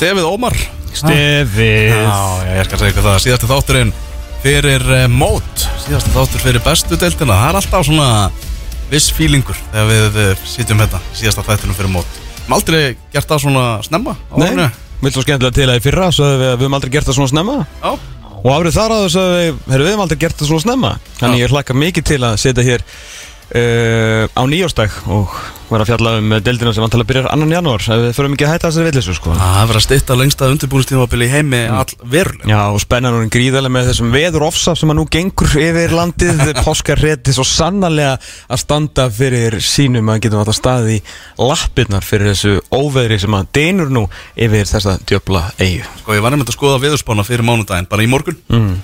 Stefið Ómar. Stefið. Já, ég að segja ykkur það. Síðasti þátturinn fyrir uh, mót. Síðasti þáttur fyrir bestu deildina. Það er alltaf svona viss fílingur Þegar við uh, sitjum hérna Síðasta þættinum fyrir mót. Við aldrei gert það svona snemma á Nei, vilt svo skemmtilega til að í fyrra Svo við, við höfum aldrei gert það svona snemma. Já, Og árið þar að þess að við, heyrðu, við höfum aldrei gert það svona snemma. Þannig Já. ég hlakka mikið til að setja hér uh, á nýjóstæk Og vera að fjalla um deildina sem antala byrjar annan janúar. Við förum ekki að hætta þessari villisu sko. Það er verið að stytta lengsta undirbúinistímabili í heimi all verulega. Já, og spennan og gríðarlega með þessum veður ofsa sem að nú gengur yfir landið. Páskar rétti svo sannarlega að standa fyrir sínum að getum alltaf staðið í lappirnar fyrir þessu óveðri sem að deinur nú yfir þessa djöfla eigu Sko, ég var nefnd að skoða viðurspána fyrir mánudaginn Bara í morgun. Mm.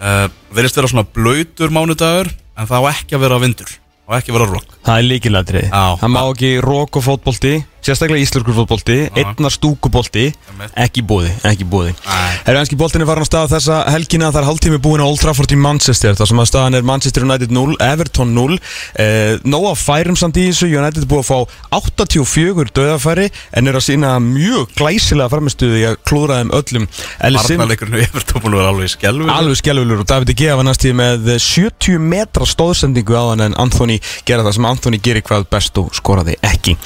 uh, Verðist vera svona blöytur mánudagur En það á ekki að vera vindur Og ekki að vera rokk Það er líkilætrið Já. Það má ekki rók og fótbolti Sérstaklega íslenskur fótbolti Einnar stúkubolti Einmitt. Ekki í búði Ekki í búði Nei. Herru ennski boltin er farin á stað þessa helgina. Það er hálftími búin á Old Trafford í Manchester Það sem að staðan er Manchester United 0 Everton 0 eh, Nóa færum samt í þessu. United er búið að fá 84 döðafæri En er að sína mjög glæsilega farmistuði Í að klúra þeim öllum. Sim- Varnarleikurinn og yfirtópunum er alveg skelvur Alveg skelvulur og David De Gea var næst í með 70 metra stóðsendingu á hann en Anthony gera það sem Anthony gerir hvað best og skoraði ekki.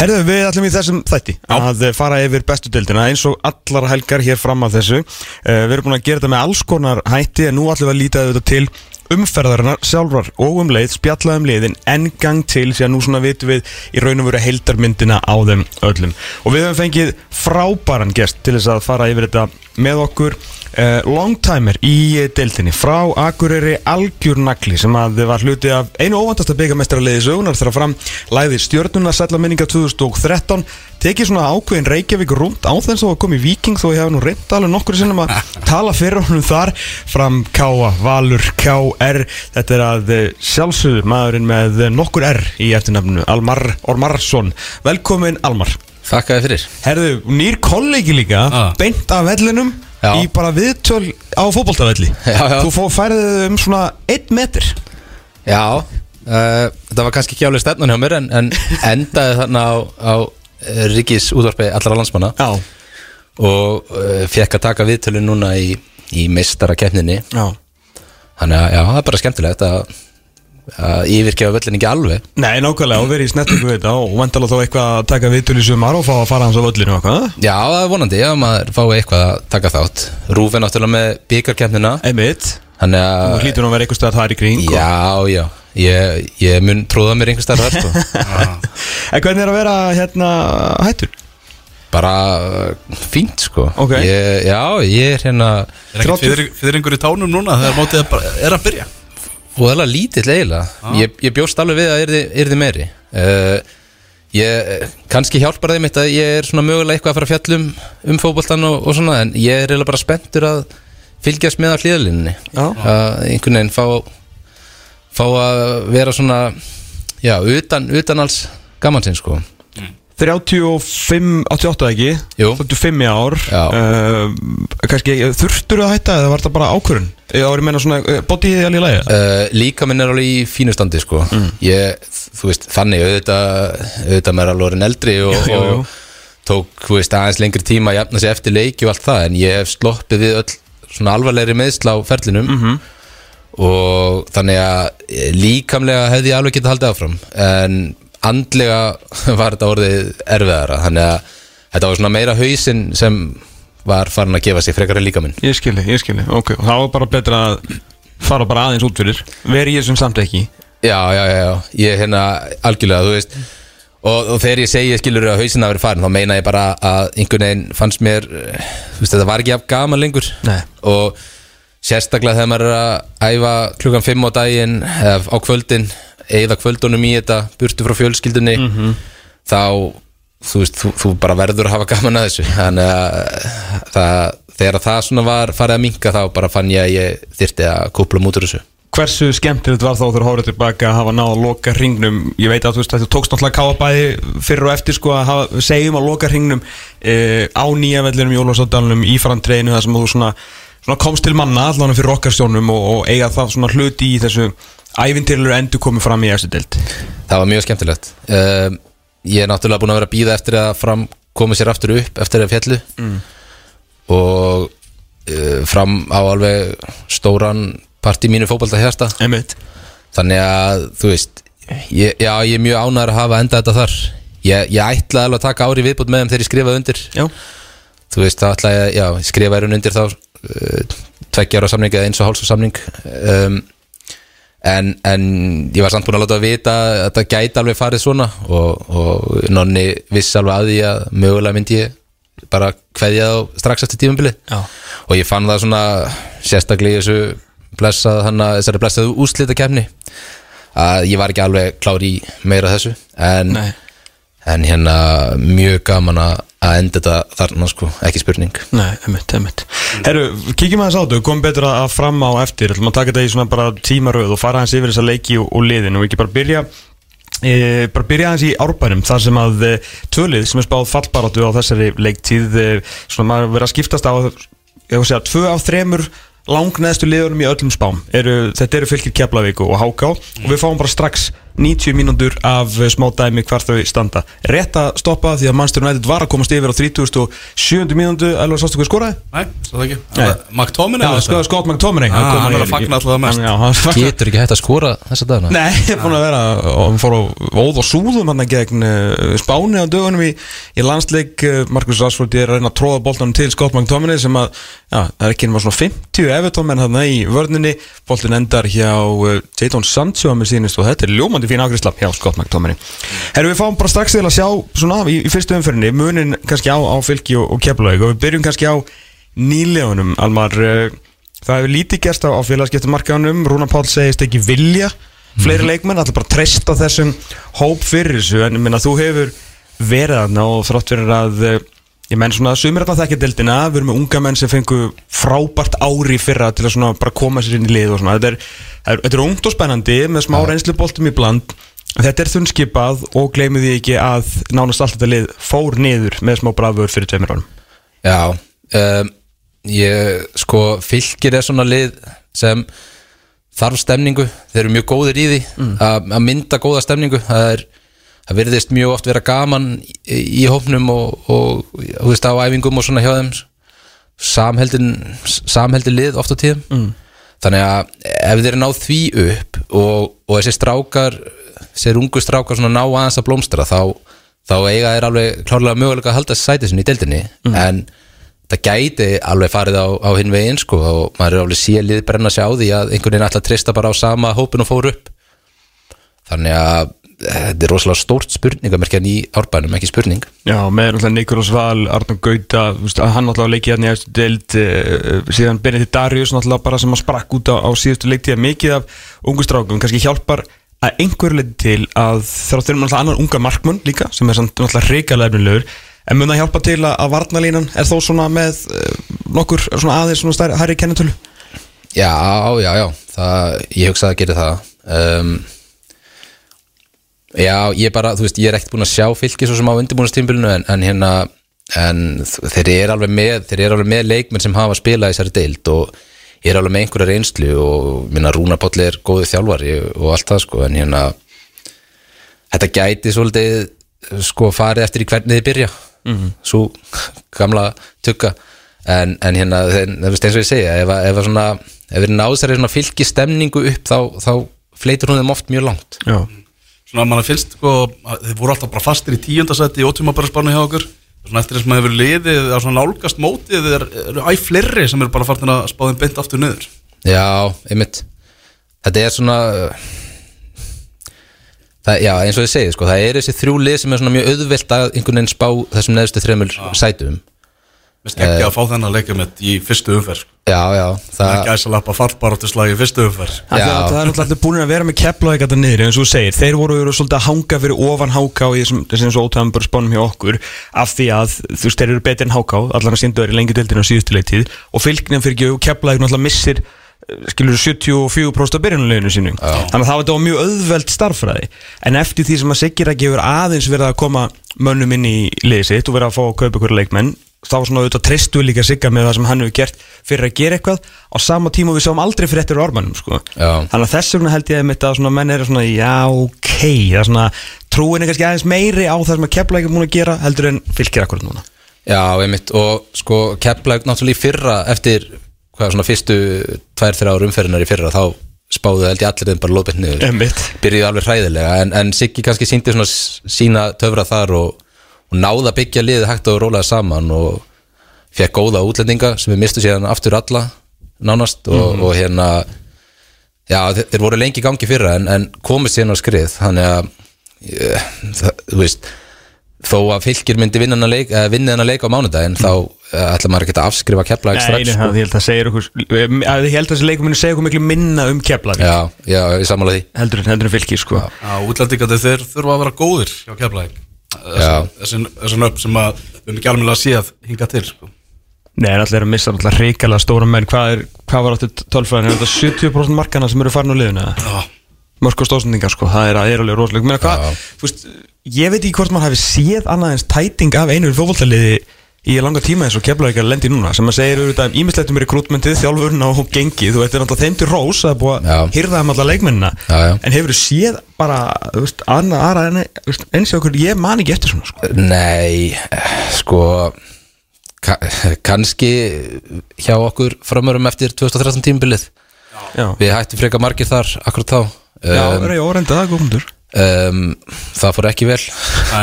Herðu við ætlum í þessum þætti að fara yfir bestu deildina. Eins og allar helgar hér fram að þessu uh, Við erum búin að gera þetta með alls konar hætti en nú við að líta þetta til umferðarinnar sjálfrar og um leið spjalla um liðin en gang til því að nú svona vitum við í raun og veru heildarmyndina á þeim öllum. Og við höfum fengið frábæran gest til þess að fara yfir þetta með okkur uh, longtimer í deildinni frá Akureyri Algjur Nagli sem að var hluti af einu óvandasta byggamestaraliði sögunar þegar fram læði stjörnuna sætla minninga 2013 tekið svona ákveðin Reykjavík rúnd á þess að koma í Viking þó ég hef nú reynd alveg nokkur sinnum að tala fyrir honum þar. Fram Káa, Valur, KR þetta er að eh, sjálfsögðu maðurinn með nokkur R í eftirnafnu Almar Ormarsson. Velkomin Almar. Þakkaði fyrir. Herðu, nýr kollegi líka Ah. beint af vellinum Já. í bara viðtöl á já. þú færið um svona 1 metr Já, uh, þetta var kannski ekki álega stefnun hjá mér en, en endaði þarna á, á uh, Ríkis útvarpi allra landsmanna. Já, og uh, fekk að taka viðtölu núna í, í meistara keppninni já. Þannig að já, það er bara skemmtilegt að, að yfirgefa völlin ekki alveg. Nei, nákvæmlega, og verið í snertingu við þetta og vandalega þá eitthvað að taka viðtöl í sumar og fá að fara hans á völlinu og eitthvað Já, það er vonandi að maður fái eitthvað að taka þátt. Rúf er náttúrulega með byggarkeppnina Einmitt, Þannig þú að hlýtur nú að vera eitthvað stöðar þar í kring og- Já, já, ég, ég mun tróða mér einhver starf þar sko. En hvernig er að vera hérna hættur? Bara uh, fínt sko. Ok. ég, Já, ég er hérna Er ekki fyrringur í tánum núna þegar mótið er, bara, er að byrja Og það er lítill eiginlega. Ég, ég bjóst alveg við að yrði, yrði meiri. Uh, Ég, kannski hjálpar þeim mitt að ég er svona mögulega eitthvað að fara að fjallum um fótboltan og, og svona En ég er eiginlega bara spenntur að fylgjast með á hlýðalinninni Já. Að einhvern veginn fá Fá að vera svona Já, utan, utan alls gaman sinn sko 35, 88 ekki? Jú. 35 í ár Já. uh, Kannski, þurftur að hætta eða var þetta bara ákvörun? Eða var ég meina svona, uh, bodyið alveg í lagi? Uh, líka minn er alveg í fínu standi sko. ég, þú veist, þannig auðvitað, auðvitað maður er alveg orðin eldri og, Já, jú, jú. og tók, þú veist, aðeins lengri tíma að jafna sig eftir leiki og allt það, en ég hef sloppið við öll svona alvarlegri meðsla á ferlinum Mhm. og þannig að eh, líkamlega hefði ég alveg getað haldið áfram en andlega var þetta orðið erfiðara, þannig að þetta var svona meira hausinn sem var farin að gefa sig frekar en líka minn. Ég skilji, ég skilji, ok og Það var bara betra að fara bara aðeins út fyrir. Veri ég sem samt ekki. Já, já, já, já, ég er hérna algjörlega, þú veist. Og, og þegar ég segi skilur að hausinn að vera farin þá meina ég bara að einhvern veginn fannst mér þú veist, þetta var ekki af gaman lengur. Nei. og sérstaklega þegar maður er að æfa klukkan 5 á daginn eða á kvöldin, eða kvöldunum í þetta burtu frá fjölskyldunni þá, þú veist, þú, þú bara verður að hafa gaman að þessu. Þannig að það, þegar það svona var farið að minka þá bara fann ég að ég þyrfti að kúpla mútur þessu. Hversu skemmtilegt var þá þegar hórið tilbaka að hafa náða að loka hringnum? Ég veit að þú veist að þú tókst náttúrulega káabæði fyrir og eftir sko að hafa, segjum að loka hringnum e, á nýja vellinum í Ólafsóttalunum í frantreinu þar sem þú svona, svona komst til manna allan fyrir okkar stjónum og, og eiga það svona hluti í þessu ævintýrlur endur komið fram í eftir deild. Það var mjög skemmtilegt. Um, Ég er náttúrulega búin að vera að býða eftir að fram koma sér aftur upp eftir að fjallu mm. og uh, fram á alveg stóran part í mínu fótbolta hérsta þannig að þú veist ég, já, ég er mjög ánæður að hafa enda þetta þar. Ég, ég ætlaði alveg að taka ári viðbútt með þeim þegar ég skrifaði undir. Já. Þú veist, þá ætlaði ég skrifaði raun undir þá uh, tveggja ára samning eða eins og hálfs samning. Um, en, en ég var samt búin að láta að vita að þetta gæti alveg farið svona og, og nonni vissi alveg að því að mögulega myndi ég bara kveðja þá strax eftir tímabili Já. og ég fann það svona sérstaklega í þessu blessað hana, þessari blessaðu úslita kemni að ég var ekki alveg klár í meira þessu. En, Nei en hérna mjög gaman að að enda þetta þarna sko, ekki spurning. Nei, einmitt, einmitt. Herru, kíkjum aðeins á þetta, komum betur að að fram á eftir. Ætlum að taka þetta í svona bara tímaröð og fara aðeins yfir þessa leiki og, og liðin. Og ekki bara byrja e, bara byrja aðeins í árbænum þar sem að e, tvölið sem er spáð fallbaráttu á þessari leiktíð e, svona maður verið að skiptast á að segja, tvö af þremur langneðstu liðunum í öllum spám. Eru, þetta eru fylgir Keflavík og Háká og við fáum bara strax 90 mínútur af eh, smá dæmi hvar þau standa rétt að stoppa því að Manchester United var að komast yfir á 37. mínútu Elvar sástu hvað skoraði? Nei, svo það ekki Nei. McTominay Já, var sko, þetta? Scott McTominay Ah, kom hann er í- að fagna alltaf það mest. Já, hann Getur ekki hægt að skora þessa dagana? Nei, ég er búin að vera og hann fór á óð og súðum hann gegn uh, Spáni á dögunum í, í landsleik uh, Markus Rashford er að reyna að tróða boltanum til Scott McTominay sem að, já, það er ekki nema svona 50 Everton menn þarna í vörninni boltin endar hjá Jadon Sancho að mér sýnist og þetta er ljómandi fín ágriðsla hjá Scott McTominay Herru, við fáum bara strax til að sjá svona í, í fyrstu umferðinni munin kannski á, á fylki og, og keflaug og við byrjum kannski á nýlegunum Almar, uh, það hefur lítið gerst á, á félagskiptumarkaðunum Rúna Páll segist ekki vilja fleiri leikmenn, allir bara treysta þessum hóp fyrir þessu, en minna þú hefur verið þarna og þrátt fyrir að eh, ég menn svona, sumir þarna þekkja deildina. Við erum með unga menn sem fengu frábært ári fyrra til að svona bara koma sér inn í lið og svona, þetta er, þetta er, þetta er ungt og spennandi með smá reynslu boltum í bland. Þetta er þunnskipað og gleymið því ekki að nánast allt þetta lið fór niður með smá brafur fyrir tveimur árum. Já um, Ég, sko, fylgir er svona lið sem þarf stemningu. Þeir eru mjög góðir í því að að mynda góða stemningu. Það er Það virðist mjög oft vera gaman í, í hópnum og, og veist á æfingum og svona hjá þeim. Samheldin, samheldin lið oft á tíðum. Mm. þannig að ef þeir ná því upp og, og þessi strákar þessi ungu strákar svona ná aðeins að blómstra þá, þá eiga þeir alveg klárlega mögulega að halda sætið sinni í deildinni. En það gæti alveg farið á, á hinn veginn sko og maður er alveg sé lið brenna sig á því að einhvern veginn að trista bara á sama hópin og fór upp. Þannig að þetta er rosalega stórt spurningamerkjan í árbænum, ekki spurning. Já, með náttúrulega Nikolás Val, Arnur Gauta hann náttúrulega leikið hérna í eftir deild uh, síðan Benedikt Darius náttúrulega bara sem að sprakk út á, á síðustu leiktíða mikið af ungu strákum, kannski hjálpar að einhver leiti til að þráttur um náttúrulega annan unga markmann líka sem er samt náttúrulega reikalega efnilegur en mun það hjálpa til að, að varnalínan er þó svona með uh, nokkur svona aðeins svona stærri hærri kennitölu Já, já, já, það, ég hugsa að gera það. Um, Já, ég bara, þú veist, ég er ekkert búin að sjá fylki svo sem á undirbúinastímbilinu en, en hérna, en þeir eru alveg með, þeir eru alveg með leikmenn sem hafa spilað í þessari deild og eru alveg með einhverja reynslu og minna Rúnar Páll er góðið þjálfari og allt það sko, en hérna þetta gæti svolítið sko farið eftir í hvernig þið byrja. Mm. svo gamla tugga. En, en hérna, þú veist eins og ég segja ef, að- ef, að svona, ef við náðu þessari svona fylki stemningu upp þá, þá fleitur hún þeim oft mjög langt. Já, Svona að mann finnst sko að Þeir voru alltaf bara fastir í tíundasætti í ótímabæra hjá okkur. Svona eftir þess að maður hefur liðið á svona nálgast mótið þeir eru æ fleiri sem eru bara farin að spá þeim beint aftur niður. Já, einmitt. Þetta er svona það, Já, eins og ég segi sko, það er þessi þrjú lið sem er svona mjög auðvelt að einhvern veginn spá þessum neðstu þremur sætum Mér skeggja að fá þennan leikjumett í fyrstu umferð. Já, já, Það er það gæsa lappa fallbaráttu slag í fyrstu umferð. Það er náttúrulega allir búin að vera með kepla þetta niður eins og þú segir, þeir voru verið svolítið að hanga fyrir ofan háká í þessum þessum svo ótæðum bara spánum hjá okkur af því að þú veist, þeir eru betri en háká allan að síndu verið lengi deildinu á síðustu leiktíð. Og fylgnum fyrir ekki og kepla náttúrulega missir eh, skilur 74% af byrjunuleginu sínu. Þannig að það var mjög auðveld starffræði. En eftir því sem að Sigir ekki hefur aðeins verið að koma mönnum inn í liðið sitt og verið að fá að kaupa ykkur leikmenn þá svona auðvitað treystu líka Sigga með það sem hann hefur gert fyrir að gera eitthvað á sama tíma við sáum aldrei fyrir eftir ormanum sko. Þannig að þess vegna held ég einmitt að svona menn eru svona já ok það er svona trúin er kannski aðeins meiri á það sem að kepla ekki múin að gera heldur en fylgir akkurat núna Já, einmitt og sko Keflag náttúrulega í fyrra eftir hvað svona fyrstu tvær þrjá umferðinar í fyrra þá spáðu held ég allir þeim bara Einmitt. byrjuði alveg hræðilega en, en Og, náða byggja liðið hægt og rólega saman og fekk góða útlendinga sem við mistu síðan aftur alla nánast og, og hérna já þeir, þeir voru lengi gangi fyrra en, en komist síðan á skrið þannig að ég, það, þú veist þó að fylgir myndi vinna hennar leik, eh, vinna hennar leik á mánudaginn þá eh, ætla maður ekki að afskrifa Nei, strax nei, sko. ég held að segja okkur að ég held að þessi leikum muni segja okkur miklu minna um Keflavík. Já, já, ég sammála því. Heldur en heldur en fylgir sko. Já, útlendingarnir þeir þurfa að vera góðir hjá Keflæk Þessi nöfn sem að við erum ekki alveg að séð hinga til sko. Nei, en allir er að missa allir reikalega stóra menn. Hvað, er, hvað var áttu tölfræðin, er þetta 70% markana sem eru farin á liðuna Já, mörg og stóðsendingar sko, það er, er alveg rosalega ég veit ekki hvort maður hafi séð annað eins tæting af einu fótboltaliði í langa tíma eins og keflavíkar lendi núna sem að segir auðvitað ímislegt um rekrútmentið, þjálfurna og gengið veit, þetta er náttúrulega þeim til rós að er Já. að hýrða um alla leikmennina. En hefur þú séð bara annað aðra en þú veist, eins og okkur, ég man ekki eftir svona sko. Nei, sko ka kannski hjá okkur framörum eftir 2013 tímbilið Já, við hættum freka margir þar akkurat þá. Já, um, er ég órenda það góðmundur um, það fór ekki vel. Æ,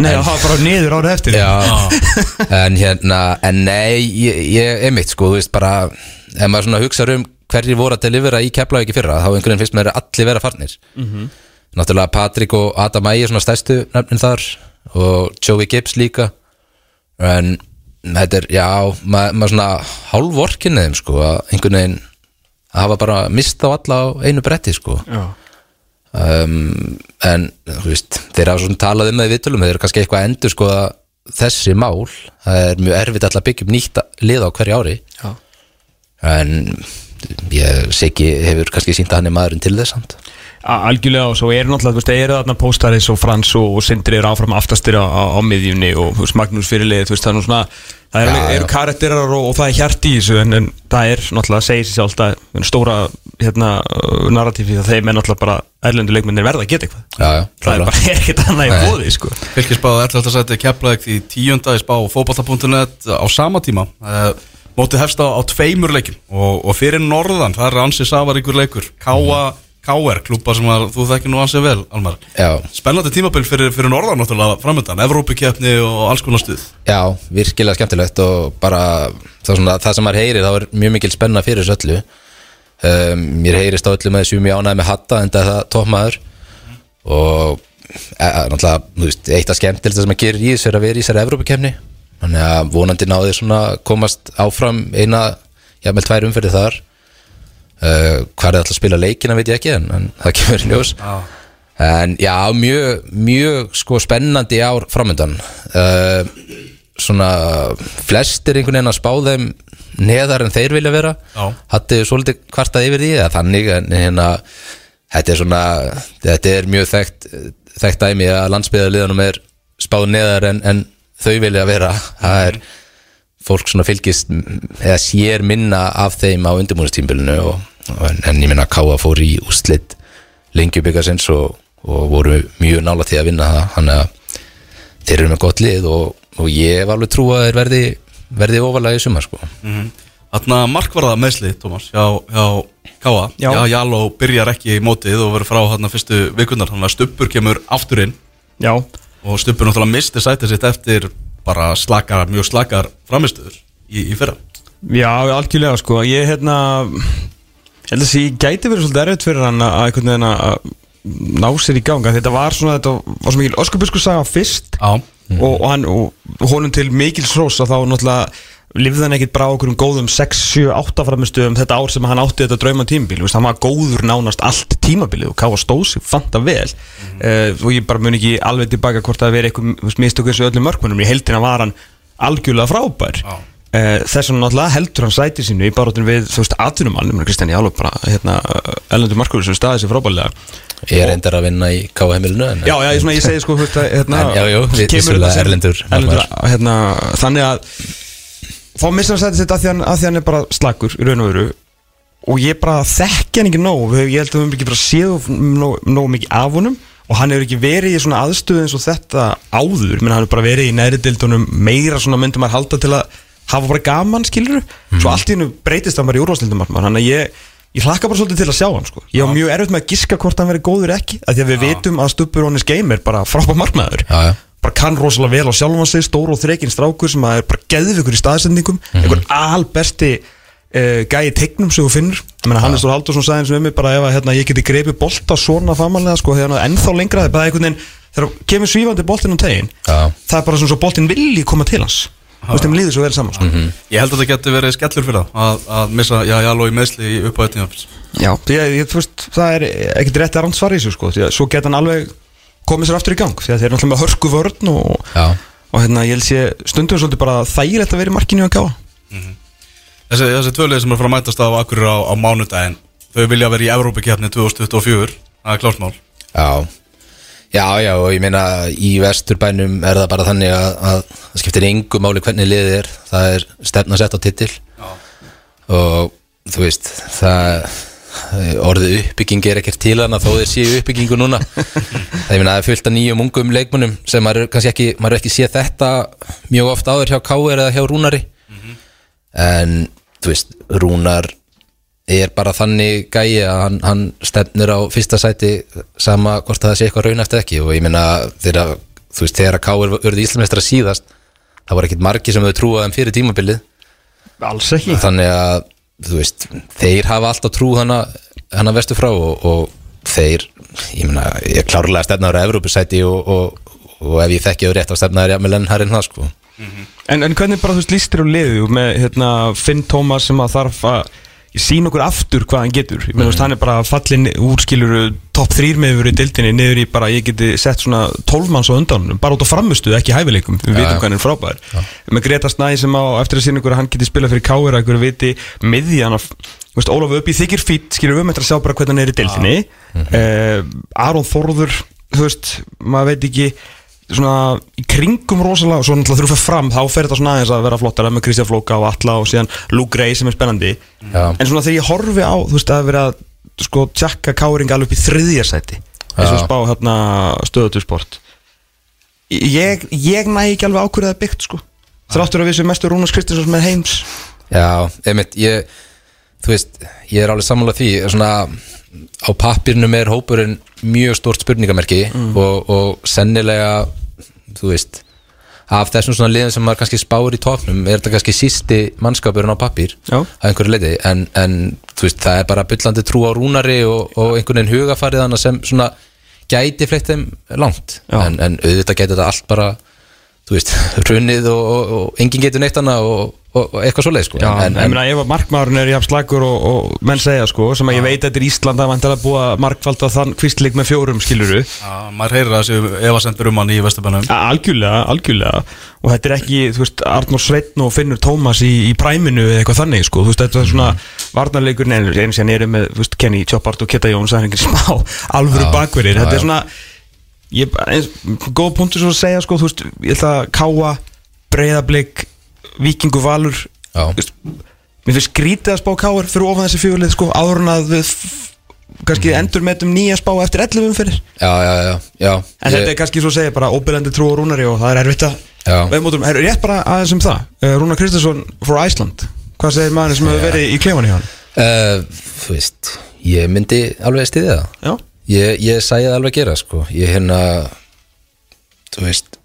Nei, það var bara niður árið eftir. Já, en hérna en nei, ég, ég einmitt sko, þú veist bara ef maður svona hugsa um hverjir voru að delivera í Keflavík í fyrra, þá einhvern veginn finnst að allir vera farnir. Náttúrulega Patrik og Adam Ægir svona stærstu nefnin þar og Joey Gibbs líka. En þetta er, já, maður ma svona hálfvorkinni þeim sko, að einhvern veginn að hafa bara mist á alla á einu bretti sko. Já. Um, en þú veist þeir hafa svona talað um það í viðtölum þeir eru kannski eitthvað að endur sko þessi mál. Það er mjög erfitt alltaf að byggja upp nýtt lið á hverju ári. Já. en ég sé ekki hefur kannski sínt að hann er maðurinn til þess samt Algjörlega og svo eru náttúrulega, þú veist, eru þarna Póstaris og Frans og, og Sindri eru áfram aftastir á, á, á miðjunni og þú veist, Magnús fyrirlið, þú veist, það er nú svona það eru, eru karakterar og, og það er hjart í þessu en, en það er náttúrulega, segir sér sjálft að um, stóra, hérna, uh, narratífi það þeim er náttúrulega bara erlendu leikmennir verða að geta eitthvað. Já, já, það er bara ekkert annað í bóði, sko. 11. seti Keflæk í tíunda í spá fótballta.net á sama tíma. Uh, Mótið hefst á, á tveimur leikim og, og fyrir norðan, það er ansið safaríkur leikur. Káa KR, klúpa sem að, þú þekkir nú ansið vel, Almar. Já, Spennandi tímabil fyrir, fyrir norðan náttúrulega framöndan, Evrópikeppni og alls konar stuð. Já, virkilega skemmtilegt og bara það, svona, það sem maður heyrir þá er mjög mikil spenna fyrir þessu öllu. Um, mér heyrist á öllu með þessu mjög ánæði með hatta en það toppmaður. Og e, náttúrulega, þú veist, eitt af skemmtilegt sem að gera í þessu er að vera í þessari Evrópukefni þannig að vonandi náði svona komast áfram eina, jafnvel tvær umferði þar uh, hvað er alltaf að spila leikina veit ég ekki en, en það kemur í ljós. Já, En já, mjög, mjög sko spennandi ár framöndan uh, Svona flestir einhvern veginn að spá þeim neðar en þeir vilja vera. Já. Hattu svolítið kvartað yfir því eða þannig en hérna Þetta er svona, þetta er mjög þekkt þekkt dæmi að landsbyðarliðanum er spáð neðar en, en þau vilja vera. Það er fólk svona fylgist eða sér minna af þeim á undirbúinistímbilinu og, og, en, en ég minna að Káa fór í úrslit lengjubikarsins og, og voru mjög nála til að vinna það. Þannig að þeir eru með gott lið og, og ég var alveg trú að þeir verði verði ofalega í sumar sko. Þarna markvarða meðsli, Tómas, hjá, hjá Káa Já. Já, Jaló byrjar ekki í mótið og verður frá þarna fyrstu vikunnar Þannig að Stubbur kemur aftur inn. Já, og Stubbur náttúrulega misti sætið sitt eftir bara slakar, mjög slakar framistöður í, í fyrra. Já, algjörlega sko. Ég hérna Ég held að þessi gæti verið svolítið erfitt fyrir hann að einhvern veginn að ná sér í ganga Þetta var svona, þetta var svo mikil öskubusku saga fyrst og, og, hann, og honum til mikil srós að þá náttúrulega lifði hann ekkit bara á okkur um góðum 6, 7, 8 framistöðum þetta ár sem hann átti þetta drauma tímabil hann var góður nánast allt tímabilið og Káa stóð sig fanta vel uh, og ég bara mun ekki alveg tilbaka hvort það veri eitthvað mistöku eins og öllum mörkmunum í heldina var hann algjörlega frábær. Já. Uh, þess vegna náttúrulega heldur hann sæti sínu í baróttin við þú veist atvinnumann, Kristján Jálf bara hérna, ellendur markur sem staði sér frábærlega. Ég er reyndar að vinna í en Já, já, ég, svona, ég segi sko hérna, hérna, En já, kemur vissulega erlendur hérna, Þannig að Þá missar hann sæti sitt að því hann, að því hann er bara slagur í raun og veru. Og ég bara þekki hann ekki nóg. Ég held að við höfum ekki bara séð nóg, nóg mikið af honum. Og hann hefur ekki verið í svona aðstöðu eins og þetta áður, menn hann hefur bara verið í næri dildunum meira svona myndum að halda til að hafa bara gaman, skilur svo allt í hennu breytist hann bara í úrvalstildum þannig að ég, ég hlakka bara svolítið til að sjá hann sko. ég var mjög erfitt með að giska hvort hann verið góður ekki af því að við vitum að Stubur Rónis Game er bara frábæð markmaður. Já, já. bara kann rosalega vel á sjálfum sig stór og þrekinn strákur sem er bara geðvikur í staðsendingum einhver albesti uh, gæi tegnum sem þú meina, Hannes Þór Haldursson sagði eins og um mig bara ef að hérna, ég geti greipið bolta svona famalega sko, þegar hann er ennþá lengra þegar kemur svífandi boltinn um tegin Já. það er bara svona svo boltinn vilji koma til hans þú veist, þeim líður svo vel saman sko. Ég held að þetta getur verið skellur fyrir það að, að missa, já, já, lói meðsli í upphæðu tímafils Já, því að ég, þú veist, það er ekkert rétt að rann svar í þessu sko, því að svo geta hann alveg komið sér aftur í gang, því að þeir eru náttúrulega með hörku vörn og, Já, og hérna, ég held sé stundum svolítið bara þægilegt að vera í markinu að gáða Þessi, þessi tvölið sem er fara að mætast á Akurur á, á mánudaginn Þau vilja vera í Evrópakefni 2024 Það er klásmál já Já, já, og ég meina í vesturbænum er það bara þannig að, að það skiptir engu máli hvernig liðið er. Það er stefna sett á titil. Já. og þú veist það orðið uppbygging er ekkert til hana þó þeir séu uppbyggingu núna. Það það er fullt af nýjum ungum leikmunum sem maður er kannski ekki, maður er ekki séð þetta mjög oft áður hjá Káir eða hjá Rúnari. En þú veist, Rúnar er bara þannig gæi að hann, hann stefnir á fyrsta sæti sama hvort það sé eitthvað raun eftir ekki. Og ég meina þegar, þú veist, þegar að Káir urði Íslamestra síðast það var ekkit margi sem þau trúaði um fyrir tímabilið. Alls ekki. Þannig að þú veist, þeir hafa alltaf trú hana, hana vestu frá og, og þeir, ég meina ég er klárlega stefnaður á Evrópusæti og, og, og ef ég þekki þau rétt á stefnaður ég með lennharinn það sko. En, en hvernig bara þú veist lístir á liðu með hérna, Finn Tómas sem að þarf að sína okkur aftur hvað hann getur. Ég þú veist, hann er bara fallin úr skilur topp þrýr meður í dildinni niður í bara ég geti sett svona 12 manns á undan bara út á framustuð, ekki hæfileikum. Við Já, vitum já. hvað hann er frábær. Með Greta Snæ sem á eftir að sína okkur að hann geti spilað fyrir káir að ykkur viti miðjan af þú veist, Ólaf upp í þykir fýtt skilur við með að sjá bara hvernig hann er í dildinni uh, Aron Þórður þú veist, maður veit ekki svona í kringum rosalega og svo náttúrulega þurfa fram þá fer þetta svona aðeins að vera flottara með Kristján Flóka og Alla og síðan Luke Gray sem er spennandi. Já. en svona þegar ég horfi á þú veist að vera að sko tjakka káring alveg upp í þriðja sæti eins og spá hérna stöðutursport ég, ég næ ekki alveg ákvörðið að byggt sko. Þráttur að við sem mestur Rúnars Kristinsson með heims. Já, einmitt, ég þú veist, ég er alveg sammála því svona á pappirnum er hópurinn mjög stórt spurningamerki og, og sennilega þú veist af þessum svona liðum sem maður kannski spáir í topnum er þetta kannski sísti mannskapurinn á pappir að einhverju leiti en, en þú veist, það er bara byllandi trú á rúnari og, og einhvern veginn hugafarið hann sem svona gæti fleitt þeim langt. En, en auðvitað gæti þetta allt bara þú veist, runnið og, og, og enginn getur neitt hana og, og, og eitthvað svoleið sko. Já, en, en, ég meina ef að markmaðurinn er jafn slagur og, og menn segja sko, sem að ég veit að þetta er Ísland að vantilega búa markvalda þann kvistleik með fjórum skiluru Já, maður heyrir það séu efasendur um hann í Vesturbænum algjörlega, algjörlega. Og þetta er ekki, þú veist, Arnór Sveitn og Finnur Tómas í, í præminu eða eitthvað þannig sko, þú veist, þetta er svona varnarleikur einu sem ég er með, þú veist, Kenny Choppart og Ketta Jóns, það er ég, eins, góð punktur svo að segja sko, þú veist, ég ætla að káa breyðablik, vikingu valur Já. þú veist, mér finnst skrítið að spá káar fyrir ofan þessi fjölið sko, áður en að við kannski endur metum nýja spá eftir 11 umferðir. Já, já, já, já. En þetta er kannski svo að segja bara óbyrjandi trú á Rúnari og það er erfitt að Já. veðmótum, er rétt bara aðeins um það uh, Rúnar Kristinsson for Iceland hvað segir maður sem hefur verið í klefan í hann Uh, þú veist, ég myndi alveg stiðja það. Já, Ég, ég sæði það alveg gera sko. Ég hérna Þú veist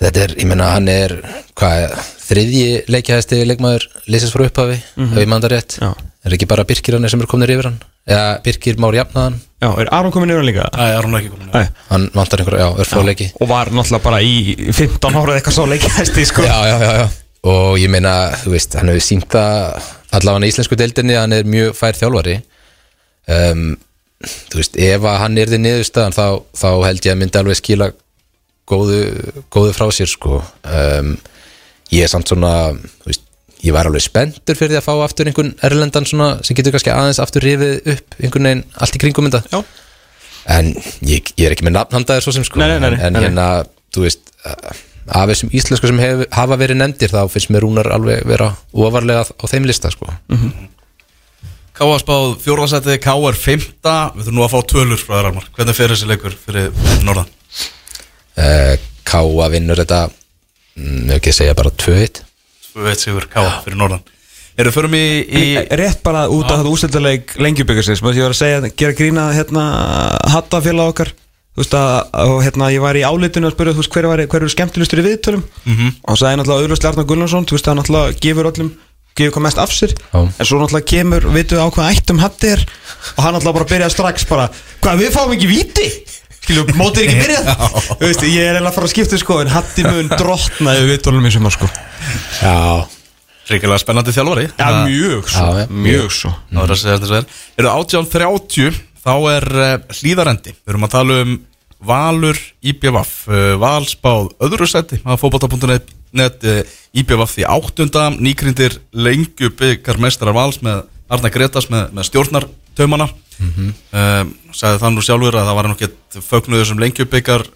Þetta er, ég meina hann er Hvað, þriðji leikjæðasti leikmaður Leysast frá upphafi, ef ég mann það rétt. Já. Er ekki bara Birkir hann sem er komin yfir hann? Eða Birkir Már Jafnaðan? Já, er Aron komin yfir hann líka? Æ, er hún ekki komin Nei. Hann vantar einhverja, já, örfáleiki Og var náttúrulega bara í 15 ára eitthvað svo leikjæsti sko. Já, já, já, já. Og ég meina, þú veist, hann hefur sínt það allavega í íslensku deildinni að hann er mjög fær þjálfari. Um, Þú veist, ef að hann er þið niðurstaðan þá, þá held ég að myndi alveg skila góðu, góðu frá sér sko. Um, Ég er samt svona, þú veist, ég var alveg spenntur fyrir því að fá aftur einhvern erlendan svona sem getur kannski aðeins aftur rifið upp einhvern veginn allt í kringum þetta. Já. En ég, ég er ekki með nafnhandaðir svo sem sko. Nei, nei, nei, En, hérna, þú veist af þessum íslensku sem hef, hafa verið nefndir þá finnst mér Rúnar alveg vera ofarlega á þeim lista sko. Káa spáð fjórðarsætið, Káa er fymta Við þurfum nú að fá tölur frá þér Almar Hvernig fer þessi leikur fyrir norðan? uh, Káa vinnur þetta mm, Ef ekki að segja bara 2-1 Við veit sigur Káa fyrir norðan. Eru förum í, í Rétt bara út af þetta ústildarleik lengjubyggarsins Ég var að segja, gera grína hérna Hattafélag okkar. Þú veist að, hérna ég var í álitinu að spyrja Þú veist hver, eru skemmtilegstur í viðtölum? Mhm. Og hann sagði náttúrulega auðvitað Arnar Gullarsson Þú veist að hann náttúrulega gefur öllum Gefur hvað mest af sér. Já. En svo náttúrulega kemur, vitum við á hvað ættum Hatti er. Og hann náttúrulega bara byrjaði strax bara Hvað við fáum ekki víti? Skilju, mótið er ekki byrjað. Þú veist, ég er eiginlega að fara að skipta sko En Hatti mun drottna yfir viðtölum í sumar sko. Já. Ríkilega spennandi þjálfari. Já, mjög svo, Já, já. mjög svo Það er að segja þess að er Eru 18.30 Þá er uh, hlýðarendi Við erum að tala um Valur IBVF uh, Val spáð öðru seti að fótbolta.net net, IBVF því áttunda Nýgrindir lengju byggar mestrar Vals með Arna Gretas með, með stjórnartaumana. Mm -hmm. Sagði það nú sjálfur að það var nokkið fögnuður sem lengju byggar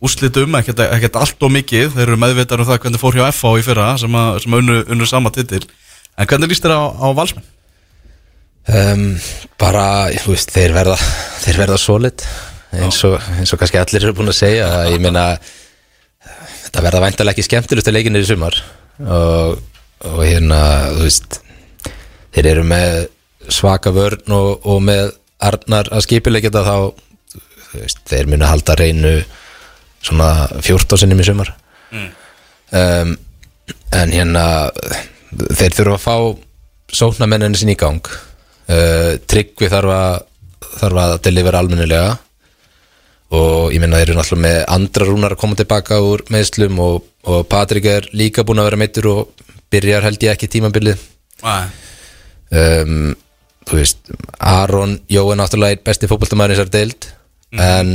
úrslitum, ekkert, ekkert allt og mikið. Þeir eru meðvitað um það hvernig fór hjá FH í fyrra sem, að, sem unnu, unnu sama titil. En hvernig líst þér á, á valsmenn? um, Bara, þú veist, þeir verða Þeir verða solid eins og, eins og kannski allir eru búin að segja. Ég meina Þetta verða væntalega ekki skemmtilustu leikinir í sumar. Og, og hérna, þú veist Þeir eru með svaka vörn og, og með Arnar að skipilegja þetta þá veist, þeir munu halda reynu svona 14 sinnum í sumar. Um, en hérna þeir þurfa að fá sóknamenninu sinni í gang. Uh, Tryggvi þarf að þarf að delivera almennilega og ég minna þeir eru náttúrulega með andra rúnar að koma tilbaka úr meðslum og, og Patrik er líka búin að vera meittur og byrjar held ég ekki tímabilið. Um, þú veist Aron Jó er náttúrulega besti fótboltamæður í þessar deild en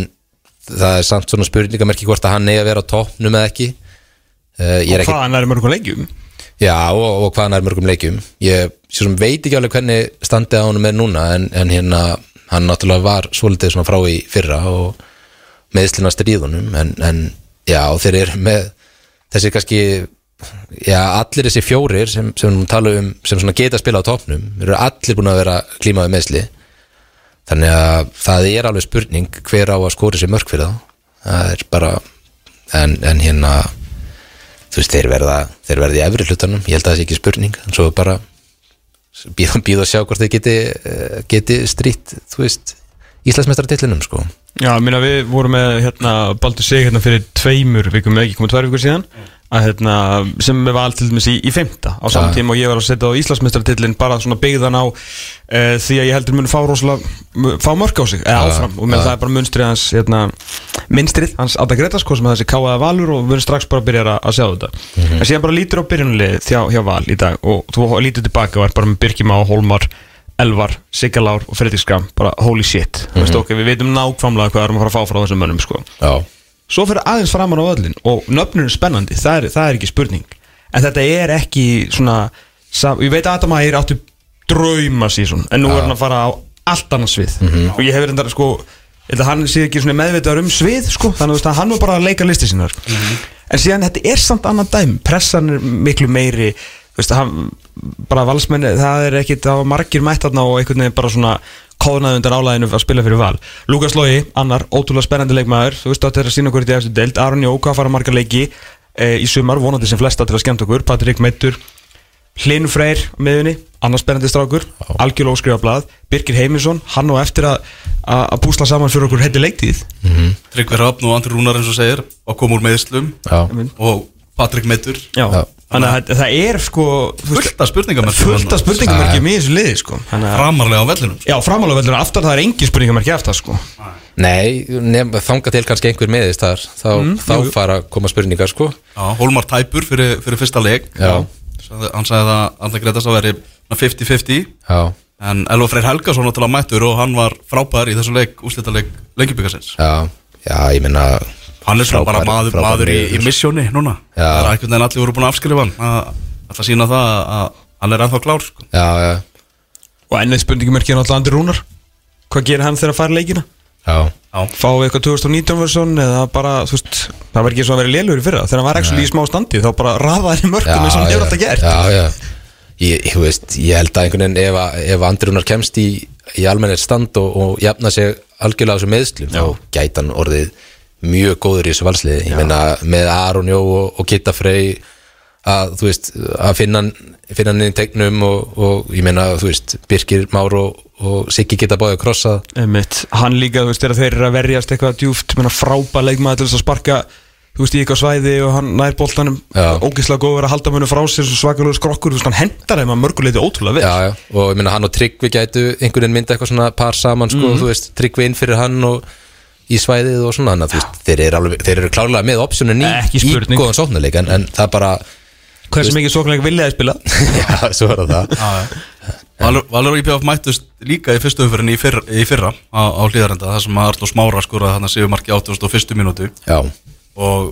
það er samt svona spurningamerki hvort að hann eigi að vera á toppnum eða ekki. Uh, er ekki Hvaðan er mörgum leikjum? Já, og, og hvað hann er mörgum leikjum. Ég veit ekki alveg hvernig standið á honum er núna en, en hérna hann náttúrulega var svolítið svona frá í fyrra og meðslina stríðunum en, en já, þeir eru með þessi kannski já, allir þessi fjórir sem, sem tala um sem svona geta að spila á topnum eru allir búin að vera klímaði meðsli þannig að það er alveg spurning hver á að skóri sér mörg fyrir þá. Það er bara en, en hérna þú veist, þeir verða, þeir verða í efri hlutanum. Ég held að það sé ekki spurning en svo bara býða býð að sjá hvort þeir geti, eh, geti strýtt þú veist, Íslandsmeistaratitlinum sko Já, minna við vorum með hérna Baldur Sig hérna fyrir tveimur vikum ekki komið tvær vikur síðan að hérna sem við var til dæmis í, í femta á Já. tíma og ég var að setja á Íslandsmeistaratillin bara svona byggðan á e, því að ég heldur mun fá rosalega fá mörg á sig, eða áfram og já. það er bara munstrið hans hérna, minstrið hans Adda Gretas hvað sem er þessi káaða valur og við erum strax bara að byrja að, að sjá þetta Mhm. en síðan bara lítur á byrjunlið hjá, hjá val í dag og þú lítur tilbaka og er bara með Birkima og Hólmar Elvar, Sigalár og Fredrik Skram bara holy shit, mm -hmm. ok, við veitum nákvæmlega hvað erum að fara að fá frá þessum mönnum sko. Já, svo fyrir aðeins framan á öllin og nöfnun er spennandi, það er, það er ekki spurning. En þetta er ekki svona ég veit að Adam Ægir áttu drauma sísón, en nú er hann að fara á allt annars svið. Og ég hefur þetta sko hann sé ekki svona meðvitaður um svið sko, þannig að hann var bara að leika listi sínar en síðan þetta er samt annan dæm pressan er miklu meiri veist að hann, bara valsmenni það er ekkit, það var margir mætt þarna og einhvern veginn bara svona kóðnaði undan álæðinu að spila fyrir val. Lukas Lógi, annar, ótrúlega spennandi leikmaður. Þú veist að þetta er að sína okkur í eftir deild. Aron Jó, hvað fara margar leiki e, í sumar? Vonandi sem flesta til að skemmt okkur. Patrik Meittur, Hlynur Freyr á miðunni, annar spennandi strákur. Algjörlega óskrifa blað, Birgir Heimisson hann og eftir að, að að púsla saman fyrir okkur heiti leiktíð. Tryggvi Hrafn og Andri Rúnar eins og segir og kom úr meðslum já, og Patrik Meittur Já, Já. Þannig að það- er sko þú veist, fullt af spurningamerkjum fullt af spurningamerkjum í þessu liði sko. Að- framarlega á vellinum. Já, framálega veldur aftar það er engin spurningamerki aftar sko. Nei, nefn, þanga til kannski einhver meðist þar þá, þá jú, jú. fara að koma spurningar sko. Já, Hólmar Tæpur fyrir, fyrir fyrsta leik. Já. Sagði- hann sagði að Andri Gretas að veri 50-50 Já, en Elva Freyr Helgason náttúrulega mættur og hann var frábær í þessu leik úslítaleik lengjubikarsins já, já, ég minna hann er svona bara maður, frábær maður í, í missjóni núna. Já. það er einhvern veginn allir voru búin að afskrifa hann. Að alltaf sína það að hann er ennþá klár sko. Já, já, Og ennið spurningamerki er náttúrulega Andri Rúnar. Hvað gerir hann þegar að fara leikina? já. Já. Fáum við eitthvað 2019 versjón eða bara, þú veist Það var ekki svo að vera lélur í fyrra. Þegar hann var ekki í smá standi þá bara rafaði henni mörgum eins og hann hefur alltaf gert. Já, já. Ég, ég, veist, ég held að einhvern veginn ef, að- ef Andrúnar kemst í, í almennir stand og, og jafna sig algjörlega á þessu meðslum þá gæti hann orðið mjög góður í þessu valsliði. Ég meina með Aron Jó og, og Kitta Frey að þú veist að finna hann inn í tegnum og, og ég meina þú veist Birkir Már og, og Siggi geta báðið að krossa Einmitt. Hann líka, þú veist, þegar þeir eru að verjast eitthvað djúft, menna frábæð leikmaður til þess að sparka þú veist, í eitthvað svæði og hann nær boltanum. Já. ógeðslega góður að halda munum frá sér svo svakalegu skrokkur, þú veist, hann hendar þeim að mörguleiti ótrúlega vel. Já, já, og ég meina hann og Tryggvi gætu einhvern veginn mynda eitthvað svona par saman sko, þú veist, Tryggvi inn fyrir hann og í svæðið og svona, þannig að veist, þeir eru, alveg, þeir eru klárlega með optionin í, Ekki í góðan sóknarleik en, en það bara, Hversu mikið sóknleik vilja þið spila? já, svo er það Valur, og IPF mættust líka í fyrstu umfyrin í fyrra, í fyrra á, á hlýðarenda þar sem að Artur Smára skoraði hann að séu marki 81. mínútu. Já, og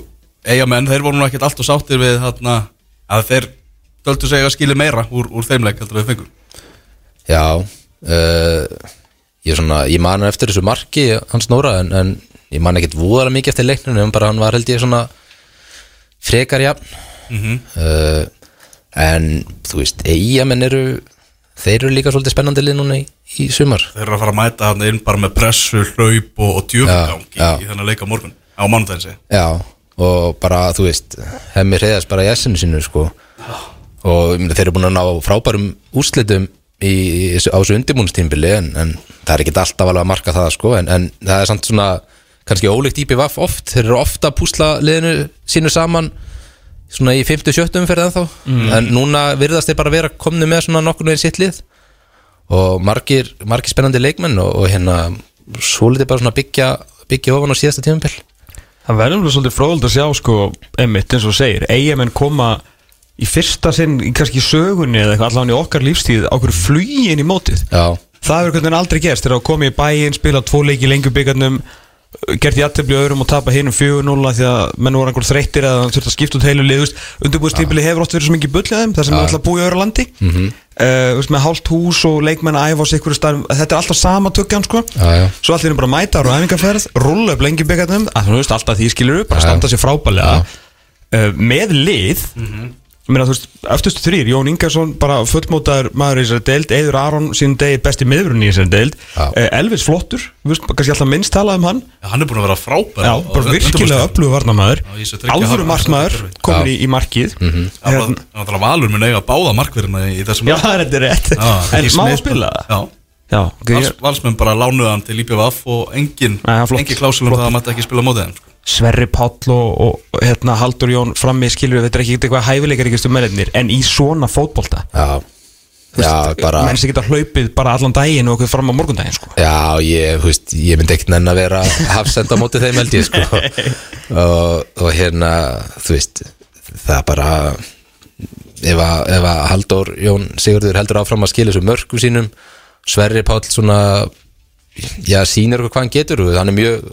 eigamenn, þeir voru nú ekkert allt og sáttir við þarna að þeir döldu segja að skilja meira úr, úr þeim leik heldur við fengum já uh, ég, svona, ég man eftir þessu marki hans Nóra en, en ég man ekkert voðalega mikið eftir leikninu en bara hann var held ég svona frekar jafn. Uh, en þú veist, eigamenn eru þeir eru líka svolítið spennandi lið núna í, í sumar. Þeir eru að fara að mæta hann inn bara með pressu, hlaup og, og djöfngang í, Já, já. í þennan leik á morgun á segi Já, og bara, þú veist hemmi reyðast bara í essinu sínu sko. og þeir eru búin að ná frábærum úrslitum í, á þessu undirbúnstímbili en, en það er ekki alltaf alveg að marka það sko. en, en það er samt svona kannski ólíkt IPVF oft, þeir eru ofta að púsla liðinu sínu saman svona í 50-70 umferð ennþá. En núna virðast þeir bara vera komni með svona nokkur veginn sitt lið. Og margir, margir spennandi leikmenn og, og hérna svo litið bara svona byggja byggja ofan á síðasta tímabil. Það verður svolítið fróðald að sjá sko, einmitt eins og segir, eigamenn koma í fyrsta sinn, í kannski í sögunni eða eitthvað allan í okkar lífstíð á hverju flugi inn í mótið. Já, Það hefur hvernig aldrei gerst, þegar að koma í bæinn, spila tvo leiki lengur byggarnum, gert í aðtöfli öðrum og tapa hinum 4-0 því að menn voru einhver þreyttir eða þurft að skipta út heilu lið, undirbúðstífili hefur oft verið svo mikið bullið þeim, þar sem er alltaf að búa í öðru landi, mm veist, með hálft hús og leikmenn að æfa á sig einhverju starf, þetta er alltaf sama tökjan sko, Já, já. svo allir bara mæta á æfingarferð, rúlla upp veist alltaf því skilur upp, bara standa sér frábælega, uh, með lið, Ég meina, þú veist, eftirstu þrýr, Jón Ingarsson bara fullmótaður maður í þessari deild Eður Aron sín degi besti miðurinn í þessari deild. Já. uh, Elvis flottur, veist, kannski alltaf minnst talað um hann. Já, hann er búin að vera frábær. Já, bara virkilega öflugu varnamaður Já, í þessu þriggja Alvöru harða- markmaður, kerfi. komin Já. í, í markið. Það er Hérna- náttúrulega valur mun eiga báða markverðina í, í þessum Já, þetta er rétt. En í má að spila það? Já, valsmenn bara lánuði hann til IPVF og engin, engin klásulum það að maður ekki spila mótið. Sverri Páll og, og hérna, Haldur Jón frammi skilur við, þetta er ekki eitthvað hæfileikar ekki mennir En í svona fótbolta já, já bara Menn sem geta hlaupið bara allan daginn og okkur fram á morgundaginn sko. Já, ég, veist, ég myndi ekkert nenn að vera hafsend á móti þeim held ég sko. og, og hérna þú veist, það bara ef að, ef að Halldór Jón Sigurður heldur áfram að skilja þessu mörgum sínum Sverri Páll svona já, sýnir okkur hvað hann getur hann er mjög,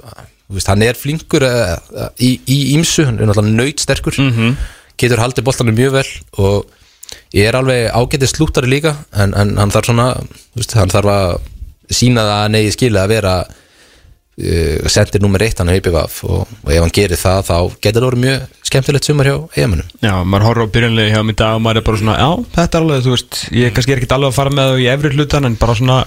veist, hann er flinkur uh, í, í ímsu, hann er náttúrulega nöyt sterkur, -hmm. getur haldið boltanum mjög vel og ég er alveg ágætið slúttari líka en, en hann þarf svona, veist, hann þarf að sína það að negi skilja að vera uh, sendir nummer eitt hann á IPVF og, og ef hann gerir það þá getur það verið mjög skemmtilegt sumar hjá eigamennum Já, maður horfður á byrjanlega hjá mig dag og maður er bara svona, já, þetta er alveg, þú veist, ég kannski er ekkert alveg að fara með það í efri hlutan en bara svona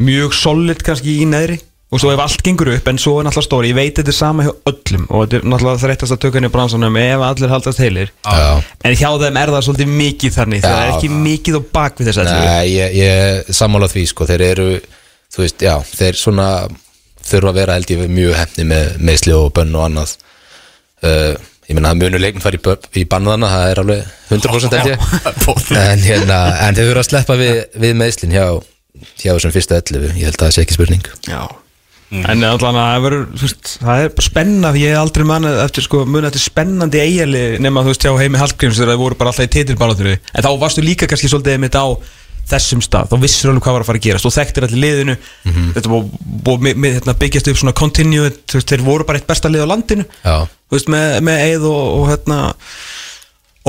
mjög solid kannski í neðri og svo ef allt gengur upp en svo er náttúrulega stóri, ég veit þetta er sama hjá öllum. Og þetta er náttúrulega þreyttast að tökja í bransanum ef allir haldast heilir. Já. en hjá þeim er það svolítið mikið þannig það Já. er ekki mikið á bakvið þess að Nei, ég, ég sammála því sko, þeir eru, þú veist, já, þeir svona þurfa að vera held ég mjög hefni með meðsli og bönn og annað. Uh, ég meina að munu leikn fara í, bö- í bannðana, það er alveg 100% held ég. En, hérna, en þeir þurfa að sleppa við, við meðslin hjá, hjá þessum fyrstu 11, ég held að það sé ekki spurning. Já En allan að það er bara spenna því ég hef aldrei manna eftir sko eftir spennandi eiginli nema þú veist hjá heimi Hallgríms þegar það voru bara alltaf í titilbálatur en þá varstu líka kannski svolítið einmitt á þessum stað, þá vissir alveg hvað var að fara að gerast. Og þekktir allir liðinu. Þetta búið bú, með, hérna, byggjast upp svona continue, þú veist, þeir voru bara eitt besta lið á landinu. Já, þú veist, með, með Eið og, og hérna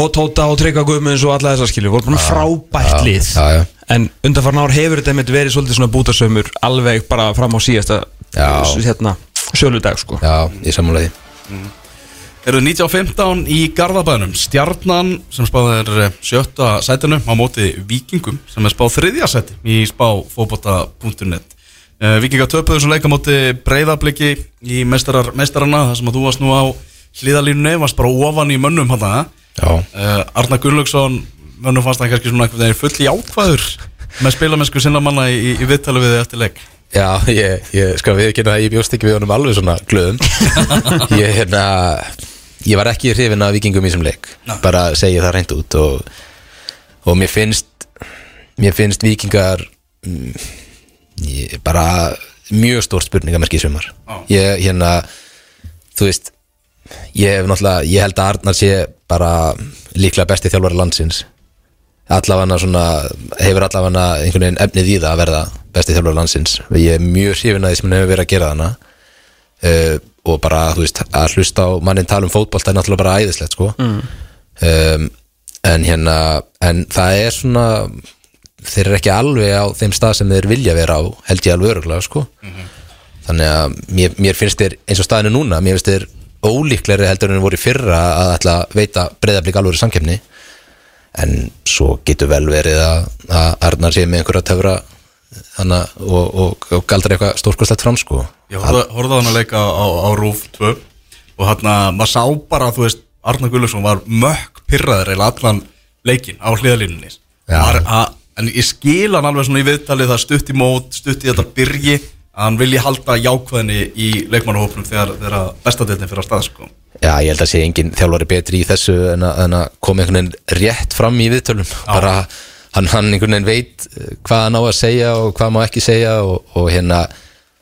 og Tóta og Tryggva Guðmunds og alla þessar skilju, voru bara frábært lið. Já, já. en undanfarn ár hefur þetta verið svolítið svona bútasömmur alveg bara fram á síðasta hérna, sjöludag sko. Já, ég sammála því. Eru 1915 í Garðabænum. Stjarnan sem spáð er eh, sjötta sætinu á móti Víkingum sem er spáð þriðja sæti í spá fóbota.net uh, Víkinga töpuðu sem leika móti breyðabliki í meistarar, meistarana þar sem að þú varst nú á hliðalínunni varst bara ofan í mönnum hann Já, uh, Arna Gunnlaugsson mönnum fannst það kannski svona veginn full í ákvæður með spilamennsku sinna manna í, í viðtali við þig eftir leik Já, ég, ég skal við ekki að ég bjóst ekki við honum alveg svona glöðum Ég, hérna, ég var ekki hrifin af vikingum í þessum leik Nei. Bara segi það reynd út og, og mér finnst Mér finnst vikingar mm, ég, Bara mjög stórt spurningamerki í sumar Já. Ég, hérna Þú veist Ég hef náttúrulega, ég held að Arnar sé bara líklega besti þjálfari landsins allavega svona, hefur allavega einhvern veginn efnið í það að verða besti þjálfur landsins. Ég er mjög hrifin að því sem hann hefur verið að gera þarna. Uh, og bara, þú veist, að hlusta á mannin tala um fótbolt er náttúrulega bara æðislegt sko. Mm. um, en hérna en það er svona þeir eru ekki alveg á þeim stað sem þeir vilja vera á, held ég alveg öruglega sko. Þannig að mér, mér finnst þeir eins og staðinu núna, mér finnst þeir ólíklegri heldur en þeir voru í fyrra að ætla að veita breyðablík alveg samkefni en svo getur vel verið að, að Arnar sé með einhverja hana, og, og, og galdra eitthvað stórkostlegt fram sko. Ég horfði horfði á hann að leika á, á Rúf 2 og hann að maður sá bara þú veist, Arna Gullarsson var mökk pyrraður eða allan leikin á hliðalínunni að- en ég skil hann alveg svona í viðtalið það stutt í mót, stutt í þetta byrji að hann vilji halda jákvæðinni í leikmannahópnum þegar, þegar bestadeildin fyrir að stað sko. Já, ég held að sé engin þjálfari betri í þessu en að, en að koma einhvern veginn rétt fram í viðtölum bara hann, hann einhvern veginn veit eh, hvað hann á að segja og hvað má ekki segja og, og hérna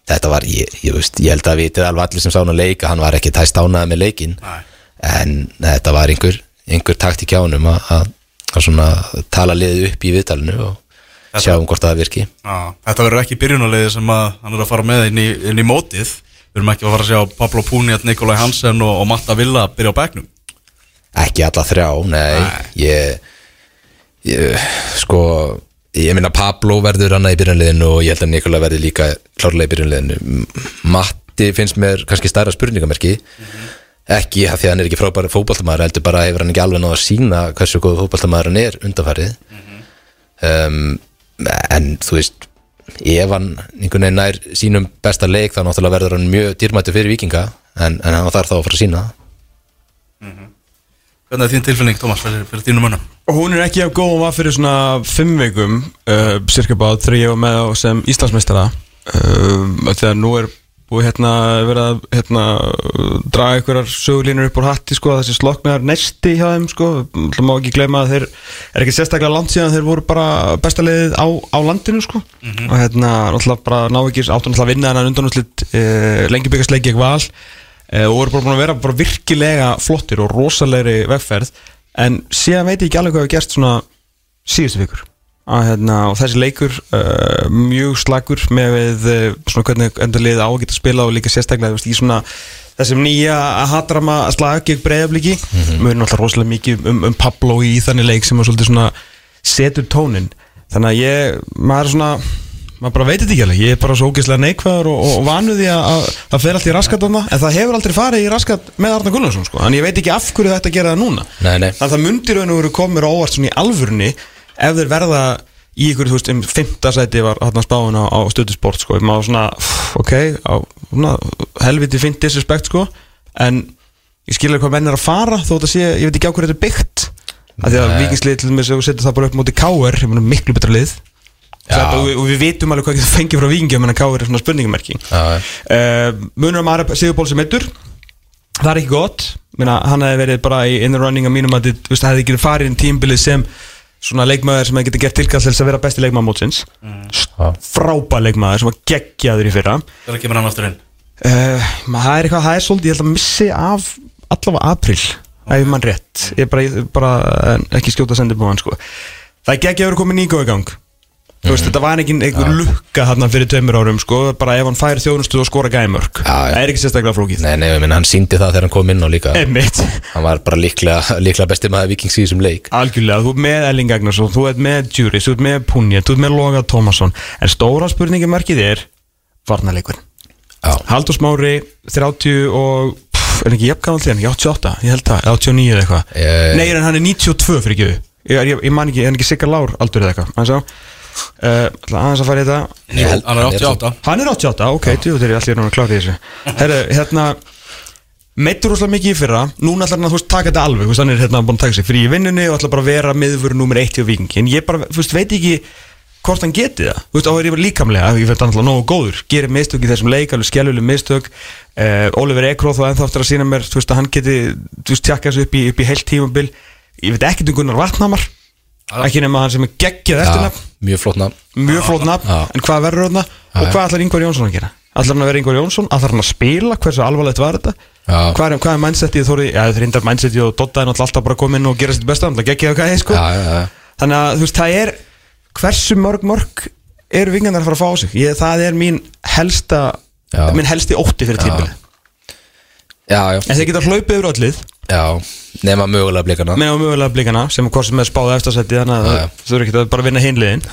þetta var, ég, ég, veist, ég held að vitið alveg allir sem sá hann að leika, hann var ekki tæst ánaði með leikin Nei. en þetta var einhver, einhver taktík hjá honum að, að, að svona tala liðið upp í viðtalinu og Þetta- sjá um hvort það virki. Já, þetta verður ekki byrjunarliði sem að hann er að fara með inn í, inn í mótið. Við erum ekki að fara að sjá Pablo Puniat, Nikolai Hansen og, og Matta Villa byrja á bekknum. Ekki alla þrjá, nei, Ég, ég sko ég minna Pablo verður annað í byrjunliðinu og ég held að Nikola verður líka klárlega í byrjunliðinu M- Matti finnst mér kannski stærra spurningamerki. Ekki að því að hann er ekki frábæri fótballtamaður heldur bara hefur hann ekki alveg náða að sína hversu góð fótballtamaður hann er undanfarið. Um, en þú veist ef hann einhvern veginn nær sínum besta leik þá náttúrulega verður hann mjög dýrmættu fyrir vikinga en, en hann þarf þá að fara að sína það Hvernig er þín tilfinning, Tómas, fyrir, fyrir þínum mönnum? Og hún er ekki af góð og var fyrir svona fimm vikum uh, cirka ég var með á sem Íslandsmeistara uh, þegar nú er búið hérna verið að hérna, draga einhverjar sögulínur upp úr hatti sko, þessi sloknar nesti hjá þeim sko, það má ekki gleyma að þeir er ekki sérstaklega langt síðan þeir voru bara besta liðið á, á landinu sko. Og hérna náttúrulega bara ná ekki náttúrulega að vinna hennan undanúslit uh, lengi byggast leiki ekki val. Uh, og voru bara búin að vera bara virkilega flottir og rosalegri vegferð. En síðan veit ég ekki alveg hvað hefur gerst svona síðustu vikur að, hérna, og þessi leikur uh, mjög slagur með við uh, svona hvernig endur liðið á að spila og líka sérstaklega veist, í svona þessum nýja að hatrama slag gegn breyðabliki mm -hmm. mjög náttúrulega rosalega mikið um, um Pablo í þannig leik sem að setur tónin þannig að ég, maður er svona maður bara veit þetta ekki alveg, ég er bara svo ógeðslega neikvæður og, og, vanuði að, að það fer allt í raskat þarna, en það hefur aldrei farið í raskat með Arna Gunnarsson sko, en ég veit ekki af hverju þetta gera það núna. Nei, nei. þannig að það mundir veru komur óvart svona í alvörunni ef þeir verða í ykkur, þú veist, um fymta sæti var hann spáin á, á stöðusport sko, maður svona, ok á, svona, helviti fint disrespect sko en ég skilja hvað menn er að fara þó þetta sé, ég veit ekki á hverju þetta er byggt af því að vikingslið til þess að setja það bara upp móti K.R. ég meina, miklu betra lið Þetta, og, við, og við vitum alveg hvað getur fengið frá vikingjum en að K.R. er svona spurningamerki Já, já. uh, munur um aðra Sigurból sem eittur það er ekki gott Meina, hann hefði verið bara í in the running að mínum að þetta hefði ekki farið inn tímbilið sem svona leikmaður sem getið gert tilkall til þess að vera besti leikmaður mótsins. Já. frábær leikmaður sem var geggjaður í fyrra. Þegar kemur hann aftur inn? Uh, það er eitthvað, það er svolítið ég held að missi af allavega april ef mann rétt, ég er bara, bara eh, ekki skjóta að senda upp á hann sko. það er geggjaður að koma Níko í gang Þú veist, þetta var ekki einhver lukka hann fyrir tveimur árum, sko, bara ef hann fær þjónustu og skora gæmörk, það er ekki sérstaklega flókið. Nei, nei, ég meina, hann síndi það þegar hann kom inn og líka. Einmitt, Hann var bara líklega, líklega besti maður vikings í þessum leik. Algjörlega, þú ert með Elling Agnarsson, þú ert með Juris, þú ert með Punja, þú ert með Loga Tómasson. En stóra spurningi markið er varnarleikur Haldur Smári, 30 og er ekki þér, ekki 88, ég held það, 89 eða eitthvað. Eh. Nei, en hann er 92 fyrir ekki Ég, ég, ég man ekki, hann er ekki Sigga Lár aldur eða eitthvað? Hann sá, uh, aðeins að fara í þetta. Ég Hann er 88 Hann er 88, ok, þú er allir núna klári í þessu. Herru, hérna Meittur rosalega mikið í fyrra. Núna ætlar hann að þú veist, taka þetta alveg Hann er hérna búin að taka sig frí í vinnunni Og ætlar bara að vera miðvöru nummer eitt hjá vikingi En ég bara, þú veist, veit ekki hvort hann geti það. Þú veist, á er ég bara líkamlega Ég hann alltaf nógu góður. Gerir mistök í þessum leik Alveg skjálfuleg mistök. Uh, Oliver Ekroð þá ennþá eftir að sína mér Þú veist, að hann geti Þú veist, tjakka þessu upp í, upp í heilt tímabil. Ég veit ekkert um Gunnar Vatnamar Ekki nema hann sem er geggjað Já, eftirnafn mjög flott nafn. Mjög flott nafn, en hvað verður þarna? Og hvað ætlar Ingvar Jónsson að gera? Ætlar hann að vera Ingvar Jónsson, ætlar hann að spila? Hversu alvarlegt var þetta? Hvað er, hvað er mindsetið þóri, já þetta er reyndar mindsetið og Dotta er náttúrulega alltaf bara að koma inn og gera sitt besta hann ekki að hvað er sko. Já, já, já. þannig að þú veist, það er hversu mörg mörg eru vingarnar að fara að fá á sig? Ég, það er mín helsta Já. minn helsti ótti fyrir tímbilið Já, já, en þeir geta hlaupið yfir öllið já Nema mögulega blikana með á mögulega blikana sem er hvort sem er spáð eftirsætti þannig að Já, já. það þurfi ekki að bara vinna hinliðin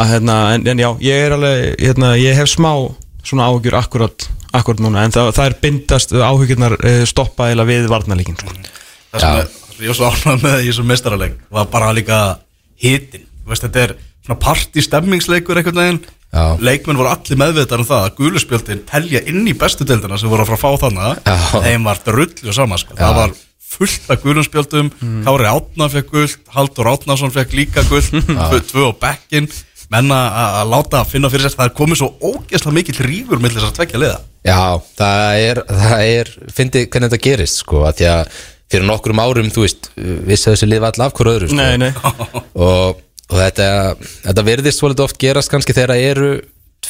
að hérna, en, en já, ég er alveg hérna, ég hef smá svona áhugjur akkurat, akkurat núna, en það, það er bindast áhugjurnar uh, stoppa eða við varnarleikin sko. Það sem Já. er, það er ég var svo ánægð með í þessum mestaraleik var bara líka hitin veist, þetta er svona party stemmingsleikur einhvern veginn. Leikmenn voru allir meðvitaðar um það að guluspjöldin telja inn í bestu deildina sem voru að fara að fá þannig þeim var drullu saman sko. það var fullt af guluspjöldum Mm. Kári Átna fekk guld Haldur Átnason fekk líka guld tvö, tvö á bekkin menna að að láta finna fyrir sér það er komið svo ógeðslega mikill rífur með þess að tvekja liða. Já, það er, það er fyndi hvernig þetta gerist sko, að því að fyrir nokkrum árum, þú veist vissi þessi lifa all og, þetta, þetta verðist svolítið oft gerast kannski þegar það eru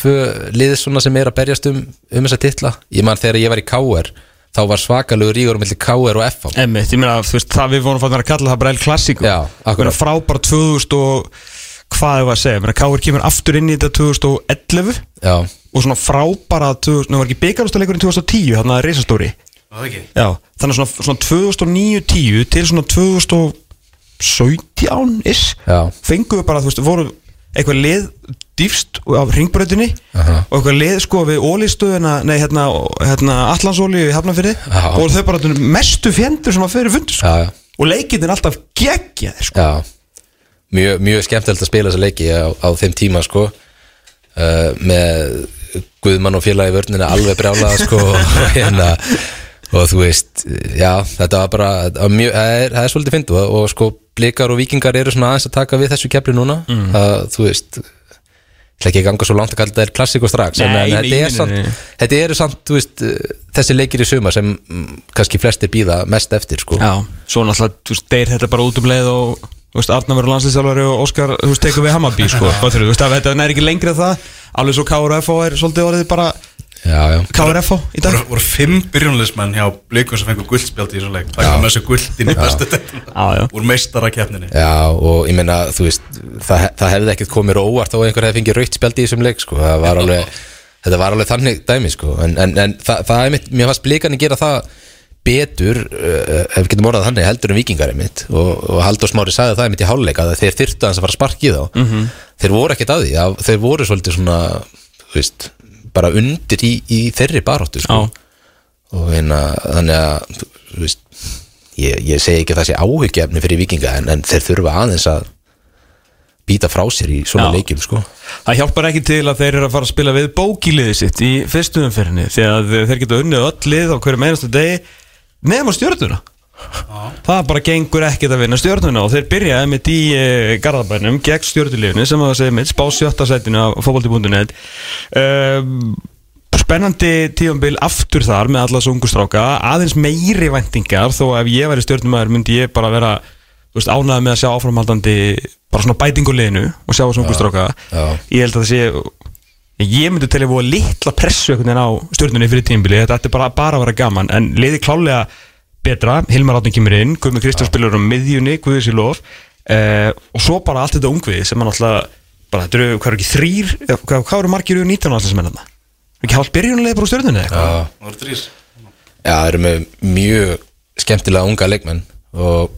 tvö liðis svona sem er að berjast um, um þessa titla. Ég man þegar ég var í KR þá var svakalugur rígur um milli KR og FH Emmitt, ég meina, þú veist, það við vorum fann að kalla það bara El Clasico. Já, akkurat. frábæra 2000 og hvað er að segja, ég meina, Káir kemur aftur inn í þetta 2011 Já, og svona frábæra, 2000, nú var ekki byggarústaleikurinn 2010, þannig að það ekki? Já, þannig að svona, svona 2009-10 til svona 2017-is Já. fenguðu bara, þú veist, voru eitthvað lið dýfst af ringbröðinni Aha. og eitthvað lið sko við ólistöðuna nei, hérna, hérna Allansóli í Hafnafyrði Já. og voru þau bara mestu fjendur sem að fyrir fundur sko. já, já, og leikinn er alltaf geggjaði sko. já Mjög, mjög skemmtilegt að spila þessa leiki á, á þeim tíma sko uh, með Guðmann og félagi vörnina alveg brjálaða sko og, hérna, og þú veist já, þetta var bara mjög, það, er, það er svolítið fyndu og, og sko blikar og vikingar eru svona aðeins að taka við þessu kefli núna. Mm. að þú veist ég ætla ekki ganga svo langt að kalla þetta er klassík og strax Nei, en nei, þetta, er samt, þetta eru samt þú veist, þessi leikir í suma sem mm, kannski flestir býða mest eftir sko. Já, svo náttúrulega, þú veist, deyr þetta bara út um leið og þú veist, Arnar verður landslýstjálfari og Óskar, þú veist, tekur við Hammarby, sko, þú veist, að þetta næri ekki lengri að það, alveg svo KRFO er svolítið orðið bara. KRFO í dag. voru, voru fimm byrjunleismenn hjá blikum sem fengur guldspjaldi í þessu leik. Það kom þessu guldin í bestu já. úr meistarakefninni Já, og ég meina, þú veist það, það hefði ekkert komið mér á að einhver hefði fengið raukt spjaldi í þessum leik, sko. Það var alveg, þetta var alveg þannig dæmi, sko. En, en, en það, það er mitt, mér fannst blikarnir gera það betur uh, ef við getum orðað þannig, heldur en vikingar mitt og, og Haldur Smári sagði það mitt í háluleika að þeir þyrftu hans að fara að sparki þá. -hmm. þeir voru ekkert að því, að, þeir voru svolítið svona, þú veist bara undir í, í þeirri baróttu, sko og hérna, þannig að veist, ég, ég segi ekki að það sé áhyggjefni fyrir vikinga en, en þeir þurfa aðeins að býta frá sér í svona Já. leikjum sko. Það hjálpar ekki til að þeir eru að fara að spila við bókiliðið sitt í fyrstu umferðinni því að þeir geta unnið öll lið á hverju meinastu degi nefn á stjórnuna það bara gengur ekkert að vinna stjórnuna og þeir byrjaði mitt í e, Garðabænum gegn stjórnuliðinu sem að segja mitt spá sjötta sætinu á fótbolti.net um, spennandi tífambil aftur þar með alla svo ungu stráka aðeins meiri væntingar þó að ef ég væri stjórnumæður myndi ég bara vera ánægði með að sjá áframhaldandi bara svona bætinguleginu og sjá þessu ungu stráka já. ég held að það sé ég myndi telja voru litla pressu á stjórnunni fyrir tímbili þetta ætti bara, bara að vera gaman en liði klálega betra, Hilmar Átni kemur inn Guðmund Kristján spilur um miðjunni, Guðis í lof. Uh, og svo bara allt þetta ungvið sem hann alltaf bara, þetta eru, hvað eru ekki þrýr hvað, hvað eru margir úr 19 allir sem er þarna ekki hálf byrjunlega bara úr stjórnunni eða eitthvað? Það voru þrýr Já, þeir eru með mjög skemmtilega unga leikmenn og,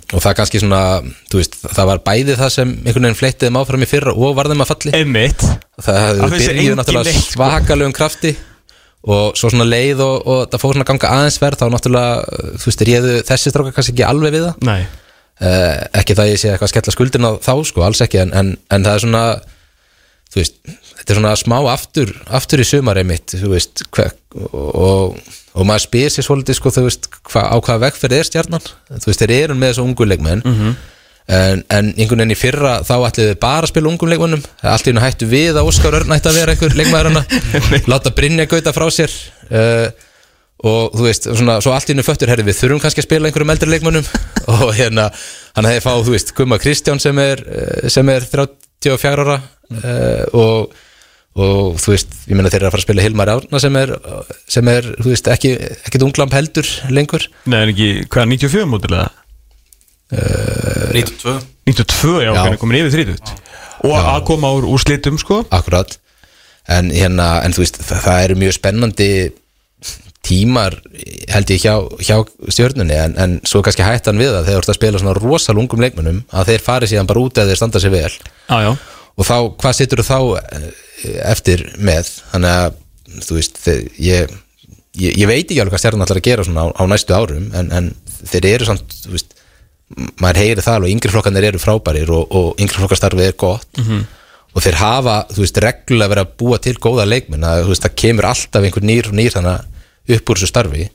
og það er kannski svona þú veist, það var bæði það sem einhvern veginn fleittið þeim áfram í fyrra og var þeim að falli. Einmitt. Það Það hefði finnst þér byrjuð engin náttúrulega sko. svakalegum krafti og svo svona leið og, og það fór svona ganga aðeins verð þá náttúrulega, uh, þú veist, réðu þessi stráka kannski ekki alveg við það. Nei. Uh, ekki það ég sé eitthvað að skella skuldin á þá sko, alls ekki, en, en, en það er svona þú veist, þetta er svona smá aftur, aftur í sumarið mitt þú veist, hver, og, og maður spyr sér svolítið sko, þú veist hva, á hvaða vegferð er stjarnan? Þú veist, þeir eru með þessu ungu leikmenn. Mhm. En, en einhvern veginn í fyrra þá ætliðu þið bara að spila ungum leikmennum allt í hennu hættu við að Óskar Örn ætti að vera einhver leikmæður láta Brynja gauta frá sér. Uh, og þú veist, svona, svo allt í hennu föttur herri við þurfum kannski að spila einhverjum eldri leikmennum og hérna, hann hefði fáð þú veist, Gumma Kristján sem er eh, sem er 34 ára. Uh, og og þú veist, ég meina þeir eru að fara að spila Hilmar Árna sem er, sem er þú veist, ekki, ekkit unglamp heldur lengur. Nei, en ekki, hvað, 94 mótil eða? 92 92, já, Já. hvernig komin yfir 30 Og að koma úr, úr slitum, sko. Akkurat. En hérna, en þú veist, það, það eru mjög spennandi tímar held ég hjá, hjá stjörnunni. En, en svo er kannski hættan við það þegar þú ert að spila svona rosal ungum leikmönnum að þeir fari síðan bara út eða þeir standa sér vel. Já, já. Og þá, hvað situr þú þá eh, eftir með? Þannig að, þú veist, þeir, ég, ég ég veit ekki alveg hvað stjarnan ætlar að gera svona á, á næstu árum en, en þeir eru samt, þú veist maður heyri það alveg, yngri flokkarnir eru frábærir og, og yngri flokkastarfið er gott. Og þeir hafa, þú veist, reglulega verið að búa til góða leikmenn að þú veist, það kemur alltaf einhver nýr og nýr þannig upp úr þessu starfi.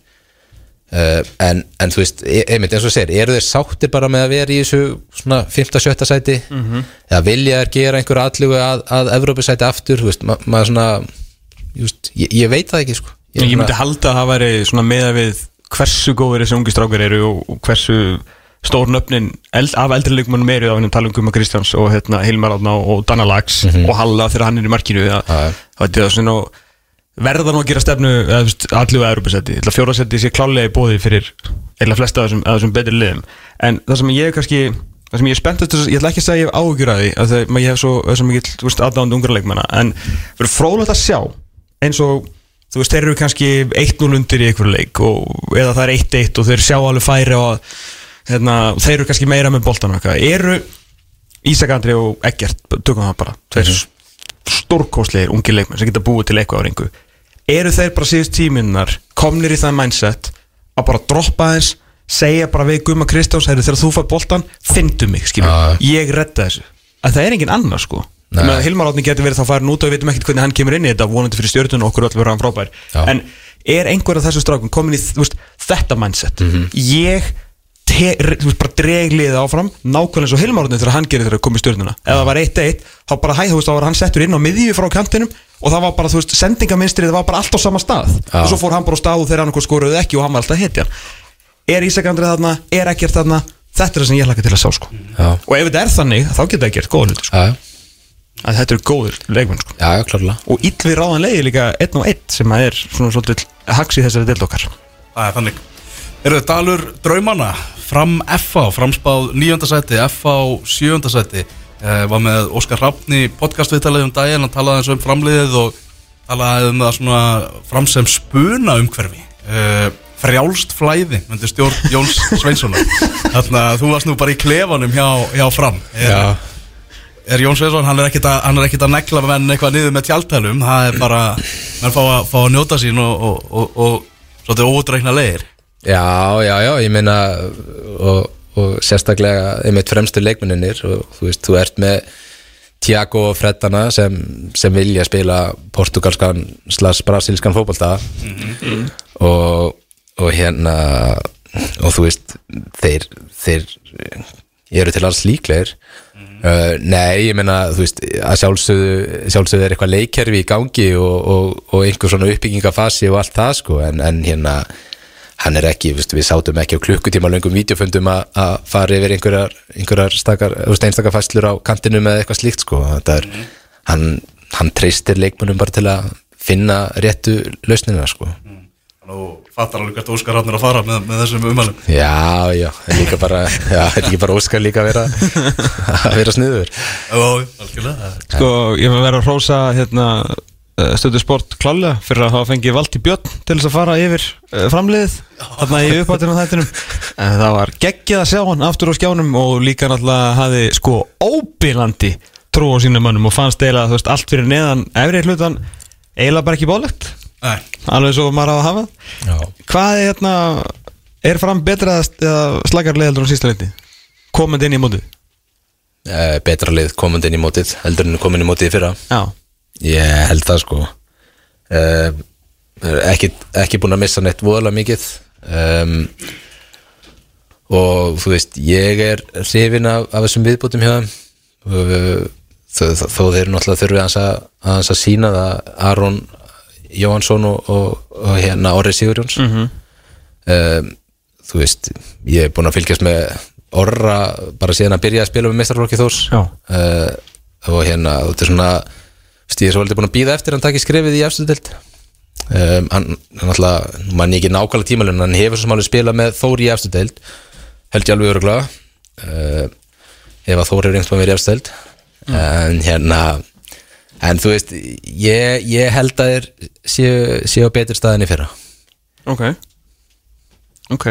Uh, en, en þú veist, e- einmitt eins og segir, eru þeir sáttir bara með að vera í þessu svona 5-7 sæti? Eða vilja þeir gera einhver allugu að, að Evrópusæti aftur, þú veist, ma maður svona just, ég, ég veit það ekki sko. Ég, svona- myndi halda að það væri svona við hversu góður þessi ungi strákar eru og hversu stór nöfnin eld, af eldri leikmannum eru á hennum tala um Kristjáns og hérna, Hilmar Átna og, Dana Lags og Halla þegar hann er í markinu það er svona verða nú að gera stefnu allu að Európa-setti fjórasetti sé klálega í bóði fyrir eða flesta af þessum, þessum betri liðum. En það sem ég er kannski það sem ég er spenntast, ég ætla ekki að segja ég hef áhugjur að því að það, ég hef svo, svo mikið aðdáðandi ungra leikmanna. En fyrir frólægt að sjá eins og þú veist, þeir eru kannski 1-0 undir í einhverju leik og, eða það er 1-1 og þeir sjá alveg færi og hérna, þeir eru kannski meira með boltan eru Ísak Andri og Eggert, tökum það bara. Tveir stórkostlegir ungi leikmenn sem geta búið til eitthvað á ringu. Eru þeir bara síðust tíminnar komnir í það mindset að bara droppa aðeins segja bara við Guma Kristjáns heyrðu, þegar þú fær boltan, fyndu mig Já. ég redda þessu. Að það er engin annar sko. Hilmar Átni getur verið þá farin út og við veitum ekkert hvernig hann kemur inn í þetta vonandi fyrir stjórnun og okkur öll verður hann frábær. Já. en er einhver af þessu strákum komin í veist, þetta mindset? Mhm. ég te, þú veist, bara dreg liðið áfram nákvæmlega eins og Hilmar Átni þegar hann gerir þegar að koma í stjórnuna ef það var 1-1 þá bara hæ, þú veist, þá var hann settur inn á miðju frá kantinum og það var bara, þú veist, sendingaminstrið var bara allt á sama stað. Já. og svo fór hann bara á stað og þegar hann eitthvað skoruði ekki og hann var alltaf hetjan. Er Ísak Andrið þarna, er ekkert þarna? Þetta er það sem ég hlaka til að sjá sko. Já, og ef þetta er þannig, þá geta það gert góða hluti sko. já, að þetta eru góður leikmenn sko. já, já, klárlega. Og illvi ráðan leiði líka einn og einn sem er svona svolítið haks í þessari deild okkar. Það er þannig. Eru þið dalur draumana Fram FA, framspáð nýjönda sæti FA sjönda sæti. Eh, Var með Óskar Hrafni podcastviðtalið um daginn Hann talaði eins um framliðið og talaði um það svona fram sem spuna umhverfi. Eh, Frjálst flæði myndi stjórn Jóns Sveinssonar. Þannig að þú varst nú bara í klefanum hjá, hjá fram. Er, er Jón Sveinsson, hann er ekkit að, er að negla menn eitthvað niður með tjáltælum Það er bara, menn fá fá að njóta sín og, og, og, og svolítið ódreikna leir já, já, já, ég meina og, og sérstaklega einmitt fremstu leikmenninir og þú veist, þú ert með Tiago og Freddana sem, sem vilja spila portugalskan slags brasilskan fótbolta. Og, og hérna og þú veist þeir, þeir eru til alls líklegir. Uh, nei, ég meina þú veist, að sjálfsögðu sjálfsögðu er eitthvað leikkerfi í gangi og, og, og einhver svona uppbyggingafasi og allt það sko, en, en hérna hann er ekki, við, við sátum ekki á klukkutíma löngum vídeofundum að að fara yfir einhverjar, einhverjar stakar, einstakar fæslur á kantinu með eitthvað slíkt sko, þetta er hann, hann treystir leikmunum bara til að finna réttu lausnina sko. Nú fattar alveg hvert Óskar Rafnir að fara með, með þessum umhælum Já, já, líka bara já, er ekki bara Óskar líka að vera að vera sniður? Já, algjörlega. Sko, ég var að vera að hrósa hérna stöðu sport klálega fyrir að hafa fengið Valdi Björn til þess að fara yfir uh, framliðið þarna í uppáttunum þættinum. En það var geggjað að sjá hann aftur á skjánum og líka náttúrulega hafi sko óbílandi trú á sínum mönnum og fannst þú veist allt fyrir neðan efri hlutan eiginlega bara ekki bólegt Alveg svo maður á að hafa. Já, Hvað er hérna Er fram betra eða slagar leðaldur á sísta leiti? Komandi inn í mótið? Uh, betra lið komandi inn í mótið heldur en komin í mótið fyrra. Já Ég held það sko. Uh, ekki, ekki búin að missa neitt voðalega mikið. Um, og þú veist ég er hrifin af, af þessum viðbútum hjá þeim. Uh, þó, þeir náttúrulega þurfi aðeins að, aðeins að sína það Aron Jóhansson og, og, og hérna Orri Sigurjóns. Um, þú veist ég er búin að fylgjast með Orra bara síðan að byrja að spila með mestarflokki Þórs. Já. uh, og hérna þetta er svona ég er svolítið búin að býða eftir hann skrefið í efstu deild. Um, hann, alltaf, mann ég ekki nákvæmlega tímalun hann hefur svo smálega spilað með Þór í efstu deild. Held ég alveg öruglega uh, ef að Þór hefur einhvern veginn í efstu deild. En hérna en þú veist, ég, ég held að þeir séu, séu betur staðinni fyrra. Ok. Ok.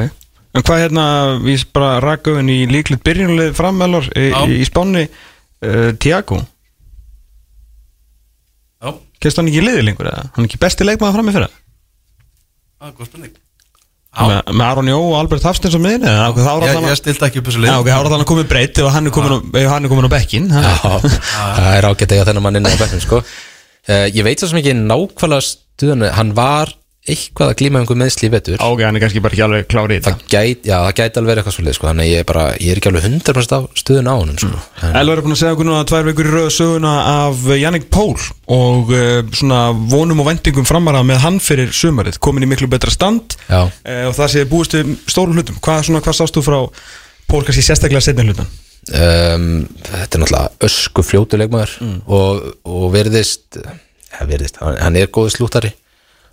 En hvað hérna, við bara rakauðin í líklut byrjunlið frammelor í, Já. í spáni uh, Tiago Kennst hann ekki í liði lengur eða? Hann er ekki besti leikmaður fram í fyrra? það er góð spurning. Með, með Aron Jó og Albert Hafstins á er Ég, ég stilti ekki upp þessu lið Já, ok, þá er allan að komið breytt ef hann er komin á, ef hann er komin á bekkin Já, það er ágætt að eiga þennan mann inn á bekknum sko. uh, Ég veit svo sem ekki nákvæmlega stuðan Hann var eitthvað að glíma um einhver meðsli í vetur. Ok, hann er kannski bara ekki alveg klárið í það gæti, já, það gæti alveg verið eitthvað svolítið sko. Þannig ég er bara, ég er ekki alveg 100% á stuðun á honum sko. en, Elvar er búin að segja okkur núna tvær vikur í röðu söguna af Jannik Pól og uh, svona vonum og vendingum framara með hann fyrir sumarið, komin í miklu betra stand. Já, uh, og það sé búist við stórum hlutum. Hvað, svona, hvað sást þú frá Pól kannski sérstaklega setni hlutan? um, þetta er náttúrulega ösku fljótu leikmaður og, og verðist ja, verðist, hann, hann er góð slúttari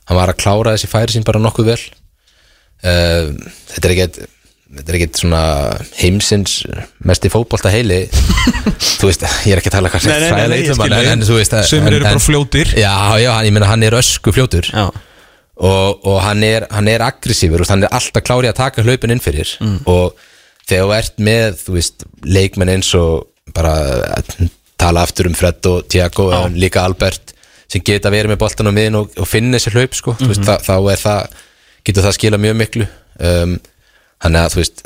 hann var að klára þessi færi sín bara nokkuð vel. Um, þetta er ekkert þetta er ekkert svona heimsins mest í fótbolta heili. Þú veist, ég er ekki að tala nei, nei, ég skil en, þú veist en- eru bara fljótir. já, já, hann, ég meina hann er ösku fljótur. Já, og, og hann er, hann er aggressífur og hann er alltaf klárið að taka hlaupin inn fyrir. Og þegar þú ert með þú veist, leikmenn eins og bara tala aftur um Fred og Tiago og líka Albert sem geta verið með boltan á miðin og, og finna þessi hlaup sko, þú veist, þá, þá er það getur það skila mjög miklu. Um, hann er að þú veist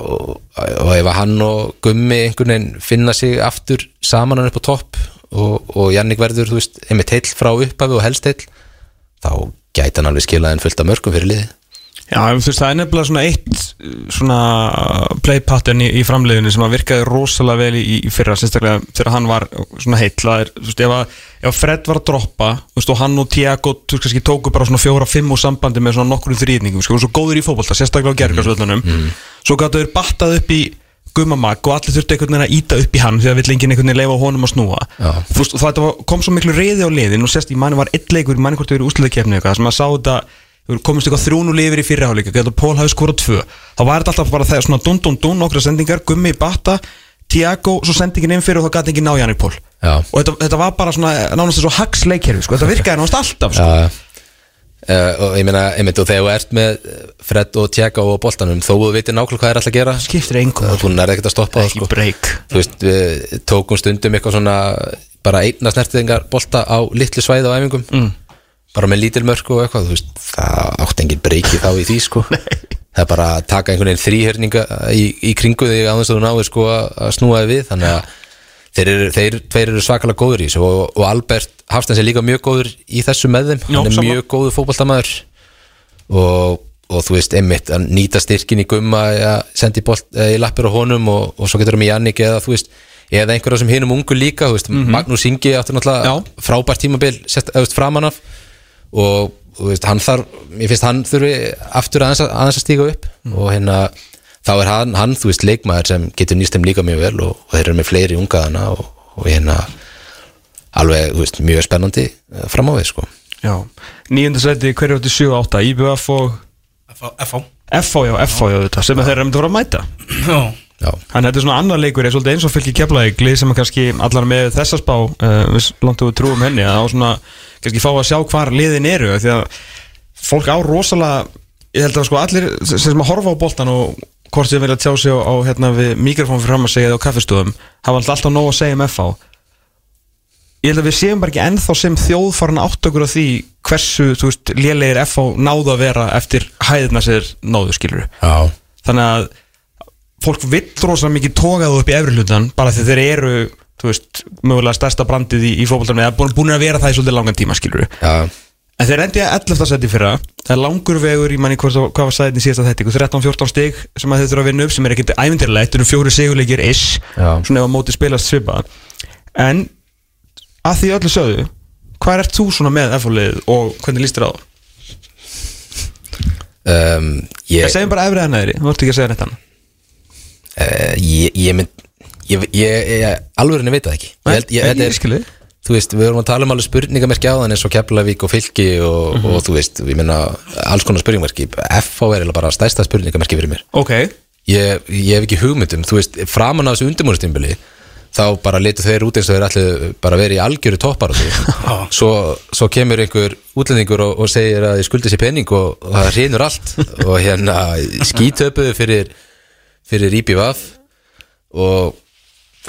og, og ef hann og Gummi einhvern veginn finna sig aftur saman hann upp á topp og, og Jannik verður þú veist, einmitt heill frá upphafi og helst heill þá gæti hann alveg skilað en fullt af mörgum fyrir liði Já, þú veist, það er nefnilega svona eitt svona play pattern í, í framleiðinu sem að virkaði rosalega vel í, í fyrra, sérstaklega þegar hann var svona er, þú veist, ef að, ef Fred var að droppa, þú veist, og hann og Tiago þú veist, kannski tóku bara svona fjóra, fimm úr sambandi með svona nokkur þrýðningum, sko, og svo góður í fótbolta sérstaklega á gergarsvöldunum svo gætu þeir battað upp í gummamag og allir þurftu einhvern veginn að íta upp í hann því að vill enginn einhvern veginn leifa honum að snúa. Þú veist, og það kom svo miklu reyði á liðin og sérst, ég manni var eitt leikur, ég manni hvort þau eru úsliðakefni eitthvað, sem að sá þetta við komumst eitthvað þrjúnu lifir í fyrriháleika getur Pól hafi skorað tvö þá var þetta alltaf bara þegar svona dun dun dun nokkra sendingar, Gummi, Batta, Tiago svo sendingin inn fyrir og það gæti ekki ná Jannik Pól Já. og þetta, þetta var bara svona nánast þessu hags leikherfi, sko, þetta virkaði nánast alltaf sko. Já, uh, og ég meina, einmitt, og þegar þú ert með Fred og Tiago og boltanum þó þú veitir nákvæmlega hvað er alltaf að gera skiptir engum þú nærði ekkert að stoppa það sko. þú veist, við tókum stundum eitthvað svona bara einna snertiðingar bolta á litlu svæði á æfingum mm. Bara með lítil mörk og eitthvað veist, það átti engin breyki þá í því sko. það er bara að taka einhvern veginn þrýherninga í, í kringu á þess að þú náður sko að snúa þig við þannig að þeir eru, þeir, þeir eru svakalega góður í þessu og, og Albert Hafstens er líka mjög góður í þessu með þeim Já, hann er sammála. mjög góður fótboltamæður og, og þú veist, einmitt að nýta styrkin í gumma sendi bolt eh, í lappir á honum og, og svo getur það með Jannik eða þú veist eða einhverja sem hinum ungu líka veist, Magnús Ingi áttur náttúrulega. Já. frábært tímabil sett, framan af og þú veist, hann þarf ég finnst hann þurfi aftur aðeins að, aðeins að stíga upp. Mhm. og hérna þá er hann, hann, þú veist, leikmaður sem getur nýst þeim líka mjög vel og, og þeir eru með fleiri ungaðana og, og hérna alveg, þú veist, mjög spennandi eh, fram á við, sko. Já, nýjöndarsæti hverju átti 7-8, IBF og F.A. FH, já, FH, já, þetta sem þeir eru að fara að mæta. Já, Já, Þannig að þetta er svona annar leikur er svolítið eins og fylgir keflaðið glið sem er kannski allar með þessa spá uh, við langt við trúum henni að á svona kannski fá að sjá hvar liðin eru því að fólk á rosalega ég held að sko allir sem sem að horfa á boltan og hvort sem vilja tjá sig á, á hérna við mikrofón fyrir fram að segja eða á kaffestöðum hafa alltaf nóg að segja um FH ég held að við séum bara ekki ennþá sem þjóð farin átt okkur á því hversu, þú veist, lélegir FH náðu að vera eftir hæðina sér náðu skilur Já, þannig að fólk vill rosa mikið tókað upp í efri hlutan bara því þeir eru, þú veist, mögulega stærsta brandið í, í fótboltanum eða búin, búin að vera það í svolítið langan tíma skilur já, En þeir endi að 11. seti fyrra Það er langur vegur í manni hvort, hvað var sæðin í síðasta þetta 13-14 stig sem að þeir þurfa að vinna upp sem er ekkert ævindirlegt, þetta eru fjóri sigurleikir ish, Já. svona ef að móti spilast svipa en að því öllu sögðu hvað ert þú svona með F-lið og hvernig líst þér á það? um, ég, Ég segjum bara efrið að neðri, þú ert ekki að segja ég, ég Ég, ég, ég alveg veit það ekki. Ég held- ég- ég er- skilu Þú veist, við vorum að tala um alveg spurningamerki á þann eins og Keflavík og Fylki og, Mhm. og þú veist, ég minna alls konar spurningamerki. FH er bara stærsta spurningamerki fyrir mér. Ok, ég, ég hef ekki hugmyndum, þú veist, framan af þessu undimúrstimbili þá bara letu þeir út eins og þeir allir bara verið í algjöru toppar svo, svo kemur einhver útlendingur og, og segir að þið skuldi sér penning og, og það hreinur allt. Og hérna skítöpuðu fyrir fyrir IBVF og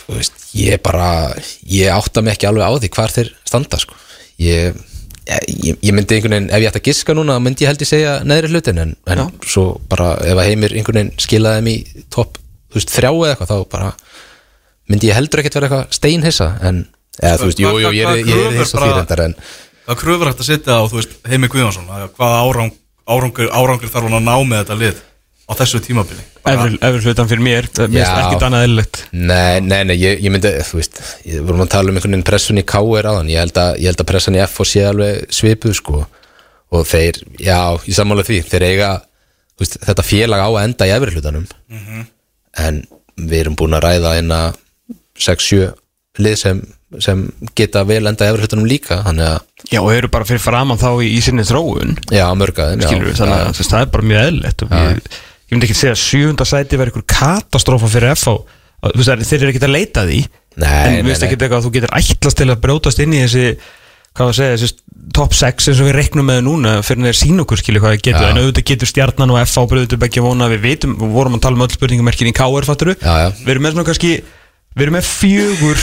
veist, ég bara ég átta mig ekki alveg á því hvar þeir standa sko. Ég, ég, ég myndi einhvern veginn, ef ég ætti að giska núna myndi ég held ég segja neðri hlutin en, en svo bara ef að heimir einhvern veginn skilaði þeim í topp, þrjá eða eitthvað þá bara myndi ég heldur ekkert vera eitthvað steinhissa en, eða þú veist, jú, jú, ég er, ég hissa því reyndar en Hvað kröfur hægt að setja á, þú veist, Heimi Guðjónsson að hvaða árang, árangur, árangur þarf hann að ná með þetta lið á þessu tímabili. Efri hlutan fyrir mér það Já. er ekkert annað eðlilegt. Nei, nei, nei, ég, ég myndi, þú veist Ég vorum að tala um einhvern veginn pressun í KR áðan. Ég held að, ég held að pressan í F og sé alveg svipuð sko. Og þeir, já, ég sammála því. Þeir eiga, þú veist, þetta félag á að enda í efri hlutanum. En við erum búin að ræða einna 6-7 lið sem, sem geta vel enda í efri hlutanum líka. Þannig að, Já, og eru bara fyrir framann þá í, í sinni þróun. Já, mörgaðin skilur við, þannig að þú veist, það er bara mjög eðlilegt og ég, ég myndi ekki segja að sjöfunda sæti verður einhver katastrófa fyrir FH er- þeir eru ekki að leita að því. Nei, en nei, nei. eitthvað að þú getur ætlast til að brjótast inn í þessi að segja, þessi top 6 eins og við reiknum með núna fyrir þeir sín okkur skilur hvað það getur, Já. en auðvitað getur stjarnan og FH bröðutu begge vona, við veitum, við vorum að tala um öll spurningamerkin í KR fatturu, við erum með svona kannski við erum með fjögur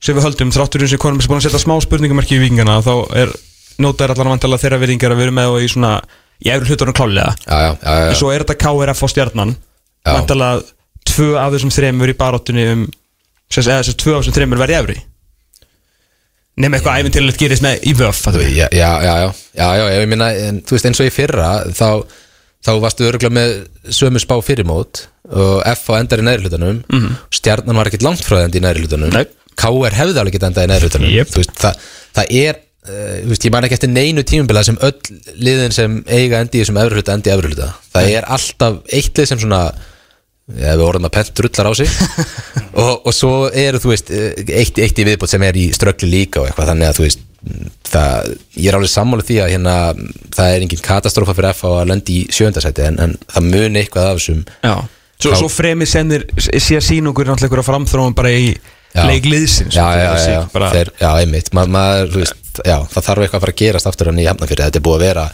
sem við höldum, þráttur eins og konum sem búin að setja smá spurningamerki í vingana, þá er nótaður allan að vantala þeirra virðingar að við erum með og í svona, í efri hlutunum klálega Já, já, já, en svo er þetta KRF og stjarnan. Vantala tvö af þessum þremur í baróttunni um eða þessum tvö af þessum þremur verði efri. Nema eitthvað æfintilegt gerist með í vöf já, já, já, já, já, já, ég minna, en, þú veist eins og í fyrra þá, þá varstu örgulega með sömu spá fyrirmót og F á endar í næri hlutanum. Stjarnan var ekkert langt frá það endi í næri hlutanum. Nei. KR hefði alveg getað endað í næri hlutanum. Jep. Þú veist, það, það er þú veist, ég man ekki eftir neinu tímubila sem öll liðin sem eiga endi í þessum efri hluta endi í efri hluta það er alltaf eitt lið sem svona ja, við orðum að pent drullar á sig og, og svo eru þú veist eh, eitt, eitt í viðbót sem er í ströggli líka og eitthvað þannig að þú veist það, ég er alveg sammála því að hérna það er engin katastrófa fyrir F að lendi í sjöndasæti en, en það muni eitthvað af þessum Já. svo, svo fremið sendir sé að sín okkur náttúrulega framþróum bara í Já. Leikliðsins já, já, já, já, bara, Þeir, já, einmitt. Ma, maður, veist, já, það þarf eitthvað að fara að gerast aftur hann í hefnafyrir, þetta er búið að vera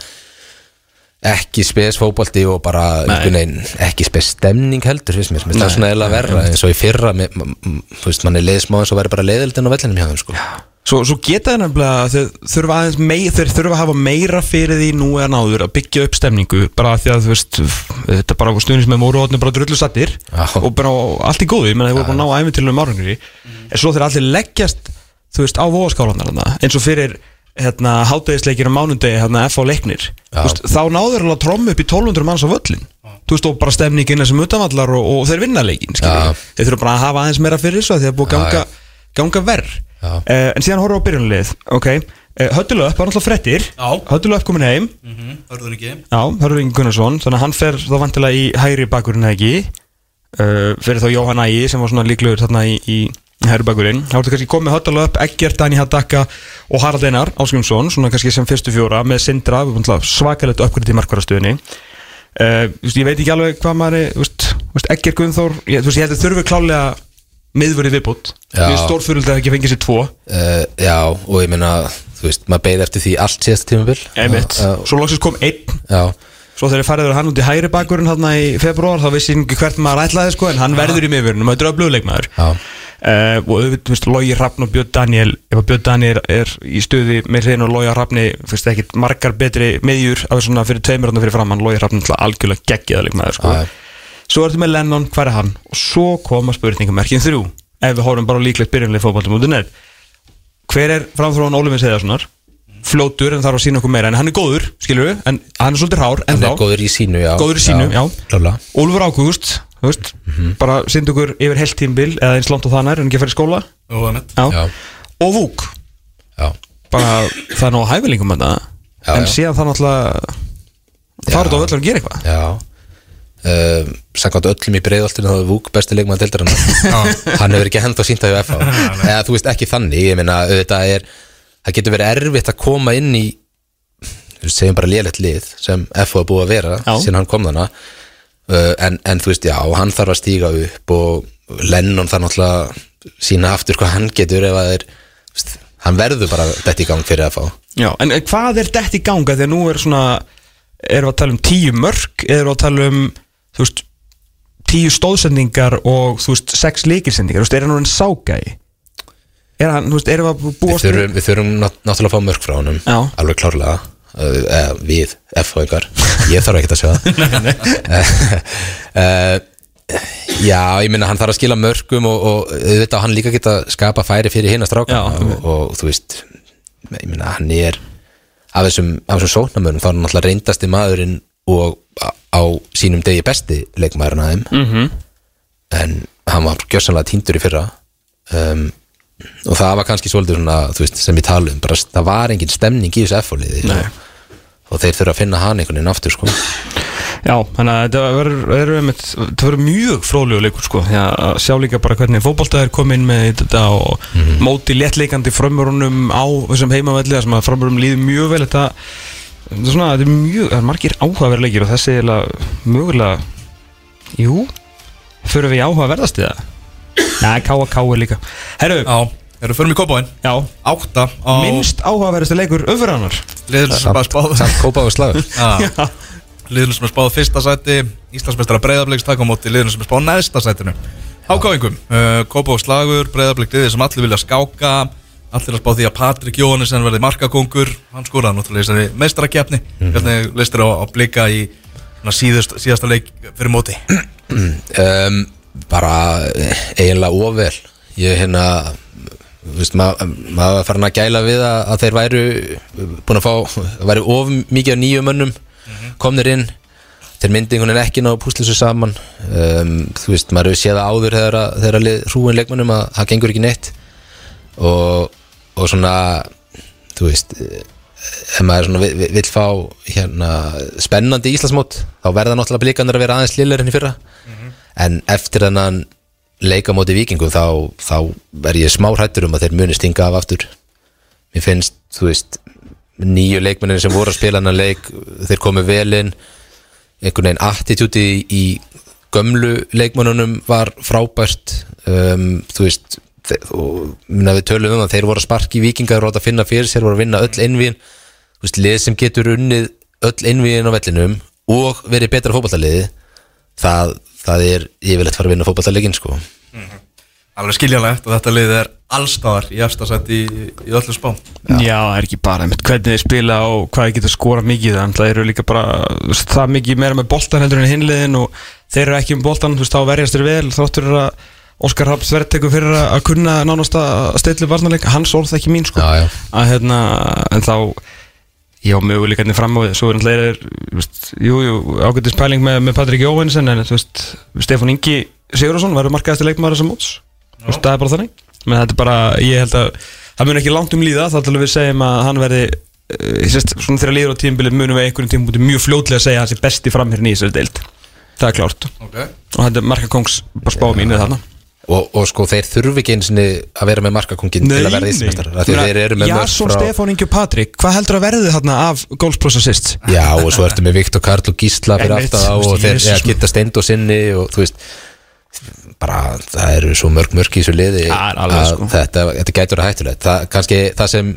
ekki spes fótbolti og bara veginn, ekki spes stemning heldur, finnst mér, mér það svona eða verra eins og í fyrra, þú veist, mann er leiðsmá eins og væri bara leiðildin á vellinum hjá þeim, sko Svo, svo geta þeir nefnilega þeir þurfa aðeins mei, þeir þurfa að hafa meira fyrir því nú en áður að byggja upp stemningu bara því að þú veist þetta er bara stuðnis með móru og bara drullu sattir og bara allt í góðu, ég menn að þeir voru bara að ná æfintilum árangri. En svo þeir allir leggjast þú veist á vóaskálanar eins og fyrir hérna hátæðisleikir á mánundegi hérna F á leiknir. Veist, þá náður alveg að tromma upp í 1200 manns á völlin þú veist og bara stemningin sem utanvallar og, og þeir vinna leikin þeir þurfa bara að hafa aðeins meira fyrir þessu að ganga, verð uh, en síðan horfum við á byrjunlið ok, uh, Höttulöf var náttúrulega frettir Já. Höttulöf komin heim. Mhm, Hörður ekki. Já, Hörður Ingi Gunnarsson þannig að hann fer þá vantilega í hægri bakurinn eða ekki? Uh, fyrir þá Jóhann Ægi sem var svona líklegur þarna í, í hægri bakurinn. Þá ertu kannski komið Höttulöf, Eggert, Dani Haddaka og Harald Einar Áskjömsson svona kannski sem fyrstu fjóra með Sindra svakalegt uppgrið Uh, veist, ég veit ekki alveg hvað maður er Egger Gunnþór ég, ég held að þurfi klálega miðvörið viðbútt Já. við stórfyruld að ekki fengið sér tvo. Uh, Já, og ég meina, þú veist, maður beið eftir því allt síðasta tímabil. Einmitt. Já, Svo loksins kom einn. Já, Svo þegar farið hann út í hægri bakurinn hann í februar þá vissi ég ekki hvert maður ætlaði sko en hann verður í er öflugleikmaður. Já, uh, og þú veist, Lógi Hrafn og Björn Daniel ef að Björn Daniel er í stuði með hrein og Lógi Hrafni, þú veist, ekkit margar betri meðjur af svona svo ertu með Lennon, hvað er hann? Og svo koma spurningamerkin þrjú ef við horfum bara á líklegt byrjunlega fótballtum út í net hver er framþróan Ólfinn Seðarssonar fljótur en þarf að sína okkur meira en hann er góður, skilur við, en hann er svolítið hár en Hann þá, er góður í sínu, já. Góður í sínu, já. Klálega. Ólfur Ágúst þú veist, bara synd okkur yfir heilt tímbil eða eins langt og það nær, en ekki að fara í skóla. Já. Já, og Vúk, já, bara það er nóg hæfilingum Já, en já. síðan það náttúrulega fara út á völlur að gera eitthvað. Já uh, Samkvæmt öllum í breiðoltinu þá er Vúk besti leikmann deildarinnar. Hann hefur ekki hend á sínta í FH Eða þú veist ekki þannig, ég meina auðvitað er Það getur verið erfitt að koma inn í segjum bara lélegt lið sem FH er búið að vera Já. síðan hann kom þarna. Uh, en, en þú veist, já, hann þarf að stíga upp og Lennon þarf náttúrulega að sína aftur hvað hann getur ef að þú veist, hann verður bara þetta í gang fyrir FH Já, en hvað er dett í ganga þegar nú er svona erum við að tala um tíu mörg erum við að tala um þú veist, tíu stóðsendingar og þú veist, sex leikilsendingar þú veist, er hann orðin ságæi? Er hann, þú veist, erum við að Við búast þurfum, við þurfum nátt- náttúrulega að fá mörg frá Já. alveg klárlega. Uh, við, FH-ingar ég þarf ekki að sjá það. Uh, Já, ég minna hann þarf að skila mörgum og, og á hann líka geta skapa færi fyrir hinn að stráka og, og þú veist ég minna hann er af þessum, af þessum sóknamörnum þá er hann náttúrulega reyndasti maðurinn og á, sínum degi besti leikmaðurinn að þeim mm -hmm. en hann var gjössanlega týndur í fyrra um, og það var kannski svolítið svona, veist, sem við talum bara, það var engin stemning í þessu F-fóliði Nei. og, og þeir þurfa að finna hann einhvern veginn aftur sko. Já, þannig að þetta verður- mjög fróðlegu leikur sko því að sjá líka bara hvernig fótbolta er komin með þetta og móti léttleikandi frömmurunum á þessum heimavelli þar sem að frömmurum líður mjög vel þetta er svona, þetta er mjög það er margir áhugaverð leikir og þessi er mögulega jú, fyrir við í áhugaverðast í það Nei, K.A.K. er líka. Herru, Já, erum förum í kópáin já, Átta á minnst áhugaverðasti leikur öfuranar liðinu sem er spáð samt kópa og slagur. Já. Liðinu sem er spáð fyrsta sæti Íslandsmeistara breyðabliks taka á móti liðinu sem er spáð neðsta sætinu. Hákáingum, uh, Kópá og Slagur breyðablik liðið sem allir vilja skáka allir að spá því að Patrik Jóhannesson verði markakongur. Hann skoraði náttúrulega í þessari meistarakefni hvernig listir á að blika í síðust, síðasta leik fyrir móti? Um, bara eh, eiginlega ofvel ég hérna veist, maður ma var farin að gæla við að, að þeir væru búin að fá, væru of mikið af nýjum mönnum komnir inn. Þeir myndi einhvern veginn ekki ná að púsla þessu saman. Um, þú veist, maður hefur séð áður þegar, að- að lið hrúin leikmönnum að það gengur ekki neitt. Og, og svona þú veist eh, ef maður svona vill, vill fá hérna spennandi Íslandsmót þá verða náttúrulega blikandur að vera aðeins lillir enn í fyrra. En eftir þennan leika móti vikingum þá, þá er ég smá hrættur um að þeir muni stinga af aftur. Mér finnst, þú veist nýju leikmennin sem voru að spila hennar leik þeir komu vel inn. Einhvern veginn attitúti í, gömlu leikmennunum var frábært. Um, þú veist og minna við tölum um að þeir voru að sparki vikingar og að finna fyrir sér voru að vinna öll innvíin þú veist, lið sem getur unnið öll innvíin á vellinum og verið betra fótballaliði það, það er yfirleitt fara að vinna fótballalegin sko. Alveg skiljanlegt og þetta lið er allstaðar í efsta sæti í, í öllu spá. Já, það er ekki bara einmitt hvernig þið spila og hvað þið geta skora mikið þannig að það eru líka bara það mikið meira með boltan heldur en hinliðin og þeir eru ekki um boltan, þú veist, þá verjast þeir vel þáttur er að Óskar Rapp Svertekur fyrir að að kunna nánast að steytlu varnarleik, hans orð ekki mín sko. Já, já. að hérna, en þá já, möguleikarnir fram á við svo er náttúrulega, þú veist, jú, jú ágættis pæling með, með Patrik Jóhansen en þú veist, Stefán Ingi Sigurðarsson verður markaðasti leikmaður þessum móts. Þú veist, það er bara þannig. Menn þetta er bara, ég held að það mun ekki langt um líða, þá að við segjum að hann verði sérst, svona þegar líður á tímbili munum við einhverjum tímbúti mjög fljótlega að segja að hann sé besti framherrin í þessari deild. Það er klárt. Okay. og þetta er marka kongs bara spá mínu þarna og, og sko þeir þurfi ekki eins og að vera með markakongin til að verða að þeir eru með mörg Jason, Stefán Ingi og Patrik, hvað heldur að verði þarna af Assist? Já, og svo ertu með Viktor Karl og Gísla fyrir aftan á og þeir ja, geta steind og sinni og þú veist bara það eru svo mörg mörg í þessu liði er alveg, að sko. þetta, þetta gætur að hættulegt það, kannski það sem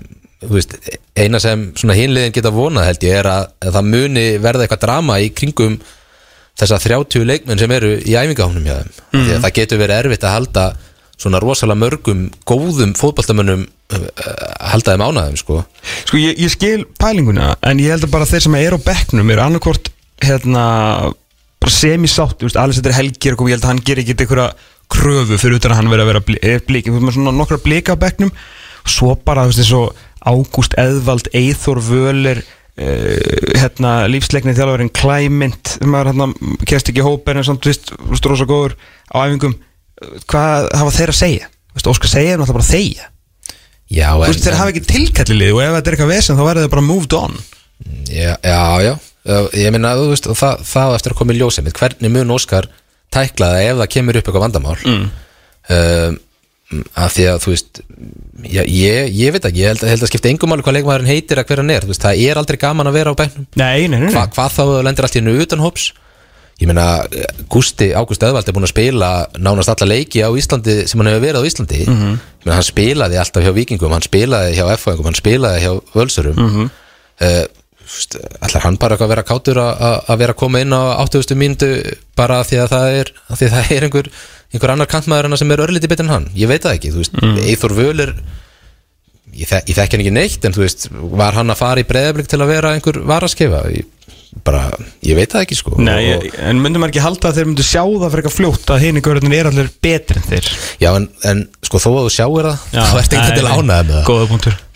veist, eina sem hinliðin geta vonað held ég er að, að það muni verða eitthvað drama í kringum þessa 30 leikmenn sem eru í æfingáhunum hjá þeim. Mm. að það getur verið erfitt að halda svona rosalega mörgum góðum fótboltamönnum uh, halda þeim ánaðum sko. Sko ég, ég skil pælinguna En ég held að bara þeir sem eru á bekknum eru annarkvort hérna semisátt, Alice þetta er helgir og ég held að hann gerir ekki einhverja kröfu fyrir utan að hann verið að vera er blík veist, með svona nokkra blika á bekknum og svo bara, þú veist, eins og Ágúst Eðvald, Eithor Völer hérna, lífsleikni þjálfarinn Klæmynd, maður hérna kemst ekki í hópen en samt, veist, þú veist, rosa góður á æfingum, hvað hafa þeir að segja? Þú veist, Óskar segja er náttúrulega bara þegja Já, Þú veist, þeir hafa ekki tilkallilið og ef þetta er eitthvað vesen þá verður þau bara moved on. Já, já, já. Ég minna, þú veist, það, það eftir að koma í ljósið Hvernig mun Óskar tækla það ef það kemur upp eitthvað vandamál? Mm. um, að Því að, þú veist já, ég, ég veit ekki, ég held, held að skipta engum máli hvað leikmaðurinn heitir að hver hann er veist, það er aldrei gaman að vera á bæknum Nei, nei, nei. Hva, Hvað þá lendir allt í hennu utan hóps Ég meina, Gústi Ágúst Öðvald er búin að spila nánast alla leiki á Íslandi sem hann hefur verið á Íslandi mm -hmm. meina, hann spilaði alltaf hjá Víkingum hann spilaði hjá F-fæðingum, hann spilaði hjá Völsurum mm -hmm. Ætlar hann bara að vera kátur að- vera að koma inn á 80. mínútu bara því að það er, að því að það er einhver, einhver annar kantmaður en sem er örlítið betur en hann, ég veit það ekki þú veist, mm. Eithor Völ er ég, þek, ég þekki hann ekki neitt en þú veist, var hann að fara í breyðablik til að vera einhver varaskefa ég, bara, ég veit það ekki sko. Nei, og, en myndum maður ekki halda að þeir myndu sjá það fyrir eitthvað fljótt að hinn í görðin er allir betri en þeir? Já, en, en sko þó að þú sjáir það þá ert ekki til ánæða með það.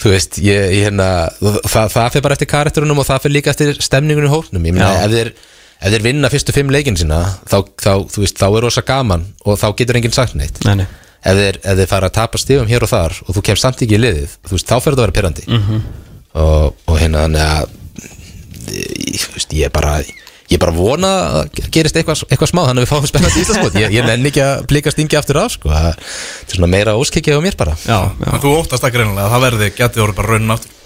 þú veist, ég, ég hérna það, það fyrir bara eftir karakterunum og það fyrir líka eftir stemningunum í hóknum, ég meina Já. ef þeir ef þeir vinna fyrstu fimm leikin sína þá, þá, þú veist, þá er rosa gaman og þá getur enginn sagt neitt. Nei, nei. Ef þeir, ef þeir fara að tapa stífum hér og þar og þú kemst samt ekki í liðið, þú veist, þá fyrir það að vera pyrrandi Mhm. og, og hérna þannig að ég, veist, ég er bara ég er bara vona að gerist eitthvað, eitthvað smá þannig að við fáum spennandi íslandsmót. Ég, ég nenni ekki að blika stingi aftur af sko. það þetta er svona meira óskikja á mér bara. Já, já. En þú óttast það greinilega að það verði getið orðið bara raunin aftur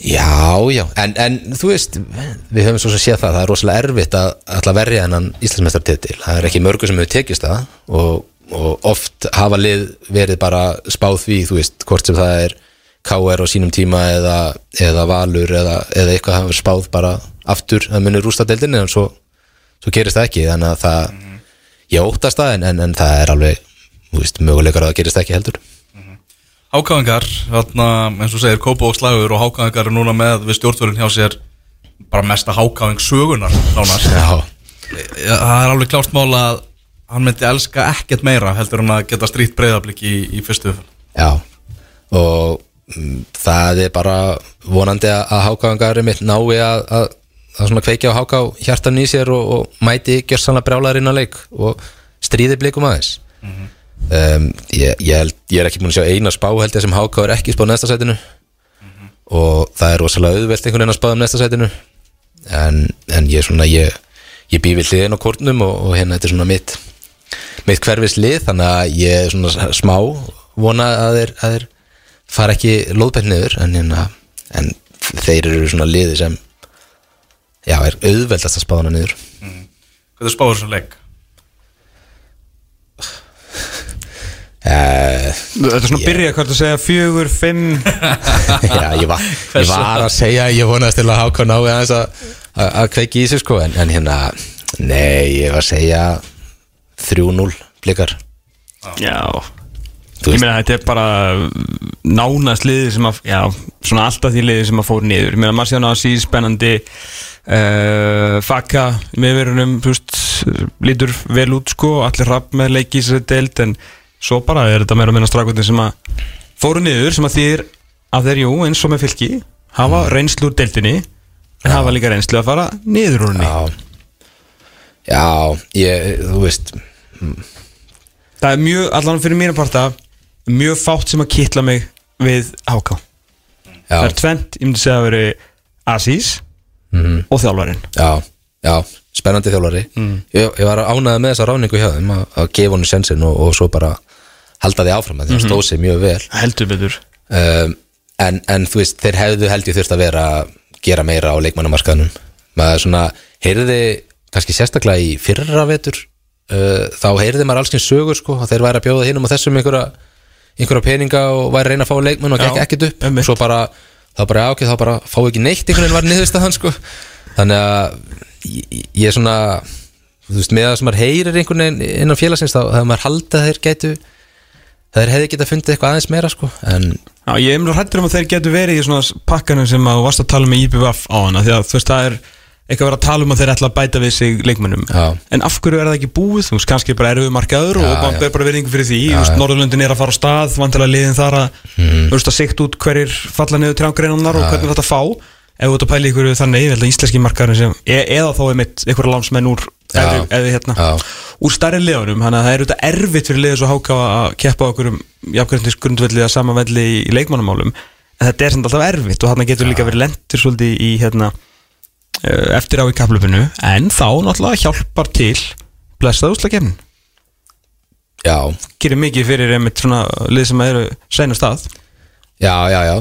Já, já, en, en þú veist við höfum svo sem séð það, það er rosalega erfitt að alltaf verja hennan Íslandsmeistartitil það er ekki mörgur sem hefur tekist það og, og oft hafa lið verið bara spáð því, þú veist, hvort sem það er KR á sínum tíma eða, eða Valur eða, eða eitthvað hafa spáð bara aftur að muni rústa deildinni en svo, svo gerist það ekki. Þannig að það, ég óttast það en, en, en það er alveg, þú veist, möguleikar að það gerist ekki heldur Hákáðingar, þarna, eins og segir Kópa og Slagur og Hákáðingar er núna með við stjórnvölinn hjá sér bara mesta Hákáðing sögunar nánast. Já, Ja, Það er alveg klárt mál að hann myndi elska ekkert meira heldur en að geta strýtt breyðablík í, í fyrstu. Já, og mm, það er bara vonandi að, að hákáðangarum mitt nái að, að, að kveikja á háká hjartan í sér og, og mæti gjörsanlega brjálæður inn á leik og stríði blikum aðeins um, ég, ég, held, ég er ekki búin að sjá eina spá held ég sem háká er ekki spáð næsta sætinu. Og það er rosalega auðvelt einhvern veginn að spáða um næsta sætinu. En, en ég er svona ég, ég bý við hliðin á kórnum og, og hérna þetta er svona mitt mitt hverfis lið þannig að ég er svona smá vona að þeir, að þeir fara ekki lóðbætt niður en, hérna, en þeir eru svona liði sem já, er auðveldast að spána niður. Hvað er spáður sem leik? Þetta er svona Ég- byrja hvað þú segja Fjögur, fimm? Já, ég var, ég var að segja ég vonaðist til að háka aðeins að, að, að kveiki í sig sko en, en hérna, nei, ég var að segja 3-0 blikar. Já. Þú Ég meina þetta er bara nánast liðið sem að Já, svona alltaf því liðið sem að fór niður. Ég meina Marciano Assis, spennandi uh, Faka Meðverunum, þú veist Lítur vel út sko, allir rapp með leiki í sér deild En svo bara er þetta meira að minna strákutin sem að Fóru niður sem að þýr að þeir, jú, eins og með fylki Hafa reynslu úr deildinni En hafa líka reynslu að fara niður úr henni. Já. Já, ég, þú veist Það er mjög, allan fyrir mínu parta Mjög fátt sem að kitla mig við háká Það er tvent, ég myndi segja að veri Asís og þjálfarinn. Já, já, spennandi þjálfari. Ég, ég var ánægð með þessa ráningu hjá þeim að, gefa honum sensin og, og svo bara halda því áfram að því að stóð sér mjög vel. Heldur betur. Um, en, en þú veist, þeir hefðu held ég þurft að vera gera meira á leikmannamarkaðnum. Maður svona, heyrði kannski sérstaklega í fyrra vetur uh, þá heyrði maður alls kyn sögur sko, þeir væri að bjóða hinum og þessum einhverja, einhverja peninga og væri að reyna að fá leikmann og gekk ekkert upp. einmitt. svo bara, þá bara, ok, þá bara fá ekki neitt einhvern veginn var niðurstaðan sko. Þannig að ég, ég svona þú veist, með það sem maður heyrir einhvern veginn innan félagsins þá hefur maður haldið að þeir gætu þeir hefði getað fundið eitthvað aðeins meira sko en Já, ég er mjög hrættur um að þeir getur verið í svona pakkanum sem að varst að tala með IBVF á hana því að þú veist það er eitthvað verið að tala um að þeir ætla að bæta við sig leikmönnum Já. en af hverju er það ekki búið, þú veist kannski bara erum við markaður og Já, bara já. ber bara verðingu fyrir því, þú veist Norðurlöndin er að fara á stað vantilega liðin þar að Mhm. þú veist að sikt út hverjir falla niður trjángreinunnar og hvernig þetta fá ef þú ert að pæla í ykkur þannig, ég held að íslenski markaður sem, e eða þá er mitt einhverja lánsmenn úr Já. Eða, eða hérna. Já. úr stærri liðunum, þannig að það er auðvitað erfitt fyrir liðið svo háká að keppa okkur um jafnkvæmtis grundvelli að samanvelli í, leikmannamálum en þetta er samt alltaf erfitt og þarna getur líka verið lentur svolítið í hérna eh, eftir á í kaplöfinu en þá náttúrulega hjálpar til blessað úslakefnin já, gerir mikið fyrir einmitt svona lið sem eru sænum stað já, já, já.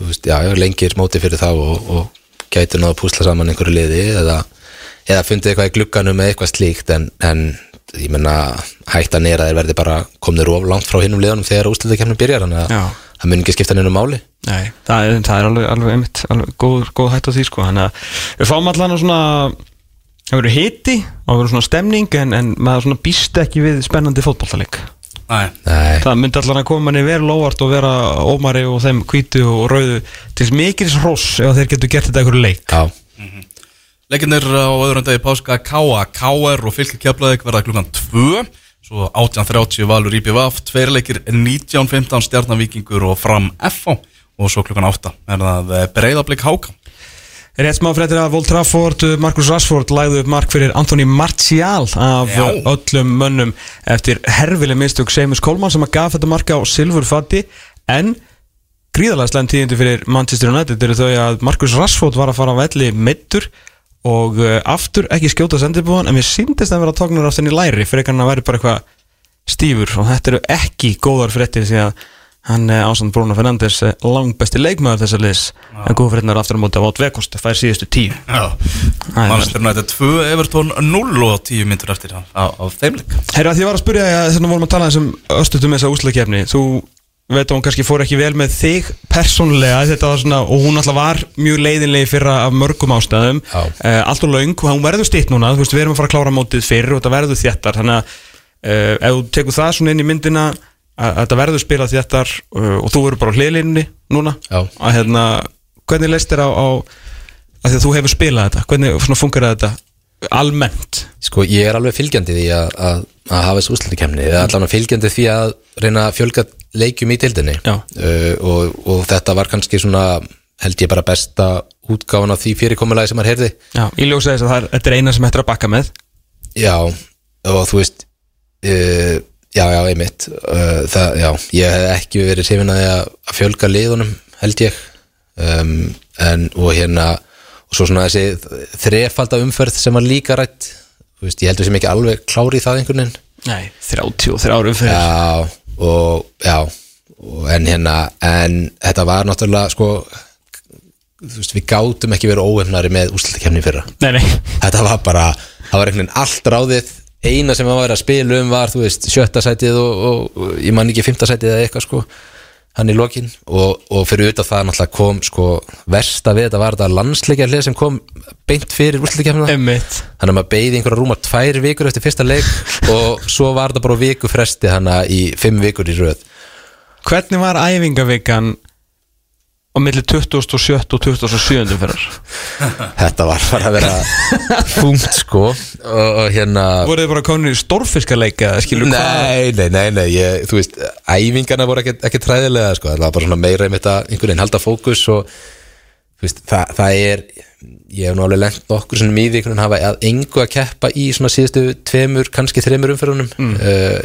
Veist, já, já, lengir móti fyrir þá og, og gæti náðu að púsla saman einhverju liði eða, eða fundið eitthvað í glugganum með eitthvað slíkt en, en ég menna hættan er að þeir verði bara komnir of langt frá hinnum liðunum þegar úsliðakefnum byrjar þannig að það mun ekki skipta neinu máli. Nei, það er, það er alveg, alveg einmitt alveg góð, góð hætt á því sko. Þannig að við fáum allan svona það verður hiti og það verður svona stemning en, en maður svona býst ekki við spennandi Nei, það myndi allan að koma manni vel óvart og vera ómari og þeim hvítu og rauðu til mikils hross ef þeir getur gert þetta einhverju leik. Já, Leikinnir á öðrum degi páska K.A. K.R. og fylgir keflaðik verða klukkan 2 Svo 18.30 Valur IPVF Tveir leikir 19.15 Stjarnavíkingur og Fram F.O. Og svo klukkan 8 er það breyðablik Háka Rétt smá fréttir að Volt Trafford, Marcus Rashford lagði upp mark fyrir Anthony Martial af Já. öllum mönnum eftir herfileg mistök Seamus Coleman sem að gaf þetta marka á silfurfatti en gríðalega slæm tíðindi fyrir Manchester United eru þau að Marcus Rashford var að fara á velli meittur og uh, aftur ekki skjóta sendibúan en mér síndist að vera tóknur aftur í læri fyrir ekki hann að vera bara eitthvað stífur. Og þetta eru ekki góðar fréttir því að hann er ásand Bruno Fernandes eh, langbesti leikmaður þessar liðs. En góð fréttinar aftur á móti á Vot Vekost fær síðustu tíu. Já. Manchester United 2, Everton 0 og 10 myndur eftir á, á, þeimleik Herra, því ég var að spyrja þess að vorum veit að hún kannski fór ekki vel með þig persónulega þetta var svona og hún alltaf var mjög leiðinlega fyrra af mörgum ástæðum. Uh, allt og laung og hún verður stitt núna þú veist við erum að fara að klára mótið fyrr og þetta verður þéttar þannig að uh, ef þú tekur það svona inn í myndina að, þetta verður spilað þéttar uh, og þú verður bara á hliðlinni núna Já. að hérna hvernig leist þér á, á að því að þú hefur spilað þetta hvernig svona funkar þetta almennt? Sko ég er alveg fylgjandi því að, að, að hafa þessu úslitakemni eða allan fylgjandi því að reyna að fjölga leikjum í tildinni uh, og, og þetta var kannski svona held ég bara besta útgáfan af því fyrirkomulagi sem maður heyrði. Já, ég ljósa þess að það er, þetta er eina sem hættir að bakka með. Já, og þú veist uh, Já, já, einmitt. Uh, það, Já, ég hef ekki verið hrifin að að fjölga liðunum held ég. Um, en, og hérna og svo svona þessi þrefalda umferð sem var líka rætt veist, ég heldur sem ekki alveg klári í það einhvern veginn. Nei, 33 árum fyrir. Já, og já og, en hérna, en þetta var náttúrulega sko þú veist, við gátum ekki verið óefnari með úrslutakefni fyrra. Nei, nei, þetta var bara, það var einhvern veginn allt ráðið. Eina sem var að spila um var þú veist, sjötta sætið og, og, og ég man ekki fymta sætið eða eitthvað sko hann í lokin og, og fyrir auðvitað það náttúrulega kom sko versta við þetta var þetta landsleikjarlið sem kom beint fyrir úrslutakefnina emmitt þannig að maður beigði einhverja rúmar tvær vikur eftir fyrsta leik og svo var þetta bara á viku fresti hana í fimm vikur í röð. Hvernig var æfingavikan á milli 27. og 27. fyrir? þetta var bara að vera funkt sko og, og hérna Voruð þið bara konur í hvað? Nei, nei, nei, nei ég, þú veist, æfingarna voru ekki, ekki træðilega, sko, það var bara svona meira einmitt að einhvern veginn halda fókus og þú veist, það, það er ég hef nú alveg lengt nokkur svona mýði einhvern veginn að engu að keppa í svona síðustu tveimur, kannski þreimur umferðunum mm.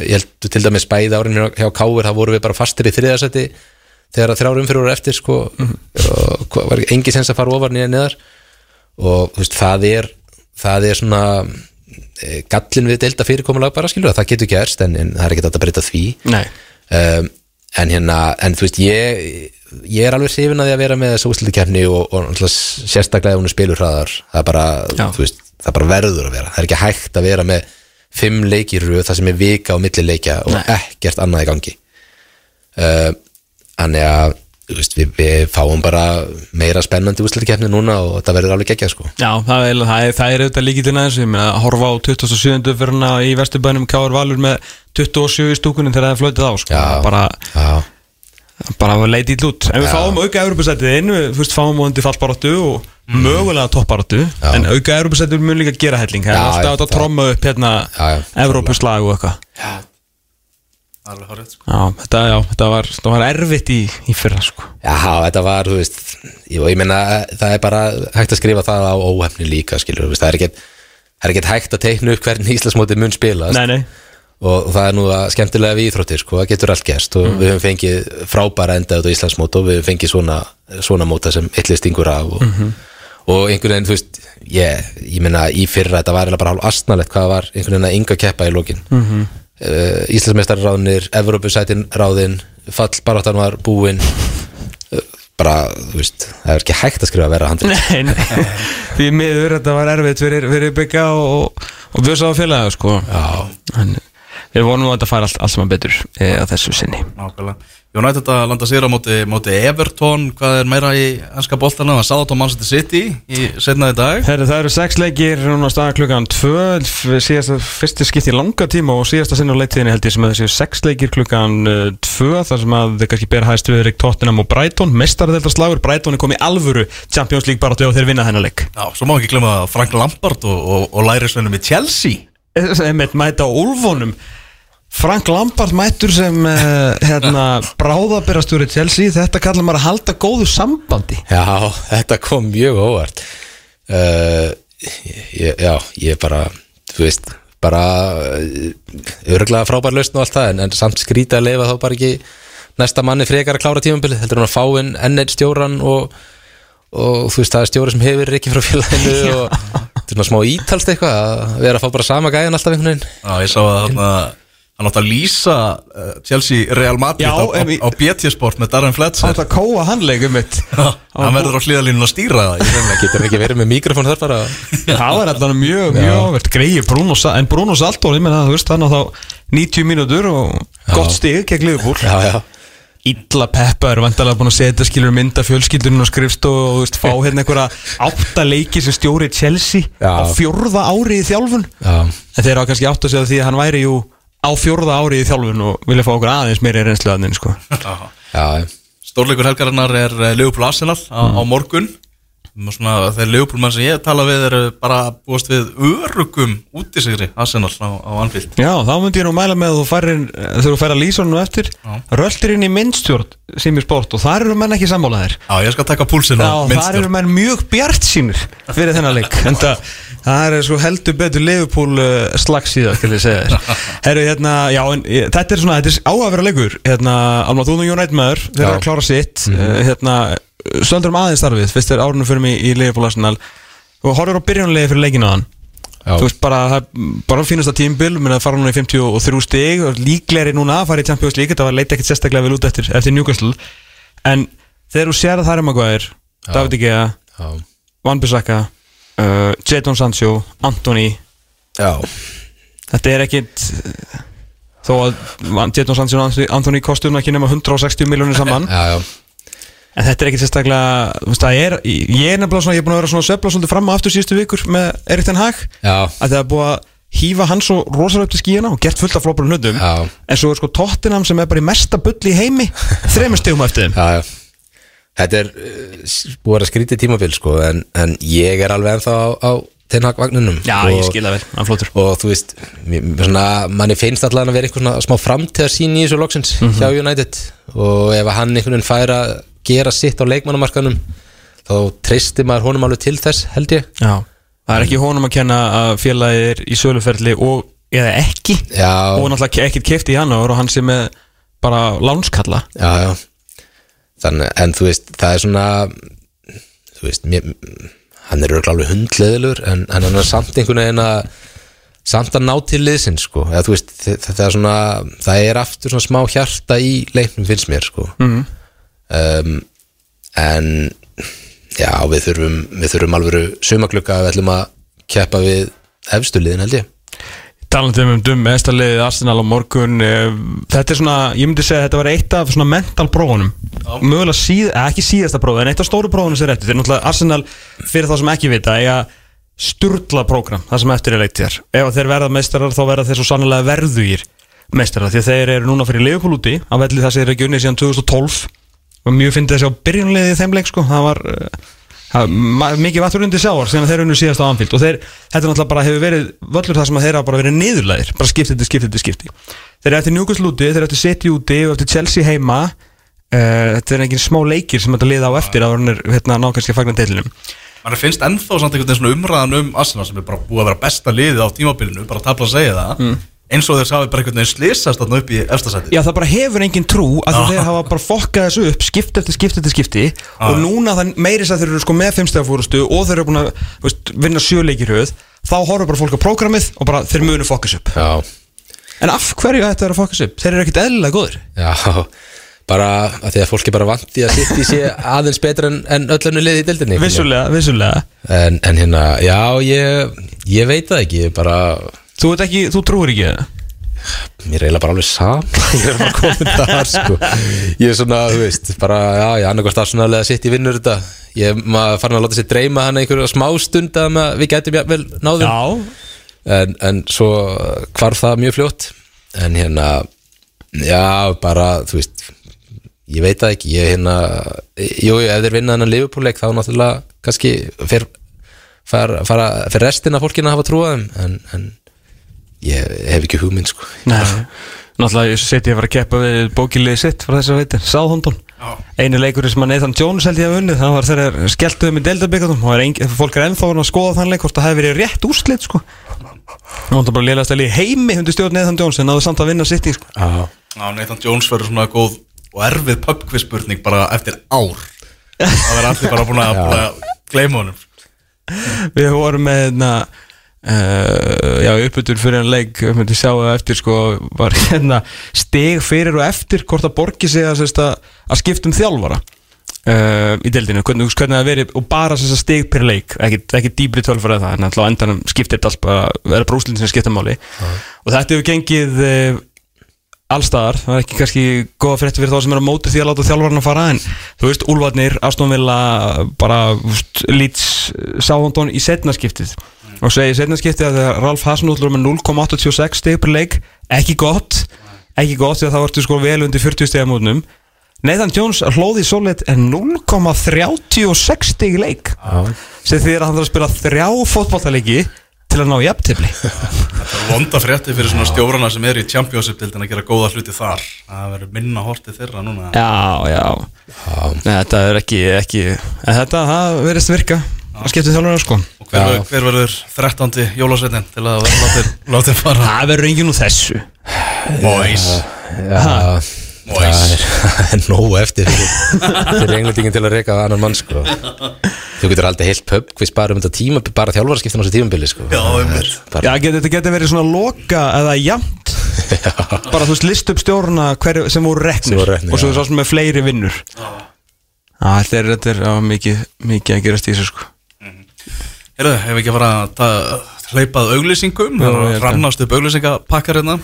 ég held til dæmis bæði árin hjá, hjá Káur, það voru við bara fastir í þriðarsæti þegar að þrjár umferður voru eftir sko, og hvað- var engi sens að fara ofar nýja neðar og veist, það er það er svona e, gallin við delta fyrirkomulag bara skilur að það getur gerst en, en það er ekki þetta að breyta því. Um, en hérna, en þú veist ég, ég er alveg hrifin að því að vera með þessu úslitikefni og, og sérstaklega ef hún er spilur hraðar það er bara, veist, það bara verður að vera. Það er ekki hægt að vera með fimm leikir röð það sem er vika og milli leikja og Nei. ekkert annað í gangi. Uh, Þannig að veist, við, við fáum bara meira spennandi úrslutikefni núna og þetta verður alveg geggjað sko Já, það er, það er, það er auðvitað líkillin aðeins Ég meina að horfa á 27. fyrrna í Vesturbænum Káar Valur með 27 í stúkunum þegar það er flötið á sko. Já. bara, Já, bara að leita í lút En við Já. fáum auka Evropasætið inn Við fyrst fáum vondi fallbaráttu og mögulega topparáttu Já. En auka Evropasætið mun líka gera helling Það er alltaf að tromma upp hérna. Evrópuslag og eitthvað Alveg horrið sko. Já, þetta, já, þetta, var, þetta var erfitt í, í fyrra sko. Já, þetta var, þú veist Jú, ég meina, það er bara hægt að skrifa það á óhefni líka, skilur veist, það er ekkert það er ekkert hægt að teikna upp hvernig Íslandsmóti mun spilast. Nei, nei. Og það er nú að skemmtilega við íþróttir sko, það getur allt gerst. Og við höfum fengið frábæra enda út á Íslandsmót og við höfum fengið svona, svona móta sem eitthvað stingur af og, og einhvern veginn, þú veist ég, ég meina í fyrra þetta var bara hálf astnalegt hvað var einhvern veginn að ynga keppa í lokin. Mm -hmm. Uh, Íslandsmeistarráðnir, Evrópusætin ráðin fallbaráttan var búin. Uh, bara, þú veist það er ekki hægt að skrifa að vera handrið Nei, nei, því miður þetta var erfitt fyrir, fyrir bygga og, og bjösa á félaga sko. Já, en við vonum að þetta fara allt, allt saman betur e, á þessu sinni. Nákvæmlega. United að landa sér á móti, móti Everton. Hvað er meira í ennska boltana Það sáðat á Manchester City í setnaði dag. Herri, það eru sex leikir núna staða klukkan tvö. Síðasta, fyrsti skipt í langa tíma og síðasta sinni á leiktíðinni held ég sem að þessi sex leikir klukkan uh, tvö þar sem að þið kannski ber hæst við Erik Tottenham og Brighton. Mestaradeldarslagur, Brighton er komið í alvöru Champions League bara og þeir vinna þennan leik. Já, svo má ekki glemma Frank Lampard og, og, og lærisvennum í Chelsea. Mæta á Ulfonum Frank Lampard mættur sem uh, hérna, bráðabirastjóri Chelsea. Þetta kallar maður að halda góðu sambandi. Já, þetta kom mjög óvart. Uh, ég, Já, ég bara þú veist, bara örgulega frábær lausn og allt það en, en samt skrítið að leifa þá bara ekki næsta manni frekar að klára tímabilið heldur hann að fá inn enn eitt stjóran og, og þú veist, það er stjóri sem hefur ekki frá félaginu og þetta er svona smá ítalst eitthvað að vera að fá bara sama gæðan alltaf einhvern veginn. Já, ég sá að þarna Hann átti að lýsa uh, Chelsea Real Madrid Já, á, á, á BT Sport með Darren Fletcher. Það að kóa handleikum mitt. Hann verður á hlýðalínun að stýra það. Ég reynilega. Getur ekki verið með mikrofón þar bara? Það var alltaf mjög, mjög áverð Greið Bruno, en Bruno Saltor Ég meina þú veist hann á þá 90 mínútur og gott stig gegn Liverpool. Já, já, Illa Peppa er vandalega búin að setja skilur mynda fjölskyldunum og skrifst og þú veist, fá hérna einhverja átta leiki sem stjóri Chelsea Já. á fjórða ári í þjálfun. Já, en þeir á kannski átt að segja því að hann væri jú á fjórða ári í þjálfun og vilja fá okkur aðeins meiri reynslu að sko. Stórleikur helgarinnar er uh, Liverpool Arsenal á, á morgun svona þeir Liverpool menn sem ég tala við eru bara búast við örugum útisigri Arsenal á, á Anfield. Já, þá myndi ég nú mæla með að þú færir þegar þú færir að lýsa honum eftir röltir inn í minnstjórn sem er sport og þar eru menn ekki sammálaðir. Já, ég skal taka púlsinn Já, á þar minnstjórn eru menn mjög bjart sínir fyrir þennan leik. En það, það er svo heldur betur uh, slags í það, skal ég segja þér. Herru, hérna, já, en ég- þetta er svona þetta er á að vera leikur, hérna Alma, þú að söldur um aðeins starfið fyrst er árunum fyrir mig í Liverpool Arsenal. Og horfur á byrjunulegi fyrir leikinu á hann. Já, þú veist bara, það er bara fínasta tímbil menn að fara núna í 53 stig og líklegri núna að fara í Champions League þetta var leita ekkert sérstaklega vel út eftir, eftir Newcastle. En þegar þú sér að það er maður David Igea, Van Bissaka uh, Jadon Sancho, Anthony. Já, þetta er ekkit þó að Jadon Sancho og Anthony kostum ekki nema 160 miljónir saman. Já, já. En þetta er ekkit sérstaklega það er, ég er nefnilega svona ég er búin að vera svona söfla svolítið fram á aftur síðustu vikur með Erik Ten Hag. Já, að það er búið að hýfa hann svo rosalega upp til skíðana og gert fullt af floppar hlutum. Já, en svo er sko Tottenham sem er bara í mesta bulli í heimi þreymur stegum eftir þeim. Já, já. Þetta er uh, s- búið að skrítið tímabil sko en, en ég er alveg ennþá á, á tennhagvagninum Já, ég skil það vel, hann flótur og þú veist, mér- mér svona, manni finnst allan að vera einhver svona smá framtíðarsýn í þessu loksins hjá United. Og ef að hann einhvern veginn fær að gera sitt á leikmannamarkanum þá treystir maður honum alveg til þess held ég. Já, það er ekki honum að kenna að félagið er í söluferli og eða ekki. Já, og náttúrulega ekkert kefti í janúar og hann sem er bara lánskalla. Já, já. Þannig, en þú veist, það er svona þú veist, mér, hann er alveg hundleðilur en, en hann er samt einhvern veginn að samt að ná til liðsinn sko. Eða þú veist, þetta er svona það er aftur svona smá hjarta í leiknum finnst mér sko. Mhm. Um, en já, við þurfum við þurfum alveg sumaglugga að við ætlum að keppa við efstu liðin held ég. Talandi um um mestarliðið Arsenal á morgun. Eh, Þetta er svona, ég myndi segja að þetta var eitt af svona mental prófunum. Mögulega síð, eh, ekki síðasta prófu En eitt af stóru prófunum sem er eftir. Þetta er náttúrulega Arsenal fyrir þá sem ekki vita Eiga sturla prógram, það sem eftir er leikt þér Ef að þeir verða meistarar þá verða þeir svo sannlega verðugir meistarar Því að þeir eru núna fyrir Liverpool úti Á velli það sem þeir ekki unnið síðan 2012 Og mjög fyndið þessi á byrjunliðið í þeim leik sko. Það var ma- mikið vattur undir sjáar sem þeir unnu síðast á anfild og þeir, þetta er náttúrulega bara hefur verið völlur þar sem þeir hafa bara verið niðurlæðir bara skipti til skipti til skipti. Þeir eru eftir Newcastle úti, þeir eru eftir City úti og eftir Chelsea heima. Uh, þetta er engin smá leikir sem þetta liða á eftir að er hérna ná kannski að fagna deilinum Man finnst ennþá samt einhvern veginn umræðan um Arsenal sem er bara búið að vera besta liðið á tímabilinu bara að tapla að segja það eins og þeir sáðu bara einhvern veginn slýsast þarna upp í efstasæti Já það bara hefur engin trú að Já. þeir hafa bara fokkað þessu upp skipti eftir skipti eftir skipti. Og núna það meiris að þeir eru sko með fimmstæðafúrustu og þeir eru búin að veist, vinna sjöleikir höð þá horfur bara fólk á prógramið og bara þeir munu fokkas upp. Já, En af hverju ættu þeir að fokkas upp? Þeir eru ekkert eðlilega góðir. Já Bara að því að fólk er bara vant í að sitt í sé aðeins betur en, en öll önnu liði í dildinni Vissulega, vissulega. En, en hérna, já, ég, ég Þú ekki, þú trúir ekki það Mér er eiginlega bara alveg saman Ég er bara komin þar sko. Ég er svona, þú veist, bara, já, ég annarkvæmst afsvonarlega sitt í vinnur þetta. Ég maður farin að láta sér dreyma hann einhverju smá stund að við gætum vel náðum Já, en, en svo hvarf það mjög fljótt. En hérna, já, bara, þú veist Ég veit það ekki, ég hérna Jú, ef þeir vinna þennan Liverpool-leik þá náttúrulega kannski fer, fer, fara, fer restina fólkina að hafa trúaðum en, en ég hef ekki hugmynd sko. Náttúrulega ég seti að fara að keppa við bókiliði sitt frá þess að veitir, Sáðhondon Einu leikurinn sem að Nathan Jones held ég að unnið það var þegar skelltuðum í deildabikatum og er engin, fólk er ennþá að skoða þann leik hvort það hefði verið rétt úrslit sko. Það var bara lélega stæli heimi hundi stjórn Nathan Jones en náðu samt að vinna sitt í sko. Já, Nathan Jones verður svona góð og erfið pubquiz spurning bara eftir ár. Það verður allir bara búin að, búin að gleyma honum. Við vorum með hérna Uh, já, uppbyttur fyrir en leik við myndum sjá það eftir sko var hérna stig fyrir og eftir hvort það borgi sig að, að, að skipta um þjálfara. Uh, í deildinu, hvernig, hvernig það verið og bara að stig per leik, ekki, ekki dýbri tölfara það, en alltaf endanum skiptir þetta allt bara, er brúslinn sem skipta máli. Og þetta hefur gengið uh, allstaðar, það er ekki kannski góða frétti fyrir þá sem er að móti því að láta þjálfarna fara en þú veist, Úlfarnir, Aston Villa bara, Leeds Sáhondon í setnaskiptið og segi í setnaskiptið að Ralf Hasnúllur með 0,86 stig per leik ekki gott, ekki gott því að það vartu sko vel undir 40 stiga mútnum Nathan Jones hlóði svolít en 0,36 stig í leik. Já, sem því að hann þarf að spila þrjá fótballtaleiki til að ná jafntefli. Það er vonda frétti fyrir svona stjórana sem eru í Championship-dildin að gera góða hluti þar. Það verður minna hortið þeirra núna. Já, já, Nei, Þetta er ekki, ekki Þetta, verðist virka að skipta þjálfur sko. Og hver, Já. hver verður 13. jólasveitin til að látið, látið fara? Það verður engin úr þessu. Boys já. Það Mois. er, það er nógu eftir. Fyrir, fyrir englendingin til að reyka það annan mann sko. Þú getur aldrei heilt pub hvist bara um þetta tíma, bara þjálfarskiptin á þessu tímabili sko. Já, einmitt. Já, þetta getur verið svona loka eða jafnt. Bara þú veist list upp stjórna hver, sem voru reknir, og svo já. er svo sem með fleiri vinnur. Já, þetta er, þetta er mikið, mikið að gerast í þessu sko Heyrðu, ef ekki að fara að hleypað auglýsingum Það er rannast upp auglýsingapakkar hérna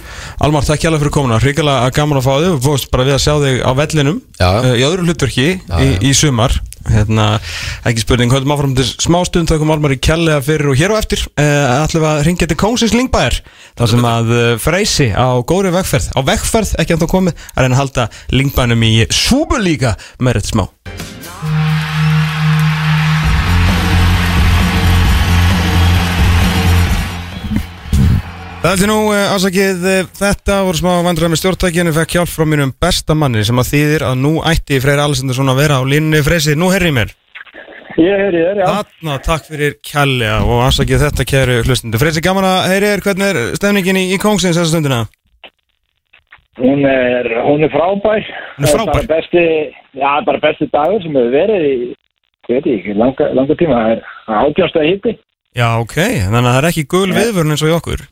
Almar, takk hjálpa fyrir komuna, hrikalega gaman að fá þig. Og fórst bara við að sjá þig á vellinum Já. uh, í öðru hlutverki í, í sumar. Hérna, ekki spurning, höfum áfram til smá stund. Þá kom Almar í kjallega fyrir og hér á eftir uh, ætlum við að ringja til Kongsins Lingbæjar þar sem að uh, freysi á góðri vegferð. Á vegferð, ekki að þá komið að reyna að halda Lingbænum í súbulíka með rétt smá Það er nú ásakið uh, þetta voru smá vandræð með stjórntækinu fekk hjálp frá mínum besta manni sem að þýðir að nú ætti Freyr Alessandarsson að vera á línni freysi, nú herri mér Ég heyri þér, já. Þarna, takk fyrir kjallega og ásakið þetta kæru hlustundu Freysi, gaman að heyri þér hvernig er stefningin í, í Kongsins þessa stundina Hún er, hún er frábær. Hún er frábær? Það er besti, já, bara besti dagur sem hefur verið í, ég veit ekki, langa, langa tíma. Það er átjástaði hitti. Já, ok, þannig að það er ekki gul viðvörn eins og í okkur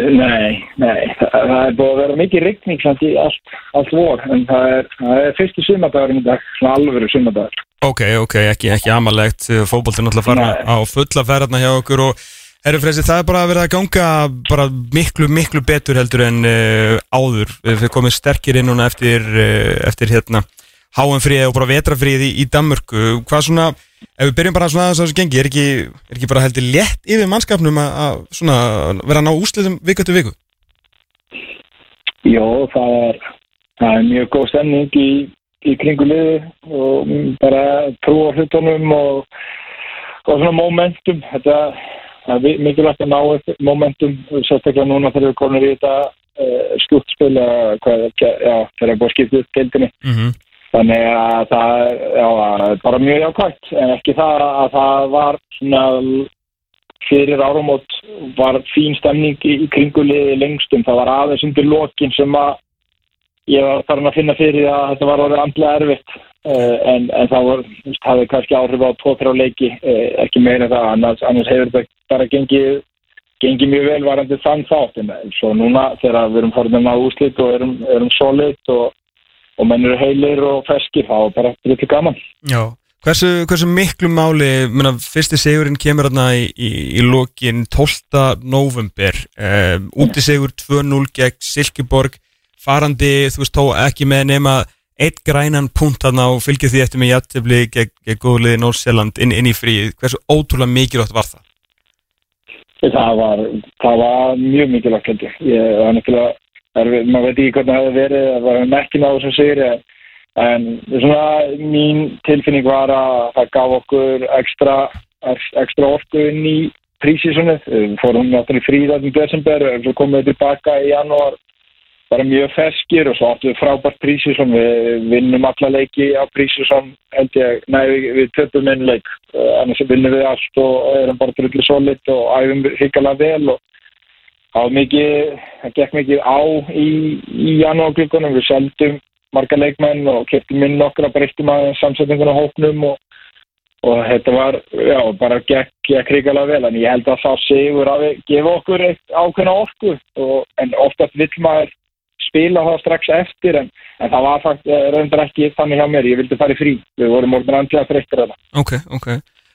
Nei, nei, það, það er búið að vera mikið rigning samt í allt, allt vor, en það er, það er fyrsti sumardagurinn í dag, svona alvöru sumardagur. Ok, ok, ekki, ekki amalegt fótbolti náttúrulega fara Nei. á fulla ferðarna hjá okkur og Herru Freysi, það er bara að vera að ganga bara miklu, miklu betur heldur en uh, áður. Við komum sterkir inn núna eftir, uh, eftir hérna háanfríði og bara vetrafríði í, Danmörku. Hvað svona, ef við byrjum bara svona að þessu gengi, er ekki, er ekki bara heldur létt yfir mannskapnum að, að svona vera að ná úslitum viku til viku? Jó, það er, það er mjög góð stemning í, í kringu liði og bara trú á hlutunum og, og svona momentum. Þetta það er mikilvægt að ná momentum, sérstaklega núna þegar við komum í þetta uh, skjúttspil eða hvað, já, þegar við búum að skipta upp deildinni. Mm -hmm. Þannig að það já, bara mjög jákvæmt en ekki það að það var svona fyrir áramót var fín stemning í, kringuliði lengstum. Það var aðeins undir lokin sem að ég var farin að finna fyrir að þetta var orðið andlega erfitt. Uh, en, en það var, hafði kannski áhrif á 2-3 leiki, uh, ekki meira það. Annars, annars hefur þetta bara gengið gengið mjög vel varandi þann þátt. En svo núna þegar við erum farin að ná úslit og erum, erum solid og og menn eru heilir og feskir, þá er bara litlu gaman. Já. Hversu, hversu miklu máli, menna, fyrsti segurinn kemur hérna í, í, í lokin 12. november, um, úti segur 2-0 gegn Silkeborg, farandi, þú veist, þó ekki með nema eitt grænan punkt þarna og fylgir því eftir með jættefli gegn, gegn góðliði Nórsjælland inn, inn í fríð, hversu ótrúlega mikilvægt var það? Það var, það var mjög mikilvægt ég. Ég var náttúrulega, maður veit ekki hvernig það hefði verið, það var mekkin á þessum sigri, en svona mín tilfinning var að það gaf okkur ekstra, ekstra orku inn í prísísunnið. Fórum náttúrulega í fríðatum desember, svo komum við tilbaka í janúar bara mjög feskir og svo áttum við frábært prísísson, við vinnum alla leiki á ég, nei við, töpum einn leik, annars vinnum við allt og erum bara drullu solid og æfum higgalega vel og það gekk mikið á í, í janúarglökunum, við seldum marga leikmenn og keftum inn nokkra, breyttum aðeins samsetningun á hóknum og, og þetta var, já, bara gekk, higgalega vel, en ég held að það sigur að við gefa okkur eitt ákveðna orku og, en oftast vill maður spila það strax eftir en, en það var fakt reyndar ekki þannig hjá mér, ég vildi fara í frí. Við vorum orðin andlega þreyttir þetta Ok, ok.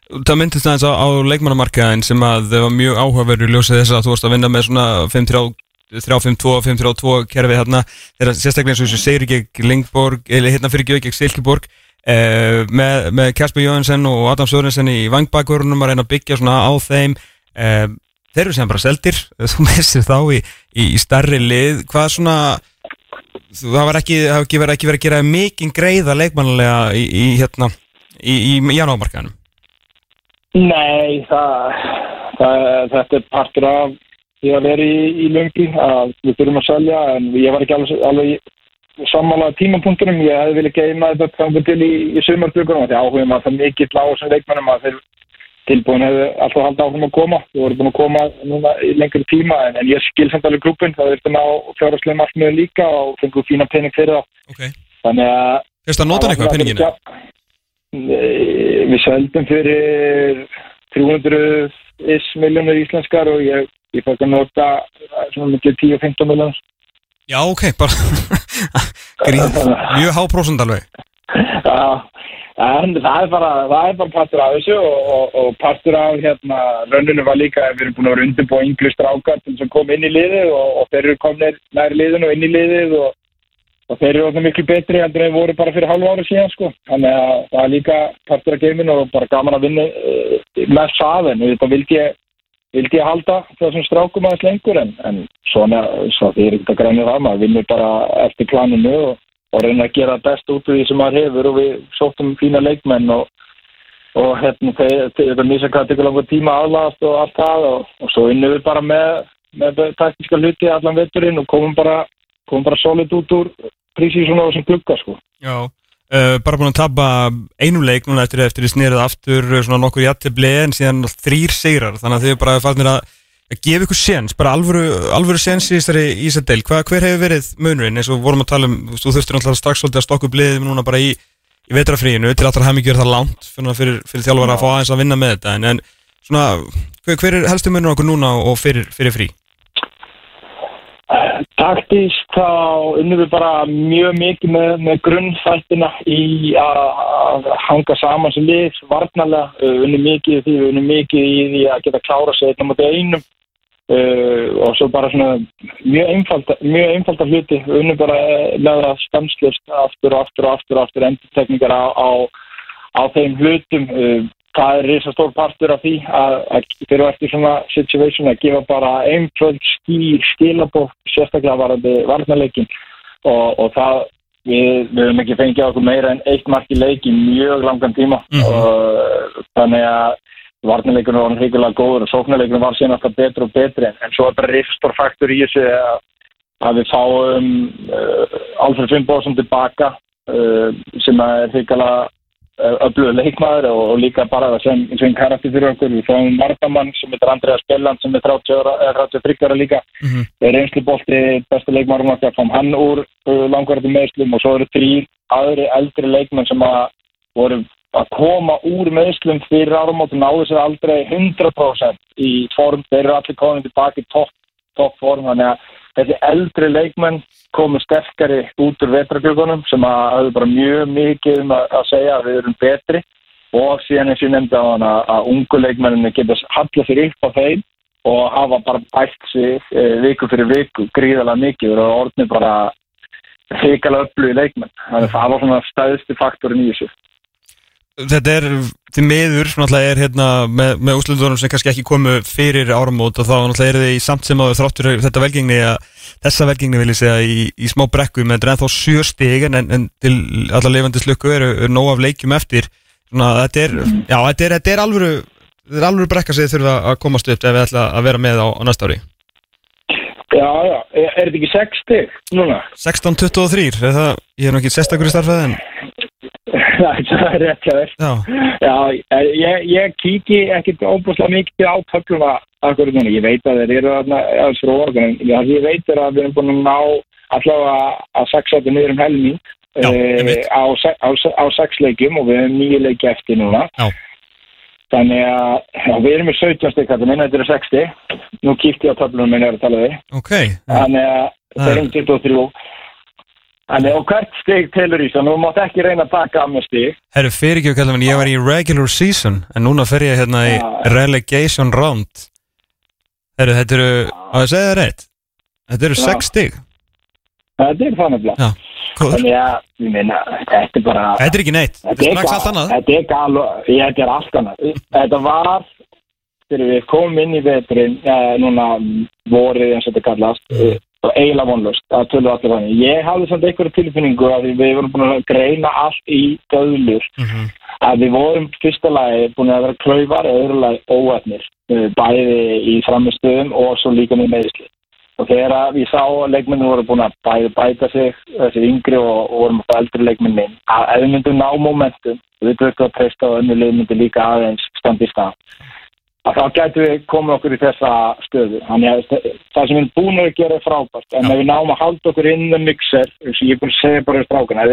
Það myndist aðeins á, á leikmannamarkaðin sem að það var mjög áhugaverður ljósið þess að þú varst að vinna með svona 5-3-2, 5-3-2 kerfið hérna, þegar sérstaklega eins og þessu segir gegn Lingborg, eða hérna fyrir ekki gegn Silkeborg, eh, með, með Kasper Jóhansen og Adam Sörensen í vangbækurunum að reyna að byggja svona á þeim. Eh, þeir eru sem bara seldir, þú missir þá í, í, í starri lið, hvað svona það var ekki, ekki verið, að gera mikinn greiða leikmannlega í, í hérna í, í janúarmarkaðanum Nei, það, það, þetta er partur af því að vera í, í lungi að við þurfum að selja en ég var ekki alveg, alveg sammála tímapunktunum, ég hefði viljað geima þetta þannig til í, í sumarblökunum því áhugum að það er mikill á þessum leikmennum að þeir tilbúin hefur alltaf haldið áfram að koma þú voru búin að koma núna í lengri tíma en, en ég skil samt alveg grúpin það þurftum á fjárhagslega markmiðu líka og fengum fína pening fyrir það okay. þannig að Fyrst að nota hann eitthvað penninginu? Við seldum fyrir 300 is miljónur íslenskar og ég, ég fætti að nota svona mikið 10-15 miljónur Já, ok, bara gríð, mjög háprósund alveg. Já, en það er bara, það er bara partur af þessu og, og, og partur af hérna rauninu var líka að við erum búin að vera undirbúa yngri strákar til sem kom inn í liðið og, og þeir eru komin nær liðinu og inn í liðið og, og þeir eru orðin miklu betri heldur en þeir voru bara fyrir halva ára síðan sko. Þannig að það er líka partur af geiminu og bara gaman að vinna uh, með það en þetta vildi ég vildi ég halda þessum strákum aðeins lengur en, en svona, svo því er þetta grænir að maður vinnur bara eftir planinu og, og reyna að gera best út af því sem maður hefur og við sóttum fína leikmenn og, og hérna þetta misa hvað tekur langur tíma aðlast og allt það og, og svo vinnum við bara með, með taktiska hluti allan vetturinn og komum bara, komum bara solid út úr prísið svona á þessum glugga sko. Já Uh, bara búin að tapa einum leik núna eftir, eftir því snerið aftur svona nokkur jættibli en síðan þrýr sigrar. Þannig að þið bara farnir að, gefa ykkur séns, bara alvöru, alvöru séns í þessari Ísadel, hver hefur verið munurinn? Eins og vorum að tala um, þú þurftur náttúrulega strax svolítið að stokka upp liðið núna bara í, í vetrafríinu til mikið verið það langt fyrir, fyrir, þjálfara að fá aðeins að vinna með þetta. En, en svona, hver, hver er helstu munur okkur núna og fyrir, fyrir frí? Taktísk þá unnum við bara mjög mikið með, með grunnþættina í að hanga saman sem lið, varnarlega, uh, unnum mikið því, við unnum mikið í því að geta klára sig einn á móti einum. Uh, og svo bara svona mjög einfalda, mjög einfalda hluti, unnum bara með það stanslust aftur og aftur og aftur og aftur endurtekningar á, á, á þeim hlutum. Uh, það er risastór partur af því að, að fyrir eftir svona situation að gefa bara einföld skýr skilabóð sérstaklega varandi varnarleikin og, og það við, höfum ekki fengið okkur meira en eitt mark í leik í mjög langan tíma. Og þannig að varnarleikunum var hrigilega góður og sóknarleikunum var síðan alltaf betri og betri. En, svo er bara risastór faktur í þessu að, að við fáum uh, Alfred Finnbóðsson tilbaka uh, sem er hrigilega öflugur leikmaður og, og líka bara sem, sem karakter fyrir okkur. Við fáum Mardamann sem heitir Andreas Belland sem er 30 ára, eh, 33 ára líka. Mhm. við erum einslubolti besti leikmaður okkar fáum hann úr uh, langvarðu meðslum og svo eru þrýr aðri eldri leikmenn sem að voru að koma úr meðslum fyrir áramóti náðu sér aldrei 100% í form, þeir eru allir komin tilbaka í topp top form, þannig að þessi eldri leikmenn komu sterkari út úr vetraglögunum sem hafðu bara mjög mikið um að, að segja að við erum betri. Og síðan eins og ég nefndi á hann að, að ungu leikmenninni geta hallað fyrir upp á þeim og hafa bara bætt sig e, viku fyrir viku gríðalega mikið og orðni bara hrikalega öllu í leikmenn. Þannig að það var svona stæðsti faktorin í þessu. Þetta er til miður náttúrulega er hérna með, með úslutunum sem kannski ekki komu fyrir áramót og þá náttúrulega er þið í samt sem áður þráttur þetta velgengni að þessa velgengni vil ég segja í, í smá brekku menn þetta er ennþá sjö stig en, en til alla lifandi slukku eru, eru nóg af leikjum eftir. Svona þetta er, já þetta er, þetta er alvöru þetta er alvöru brekka sem þið þurfa að komast upp ef við ætla að vera með á, á næsta ári. Já, já, er, er þetta ekki 60 núna? 16-23, er það, ég er nú ekki sérstakur í starfæðin það er rétt Já, Já, ég, ég kíki ekkert óbúslega mikið á töfluna ég veit að þeir eru það sem ég veit er að við erum búin að ná allavega að sexa þetta niður um helming Já, eh, á, á, á sex leikjum og við erum nýju leiki eftir núna. Já. Þannig að við erum með 17 stik þetta minna, þetta eru 60 Nú kíkti ég á töflunum minni að tala við ok Þannig að Það er- er um 23 Þannig og hvert stig telur í svo, nú mátt ekki reyna að taka af með stig. Herru, fyrir ekki að kalla minn, ég var í regular season en núna fer ég hérna í relegation round. Herru, þetta eru, á að segja það rétt Þetta eru sex stig. Þetta er góður. Þannig að, ég meina, þetta er bara Þetta er ekki neitt, þetta er strax allt annað. Þetta er gal, ég, þetta er allt annað. Þetta var þegar við komum inn í vetrin eh, núna vorið eins og þetta kallast mm. Og eiginlega vonlust að tölu allir þannig ég hafði samt einhverju tilfinningu að við vorum búin að greina allt í döðlur. Mhm. að við vorum fyrsta lagi búin að vera klaufar og öðru lagi óætnir eh, bæði í framistöðum og svo líka með meðisli og þegar að við sá að leikmennu voru búin að bæði bæta sig þessi yngri og, og vorum að eldri leikmenni að ef við myndum ná momentum við þurftum að treysta og önnu lið myndi líka aðeins standi í stað að þá gætu við komið okkur í þessa stöðu. Þannig að þa- það sem við erum búin að gera er frábært. En ef við náum að halda okkur inn the mixer eins og ég er búin að segja bara strákana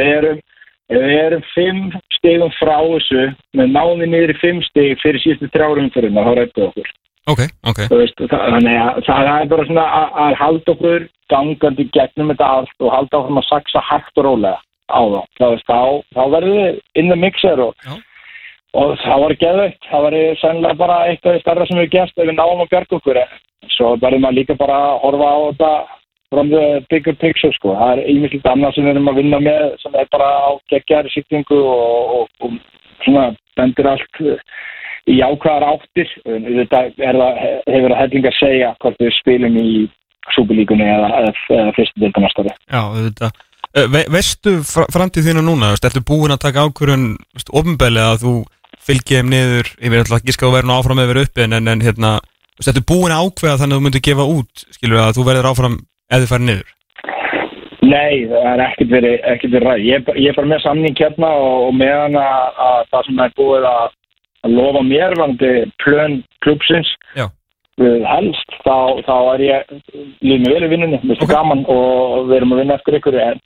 ef við erum fimm stegum frá þessu með náðum við niður í fimm steg fyrir síðustu þrjárum fyrir þá rættu okkur. Ok, ok. Veist, það, þannig að það er bara svona að, að halda okkur gangandi gegnum þetta allt og halda okkur að saksa hægt og rólega á það. Það veist, þá, þá verður við in the mixer og, Já. Og það var geðveikt. Það var sennilega bara eitthvað starra sem við gerst ef við náum að bjarga okkur. En Svo verður maður líka bara að horfa á þetta from the bigger picture sko. Það er ímyndilegt annað sem við erum að vinna með sem er bara á geggjari sýktingu og, og, og svona bendir allt uh, í ákvæðar áttir þetta það, hefur að hellinga að segja hvort við spilum í súpilíkunni eða, eða, eða fyrstu deltanastari. Já, þetta Uh, ve veistu fr framtíð þínu núna, ertu búin að taka ákvörun ofnbæli að þú fylgið þeim niður, ég veit alltaf ekki ská að vera áfram yfir uppi en, en, en hérna, veist, ertu búin ákveða þannig að þú myndir gefa út, skilur að þú verður áfram ef þið færi niður Nei, það er ekkert verið, ekkert verið ræð. Ég, ég bara með samning hérna og, og meðan að, að það sem er búið að, að lofa mér vandi plön klúpsins við helst, þá, þá er ég líf mig vel í vinnunni, mér finnst okay. gaman og við erum að vinna eftir ykkur en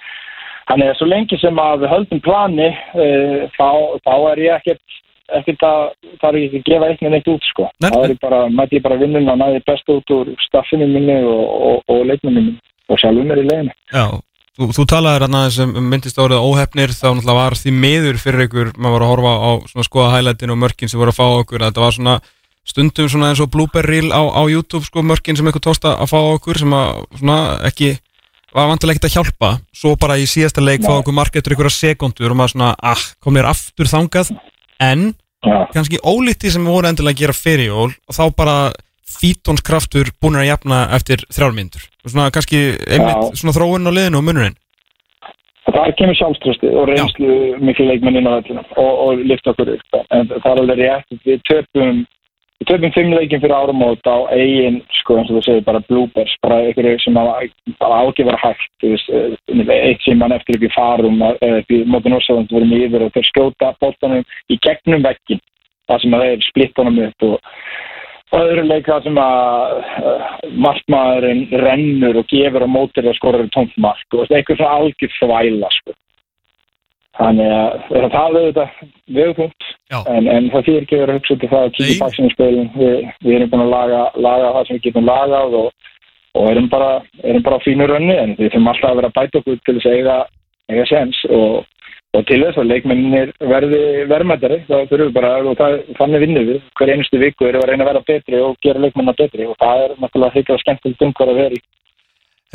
þannig að svo lengi sem að við höldum plani uh, þá, þá er ég ekkert ekkert að, það er ekki að gefa eitt með neitt út sko, Nei, þá er bara mæti ég bara vinnun og næði best út úr staffinu minni og, og, og leikminni minni og sjálfum er í leiðinu. Já, þú, þú talaðir hérna sem myndist árið óhefnir þá náttúrulega var því miður fyrir ykkur maður var að horfa á svona skoða highlightin og mörkin sem voru að fá okkur að þetta var svona stundum svona eins og blooper reel á, á YouTube sko mörkin sem ykkur tósta að fá okkur sem að svona ekki var vantilega ekkert að hjálpa svo bara í síðasta leik fá Nei. okkur mark eftir ykkur sekundur og maður svona ah, kom þér aftur þangað en Já, kannski ólíti sem við voru endilega að gera fyrir jól og þá bara fítónskraftur búin að jafna eftir þrjálmyndur og svona kannski einmitt Já. svona þróun á liðinu og munurinn það kemur sjálfströsti og reynslu miklu leikmennin á öllina og, og lyfta okkur upp. En það er alveg rétt, við töpum, við töpum fimm leikin fyrir áramót á eigin, sko, eins og þú segir, bara bloopers, bara ykkur sem bara ágifara hægt, þú veist, eh, eitt sem mann eftir í farum, í mótin Ósæðand vorum yfir og þeir skjóta bóttanum í gegnum veggin, það sem að þeir splitt honum upp og og öðru leik það sem að uh, markmaðurinn rennur og gefur á mótir og skorur tómt mark og eitthvað svona algjör þvæla sko. Þannig að það er auðvitað vegupunkt Já. en, en það fyrir ekki vera að hugsa til það að kíkja baksinni spilin við, við erum búin að laga, laga það sem við getum lagað og, og erum, bara, erum bara á fínu rönni en við þurfum alltaf að vera að bæta okkur til þess að eiga, eiga sens og og til þess að leikmennir verði verðmættari, þá þurfum við bara og það, þannig vinnum við, hver einustu viku erum við að reyna að vera betri og gera leikmennar betri og það er náttúrulega þykja skemmtilegt umhver að vera í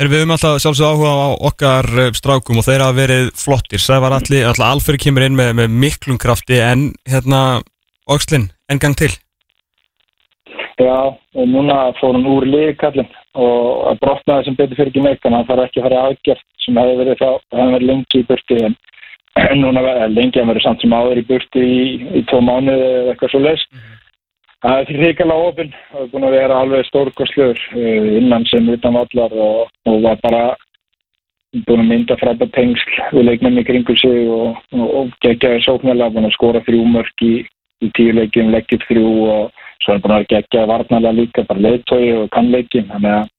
Er við höfum alltaf sjálfsög áhuga á okkar eh, strákum og þeir hafa verið flottir. Sævar Alli, alltaf Alfred kemur inn með, með miklum krafti en hérna Oxlin, en gang til. Já, og núna fór hann úr liðkallin og að brotnaði sem betur fyrir ekki að það fara ekki að fara í aðgjert sem hefði verið þá, hefði verið lengi í burti en núna verið lengi að verið samt sem áður í burti í, í tvo mánuði eða eitthvað svo leys Það er hrikalega opinn og er búin að vera alveg stórkostlur innan sem utan vallar og, og var bara búin að mynda frábært tengsl við leikmenni kringu sig og, og, og geggjaði sóknarlega, búin að skora þrjú mörk í, í tíu leikjum, leggjum þrjú og svo er búin að gegja varnarlega líka, bara leiðtói og kannleikin, þannig að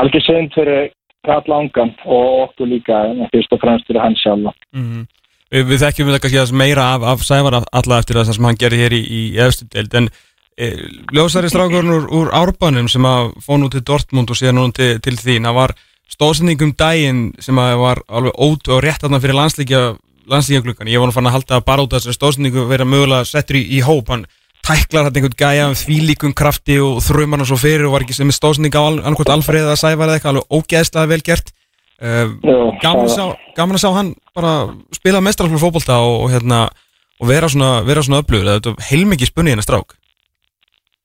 algjör seint fyrir Karl Angan og okkur líka, fyrst og fremst fyrir hans sjálfa. mm. Við, við þekkjum við kannski meira af, af Sævar alla eftir það sem hann gerir hér í, í efstu deild en e, ljósari strákurinn úr, úr Árbanum sem að fóð nú til Dortmund og síðan nú til, til þín, það var stóðsendingum daginn sem að var alveg ót og rétt aðna fyrir landslíkja landslíkjagluggan, ég var nú fann að halda að bara út af þessari stóðsendingu vera mögulega settur í, í hóp. Hann tæklar hann einhvern gæja um þvílíkum krafti og þrjum hann svo fyrir og var ekki sem er stóðsending á annarkvæmt Alfreð eða Sævar eða eitthvað alveg ógeðslega vel gert. Uh, gaman, að sjá, gaman að sjá hann bara spila mestrarflug fótbolta og, og, hérna, og vera svona, svona öflugur. Heilmikið spunni hennar strák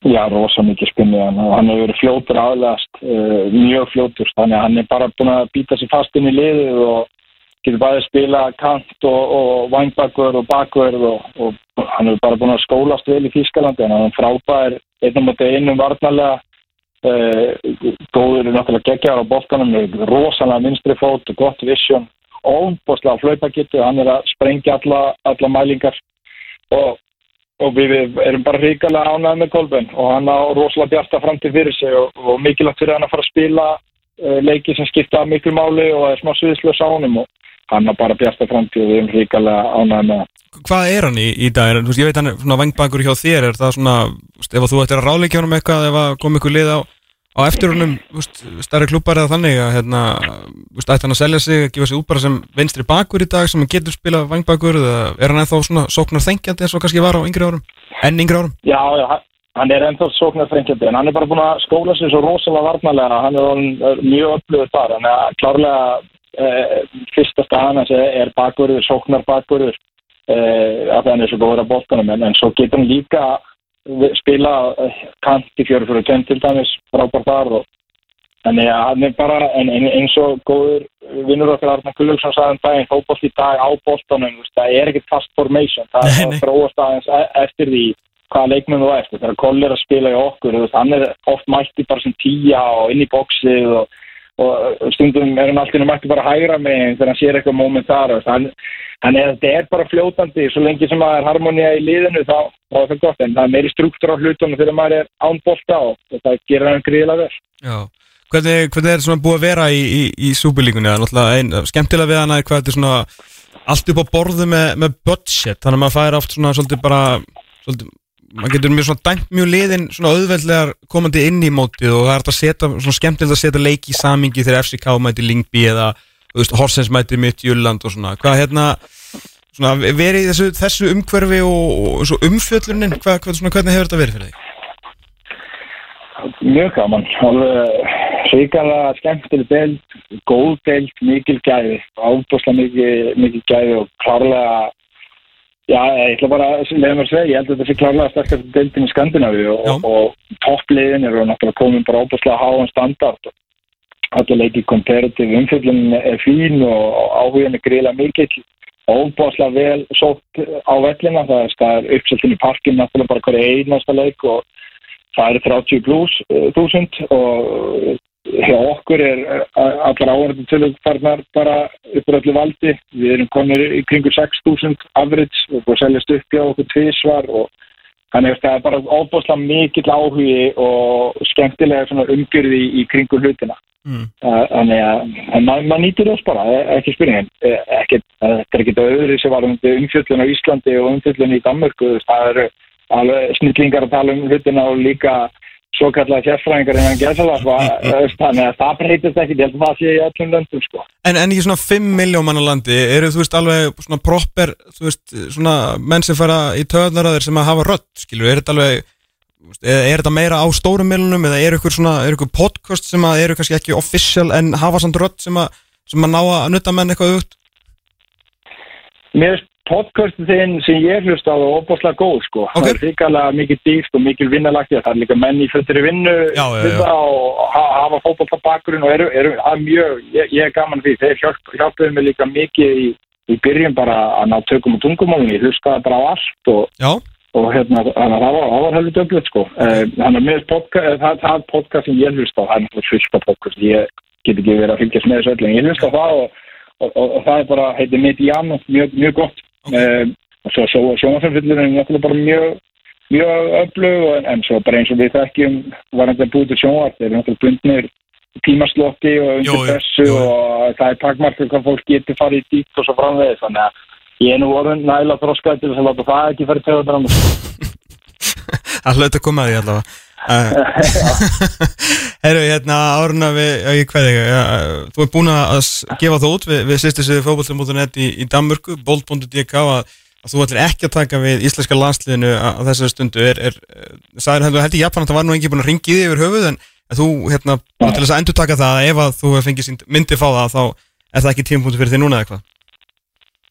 Já, rosa mikið spunnið hann og hann hefur verið fljótur aðlegast, uh, mjög fljótur, þannig að hann er bara búin að býta sér fast inn í liðið og getur bæðið að spila kant og, og vangbakur og bakverð og, og hann hefur bara búin að skólast vel í Þýskalandi. En hann er frábær einnum og einum varnarlega uh, góður er náttúrulega geggjar á boltanum með rosalega vinstri fót og gott vision óbúslega hlaupagitu, hann er að sprengja alla, alla mælingar. Og og við, erum bara ríkalega ánægð með Kolben og hann á rosalega bjarta framtíð fyrir sig og, og mikilvægt fyrir hann að fara að spila uh, leiki sem skipta miklu máli og er smá sviðslös á honum og hann á bara bjarta framtíð og við erum ríkalega ánægð með hann. Hvað er hann í, í dag? Ég veit hann er svona vangbakur hjá þér er það svona, ef þú ættir að ráleikja honum eitthvað ef að koma ykkur lið á, á eftir veist, stærri klubbar eða þannig að hérna, ætti hann að selja sig gefa sig út bara sem vinstri bakur í dag sem hann getur spilað vangbakur eða er hann ennþá svona sóknar þengjandi eins og kannski var á yngri árum enn yngri árum? Já, já, hann- er ennþá sóknar þrengjandi en hann er bara búin að skóla sig svo rosalega varnarlega. Hann er mjög upplöður þar. En klárlega uh, fyrsta staðan er, bakverður, sóknar bakverður uh, að hann er svo góður að boltanum. En, en svo getur hann líka spila uh, kant í fjöru fyrir tönn til dæmis frábært þar og Þannig að hann er bara en, en, eins og góður vinnur okkar Arna Gullugson sagði um daginn, fótbolt í dag á veist, það er ekkert fast formation, það er að þróast aðeins e- eftir því hvaða leikmenn þú ert, þegar Koll er að spila í okkur, veist, hann er oft mætti bara sem tíja og inn í bóksið og, og stundum er hann alltaf mætti bara hægra með þegar hann sér eitthvað moment þar, hann er, þetta er bara fljótandi, svo lengi sem það er harmonía í liðinu þá, er það gott, en það er meiri struktúr á hlutunum þegar maður er án bolta og, og það gerir hann gríðilega vel. Já. Hvernig, hvernig er svona búið að vera í, í, í súbylíkunni? Það er náttúrulega ein, skemmtilega við hana er hvað þetta er svona allt upp á borðu með, með budget þannig að maður fær oft svona svolítið bara svolítið maður getur mjög svona dæmt mjög liðin svona auðveldlegar komandi inn í mótið og það er hægt að setja, svona skemmtilegt að setja leiki í samingi þegar FCK mæti Lingby eða Horsens mæti mitt Júlland og svona, hvað hérna svona verið í þessu, þessu umhverfi og, og umfjöllunin, hvað, hvað svona, hvernig hefur þetta verið fyrir þig? Mjög gaman, alveg hrikalega skemmtileg deild, góð deild, mikil gæði, ábúrslega mikil, mikil gæði og klárlega, já, ég ætla bara að leiða mér að segja, ég held að þetta sé klárlega sterkast deildin í Skandinavíu og, og toppliðin eru náttúrulega komin bara ábúrslega háan standard. Og allir leikið comparative umfjöllun er fín og áhugin er gríðlega mikill óbúrslega vel sótt á vellina, það er uppseltin í parkin náttúrulega bara hverju einasta leik og það eru 30 pluss þúsund og uh, hjá okkur er uh, allar áhverjum til farnar bara uppur öllu valdi. Við erum konir í kringu 6.000 average og að upp hjá okkur tvísvar og þannig að það er bara óbúslega mikill áhugi og skemmtilega svona umgjörði í, í kringu hlutina Mm. Þannig að maður mað nýtur þess bara, eh, ekki spurningin ekkert, eh, þetta er ekkert öðru sem var um umfjöllun á Íslandi og umfjöllun í Danmörku það eru alveg snillingar að tala um hlutina og líka svo kallega sérfræðingar innan gesalaffa þannig að það breytist ekki, ég held að það sé í öllum löndum sko. En, en í svona 5 miljón manna landi eru þú veist alveg svona proper þú veist svona menn sem fara í töðnar að þeir sem að hafa rödd skilur, er þetta alveg er, þetta meira á stórum miljunum eða er ykkur svona, er ykkur podcast sem að eru kannski ekki official en hafa samt rödd sem að, sem að ná að nutta menn eitthvað út Mér podcastin þinn sem ég hlust á það óbúslega góð sko. Ok. Það er ríkalega mikið dýft og mikið vinnalagt það er líka menn í fötri vinnu Já, já, já. og ha- hafa fótbolta bakgrunn og eru, eru að mjög, ég, ég er gaman því, þeir hjálp, hjálpuðu mig líka mikið í, í byrjun bara að ná tökum og tungumálun, ég hlustaði bara á allt og, og hérna, það var, var heldur döflut sko. Eh, Þannig að mér finnst podca- eh, það, það podcast sem ég hlusta á, það er náttúrulega af podcast, ég get ekki verið að fylgjast með þessu öllu, en ég hlusta á það og, og, og, það er bara, heitir Mediano, mjög, mjög gott. Okay. og svo, sjónvarsfjöldurinn er náttúrulega bara mjög mjög öflug en, en svo bara eins og við þekkjum var þetta búið til sjónvart þeir eru náttúrulega bundnir tímaslotti og undir pressu og það er takmarkað hvað fólk getur farið dýtt og svo framvegis þannig að ég er nú orðin næla þróskaði til þess að láta það ekki farið tegðan á mig að hluta að koma að því allavega Herru, hérna áruna við, ég hvað þig. Þú er búin að gefa það út við, við sýstir sig fókbaltum.net í, í Danmörku bold.dk að, að þú ætlir ekki að taka við íslenska landsliðinu á, þessari stundu. Er, er, sagður heldur held í Japan að það var nú ekki búin að ringi því yfir höfuð en þú, hérna, bara til þess að endur taka það að ef að þú fengið sínt myndi fá það þá er það ekki tímapunktur fyrir þig núna eða hvað?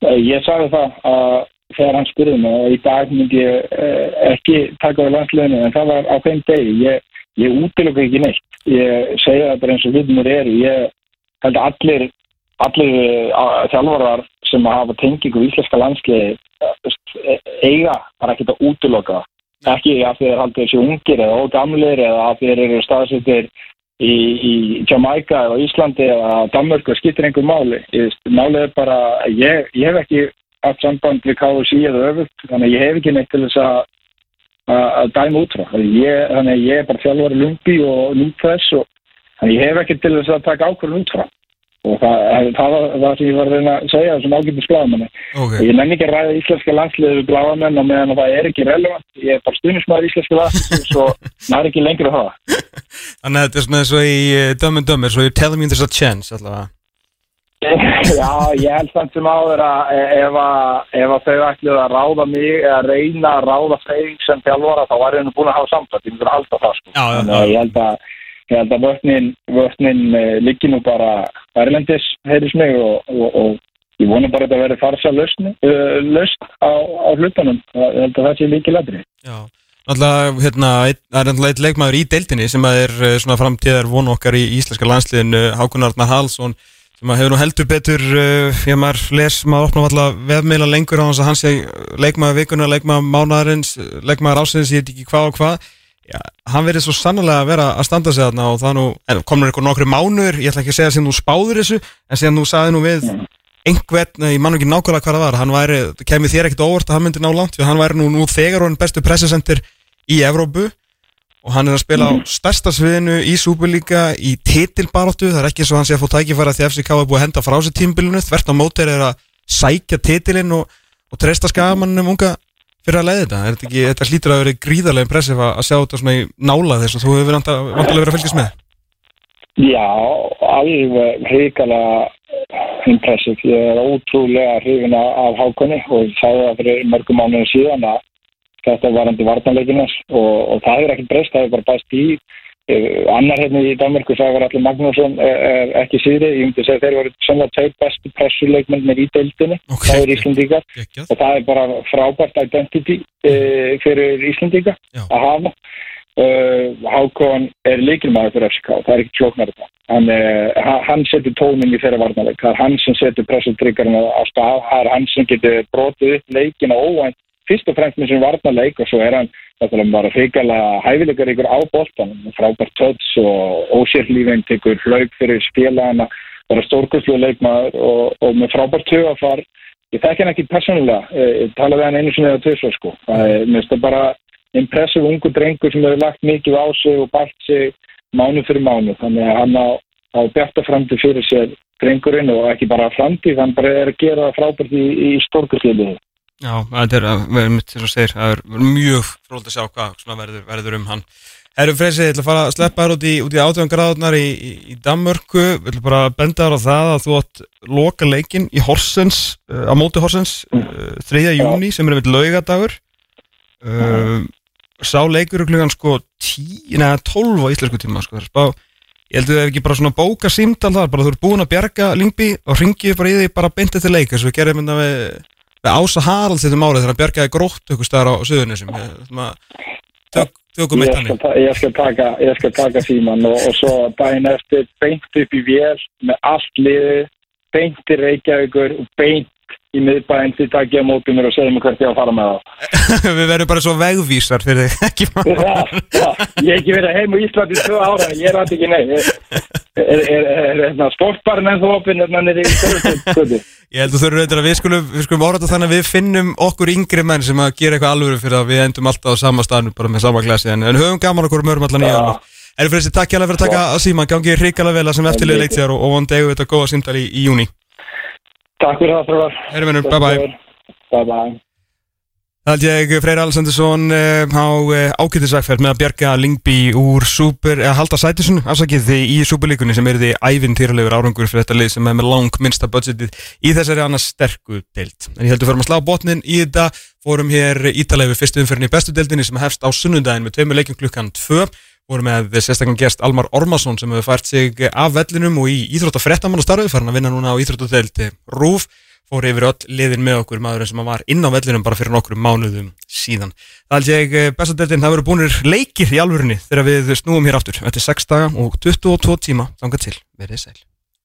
Eh, Ég sagði það að þegar hann spurði mig og í dag myndi ég eh, ekki taka við landsliðinu en það var á þeim degi. Ég, ég útilöku ekki neitt. Ég segja þetta eins og hlutumur eru. Ég held að allir allir uh, þjálfarar sem hafa tengingu í íslenska landsliði eh, eh, eiga bara ekki að útiloka það. ekki af því að þeir haldið þessi ungir eða ógamlir eða af því þeir eru staðsettir í, í Jamaica eða Íslandi eða Danmörku skiptir einhver máli. Ég, málið er bara ég, ég hef ekki haft samband við KSI eða öfugt þannig að ég hef ekki neitt til þess að að dæma út frá. Ég, þannig að ég er bara þjálfari lumbi og nút þess og þannig að ég hef ekki til þess að taka ákvörðun út frá. Og það, það var það sem ég var að reyna að segja þessum ágættis bláðamenni Ok, ég nenni ekki að ræða íslenska landsliði við bláðamenn og meðan það er ekki relevant. Ég er bara stuðnismæður íslenska landsliði svo maður er ekki lengur að það þannig að þetta er svona eins og í eh, Dumber, so you're telling me there's a chance allavega Já, ég held samt sem áður að ef, að ef að þau ætluð að ráða mig eða reyna að ráða þeim sem þjálfara þá var ég nú búin að hafa samtlætt, ég myndir að halda það sko. Já, já, að ég held að, ég held að vötnin, vötnin uh, liggi nú bara erlendis, heyrðis mig og, og, og ég vona bara að þetta verði farsa lausn, uh, lausn á, á hlutunum, ég held að það sé líki ladri. Já, náttúrulega, hérna, það er náttúrulega eitt leikmaður í deildinni sem að er eh, svona framtíðar von okkar í íslenska landsliðinu, Hákon Arnar Halsson að hefur nú heldur betur uh, ég maður les, maður opna alltaf vefmiðla lengur á hans að hann sé leikmaður vikuna, leikmaður mánaðarins leikmaður ásins, ég veit ekki hvað og hvað. Já, hann verið svo sannlega að vera að standa sig þarna og það nú, komur eitthvað nokkru mánuður, ég ætla ekki að segja sem þú spáður þessu, en sem þú sagði nú við einhvern, ég man ekki nákvæmlega hvað það var hann væri, kemur þér ekkert óvart að hann myndi ná langt, hann væri nú, nú þegar hann bestu pressasendir í Evrópu og hann er að spila á stærsta sviðinu í Superliga, í titilbaróttu það er ekki eins og hann sé að fá tækifæra því FCK er búið að henda frá sér tímbilinu, þvert á mótir er að sækja titilinn og, og treysta skagamannum unga fyrir að leiða þetta? Er þetta, ekki, þetta hlýtur að vera gríðarlega impressif að að sjá þetta svona í nála þess og þú hefur vantilega verið að fylgjast með. Já, alveg hrikalega impressiv. Ég er ótrúlega hrifin af Hákonni og það fyrir mörgum mánuðin síðan að þetta var varandi vartanleikinars og, og það er ekki breyst, það er bara bæst í. Eh, Annar hérna í Danmarku sagði var allir Magnússon er, er ekki síðri, ég myndi segja þeir voru svona tveir bestu pressuleikmennir í deildinni, Ok. það er Íslandíkar og það er bara frábært identity uh, fyrir Íslandíka Já. að hafa uh, Hákon er líkilmaður fyrir FCK það er ekki þetta hann, uh, ha- hann setur tónin í þeirra varnarleik það er hann sem setur pressutryggarinn á stað það er hann sem getur brotið upp leikina óvænt fyrst og fremst með sem varnarleik og svo er hann þetta bara hrikalega hæfileikar ykkur á boltan frábært töts og ósérlífinn tekur hlaup fyrir spilana bara stórkustlu leikmaður og, og með frábært tögafar Ég þekki hann ekki persónulega, Eh, ég talaði hann einu sinni eða tvisvar sko. Mér finnst það bara impressive ungu drengur sem hefur lagt mikið á sig og bætt sig mánu fyrir mánu. Þannig að hann á, á bjarta framtíð fyrir sér drengurinn og ekki bara framtíð, hann bara er að gera frábært í, í stórkustliðið. Já, þetta er, að- við erum mitt þess að segir, það er mjög fróld að sjá hvað verður, verður um hann. Herru Freysi, ég ætla að fara að sleppa þér út í, í átjóðan gráðunar í, í, í Danmörku, við ætla bara að benda þér á það að þú átt loka leikinn í Horsens, uh, á móti Horsens, uh, 3. júni sem er með laugadagur. Uh, sá leikur er klukkan sko 10, neða 12 á íslensku tíma, sko, það er spá, ég held að þú hef ekki bara svona bóka símtal þar, bara þú ert búin að bjarga Lingby og ringið bara í því bara beint eftir leik, þess að við gerum þetta við við Ása Haralds þetta málið þegar hann bjargaði grótt ykkur staðar á að tök, tökum eitt ta- ég skal taka, taka síman og, og svo daginn eftir beint upp í vél með allt liðið, beint til Reykjavíkur og beint í miðbæinn því takk ég á móti mér og segja mér hvert ég á að fara með það. við verðum bara svo vegvísar fyrir þig ekki Já, já, ég hef ekki verið heim á Íslandi í tvö ára, ég er alltaf ekki nei. Ég- Er, er, er, er, er sportbarn ennþá opinn hérna niður í Stöðu? ég held að þú reyndar að við skulum við skulum orða þannig að við finnum okkur yngri menn sem að gera eitthvað alvöru fyrir að við endum alltaf á sama staðnum bara með sama glasi en, en höfum gaman okkur mörgum allan í Erum fyrir þessi takk hjá fyrir að taka að síma. Gangi hrikalega vel að sem eftirlið leiktíðar og, og vonandi eigum við þetta góða símtal í, í júni Takk fyrir það, Þrjóðar. Herri mennur, bye bye Bye bye. Það held ég Freyr Alessandursson uh, á uh, ákvæmtisvægferð með að bjarga Lingby úr super, eða halda sætisun afsakið því í superlíkunni sem er því ævintýralegur árangur fyrir þetta lið sem er með lang minnsta budgetið í þessari annars sterku deild. En ég heldur fyrir að slá botnin í þetta, fórum hér ítalegu fyrstu umferðin í bestu deildinni sem hefst á sunnundaginn með tveimur leikjum klukkan 2 vorum með sérstaklega gest Almar Ormarsson sem hefur fært sig af vellinum og í Íþrótt og fréttamann farin að vinna núna á Íþrótt og deild Rúf fór yfir öll liðin með okkur maðurinn sem var inn á vellinum bara fyrir nokkrum mánuðum síðan. Það held ég eh, bestadeldin, það verður búinir leikir í alvörunni þegar við snúum hér aftur eftir 6 daga og 22 tíma þangað til, verið sæl.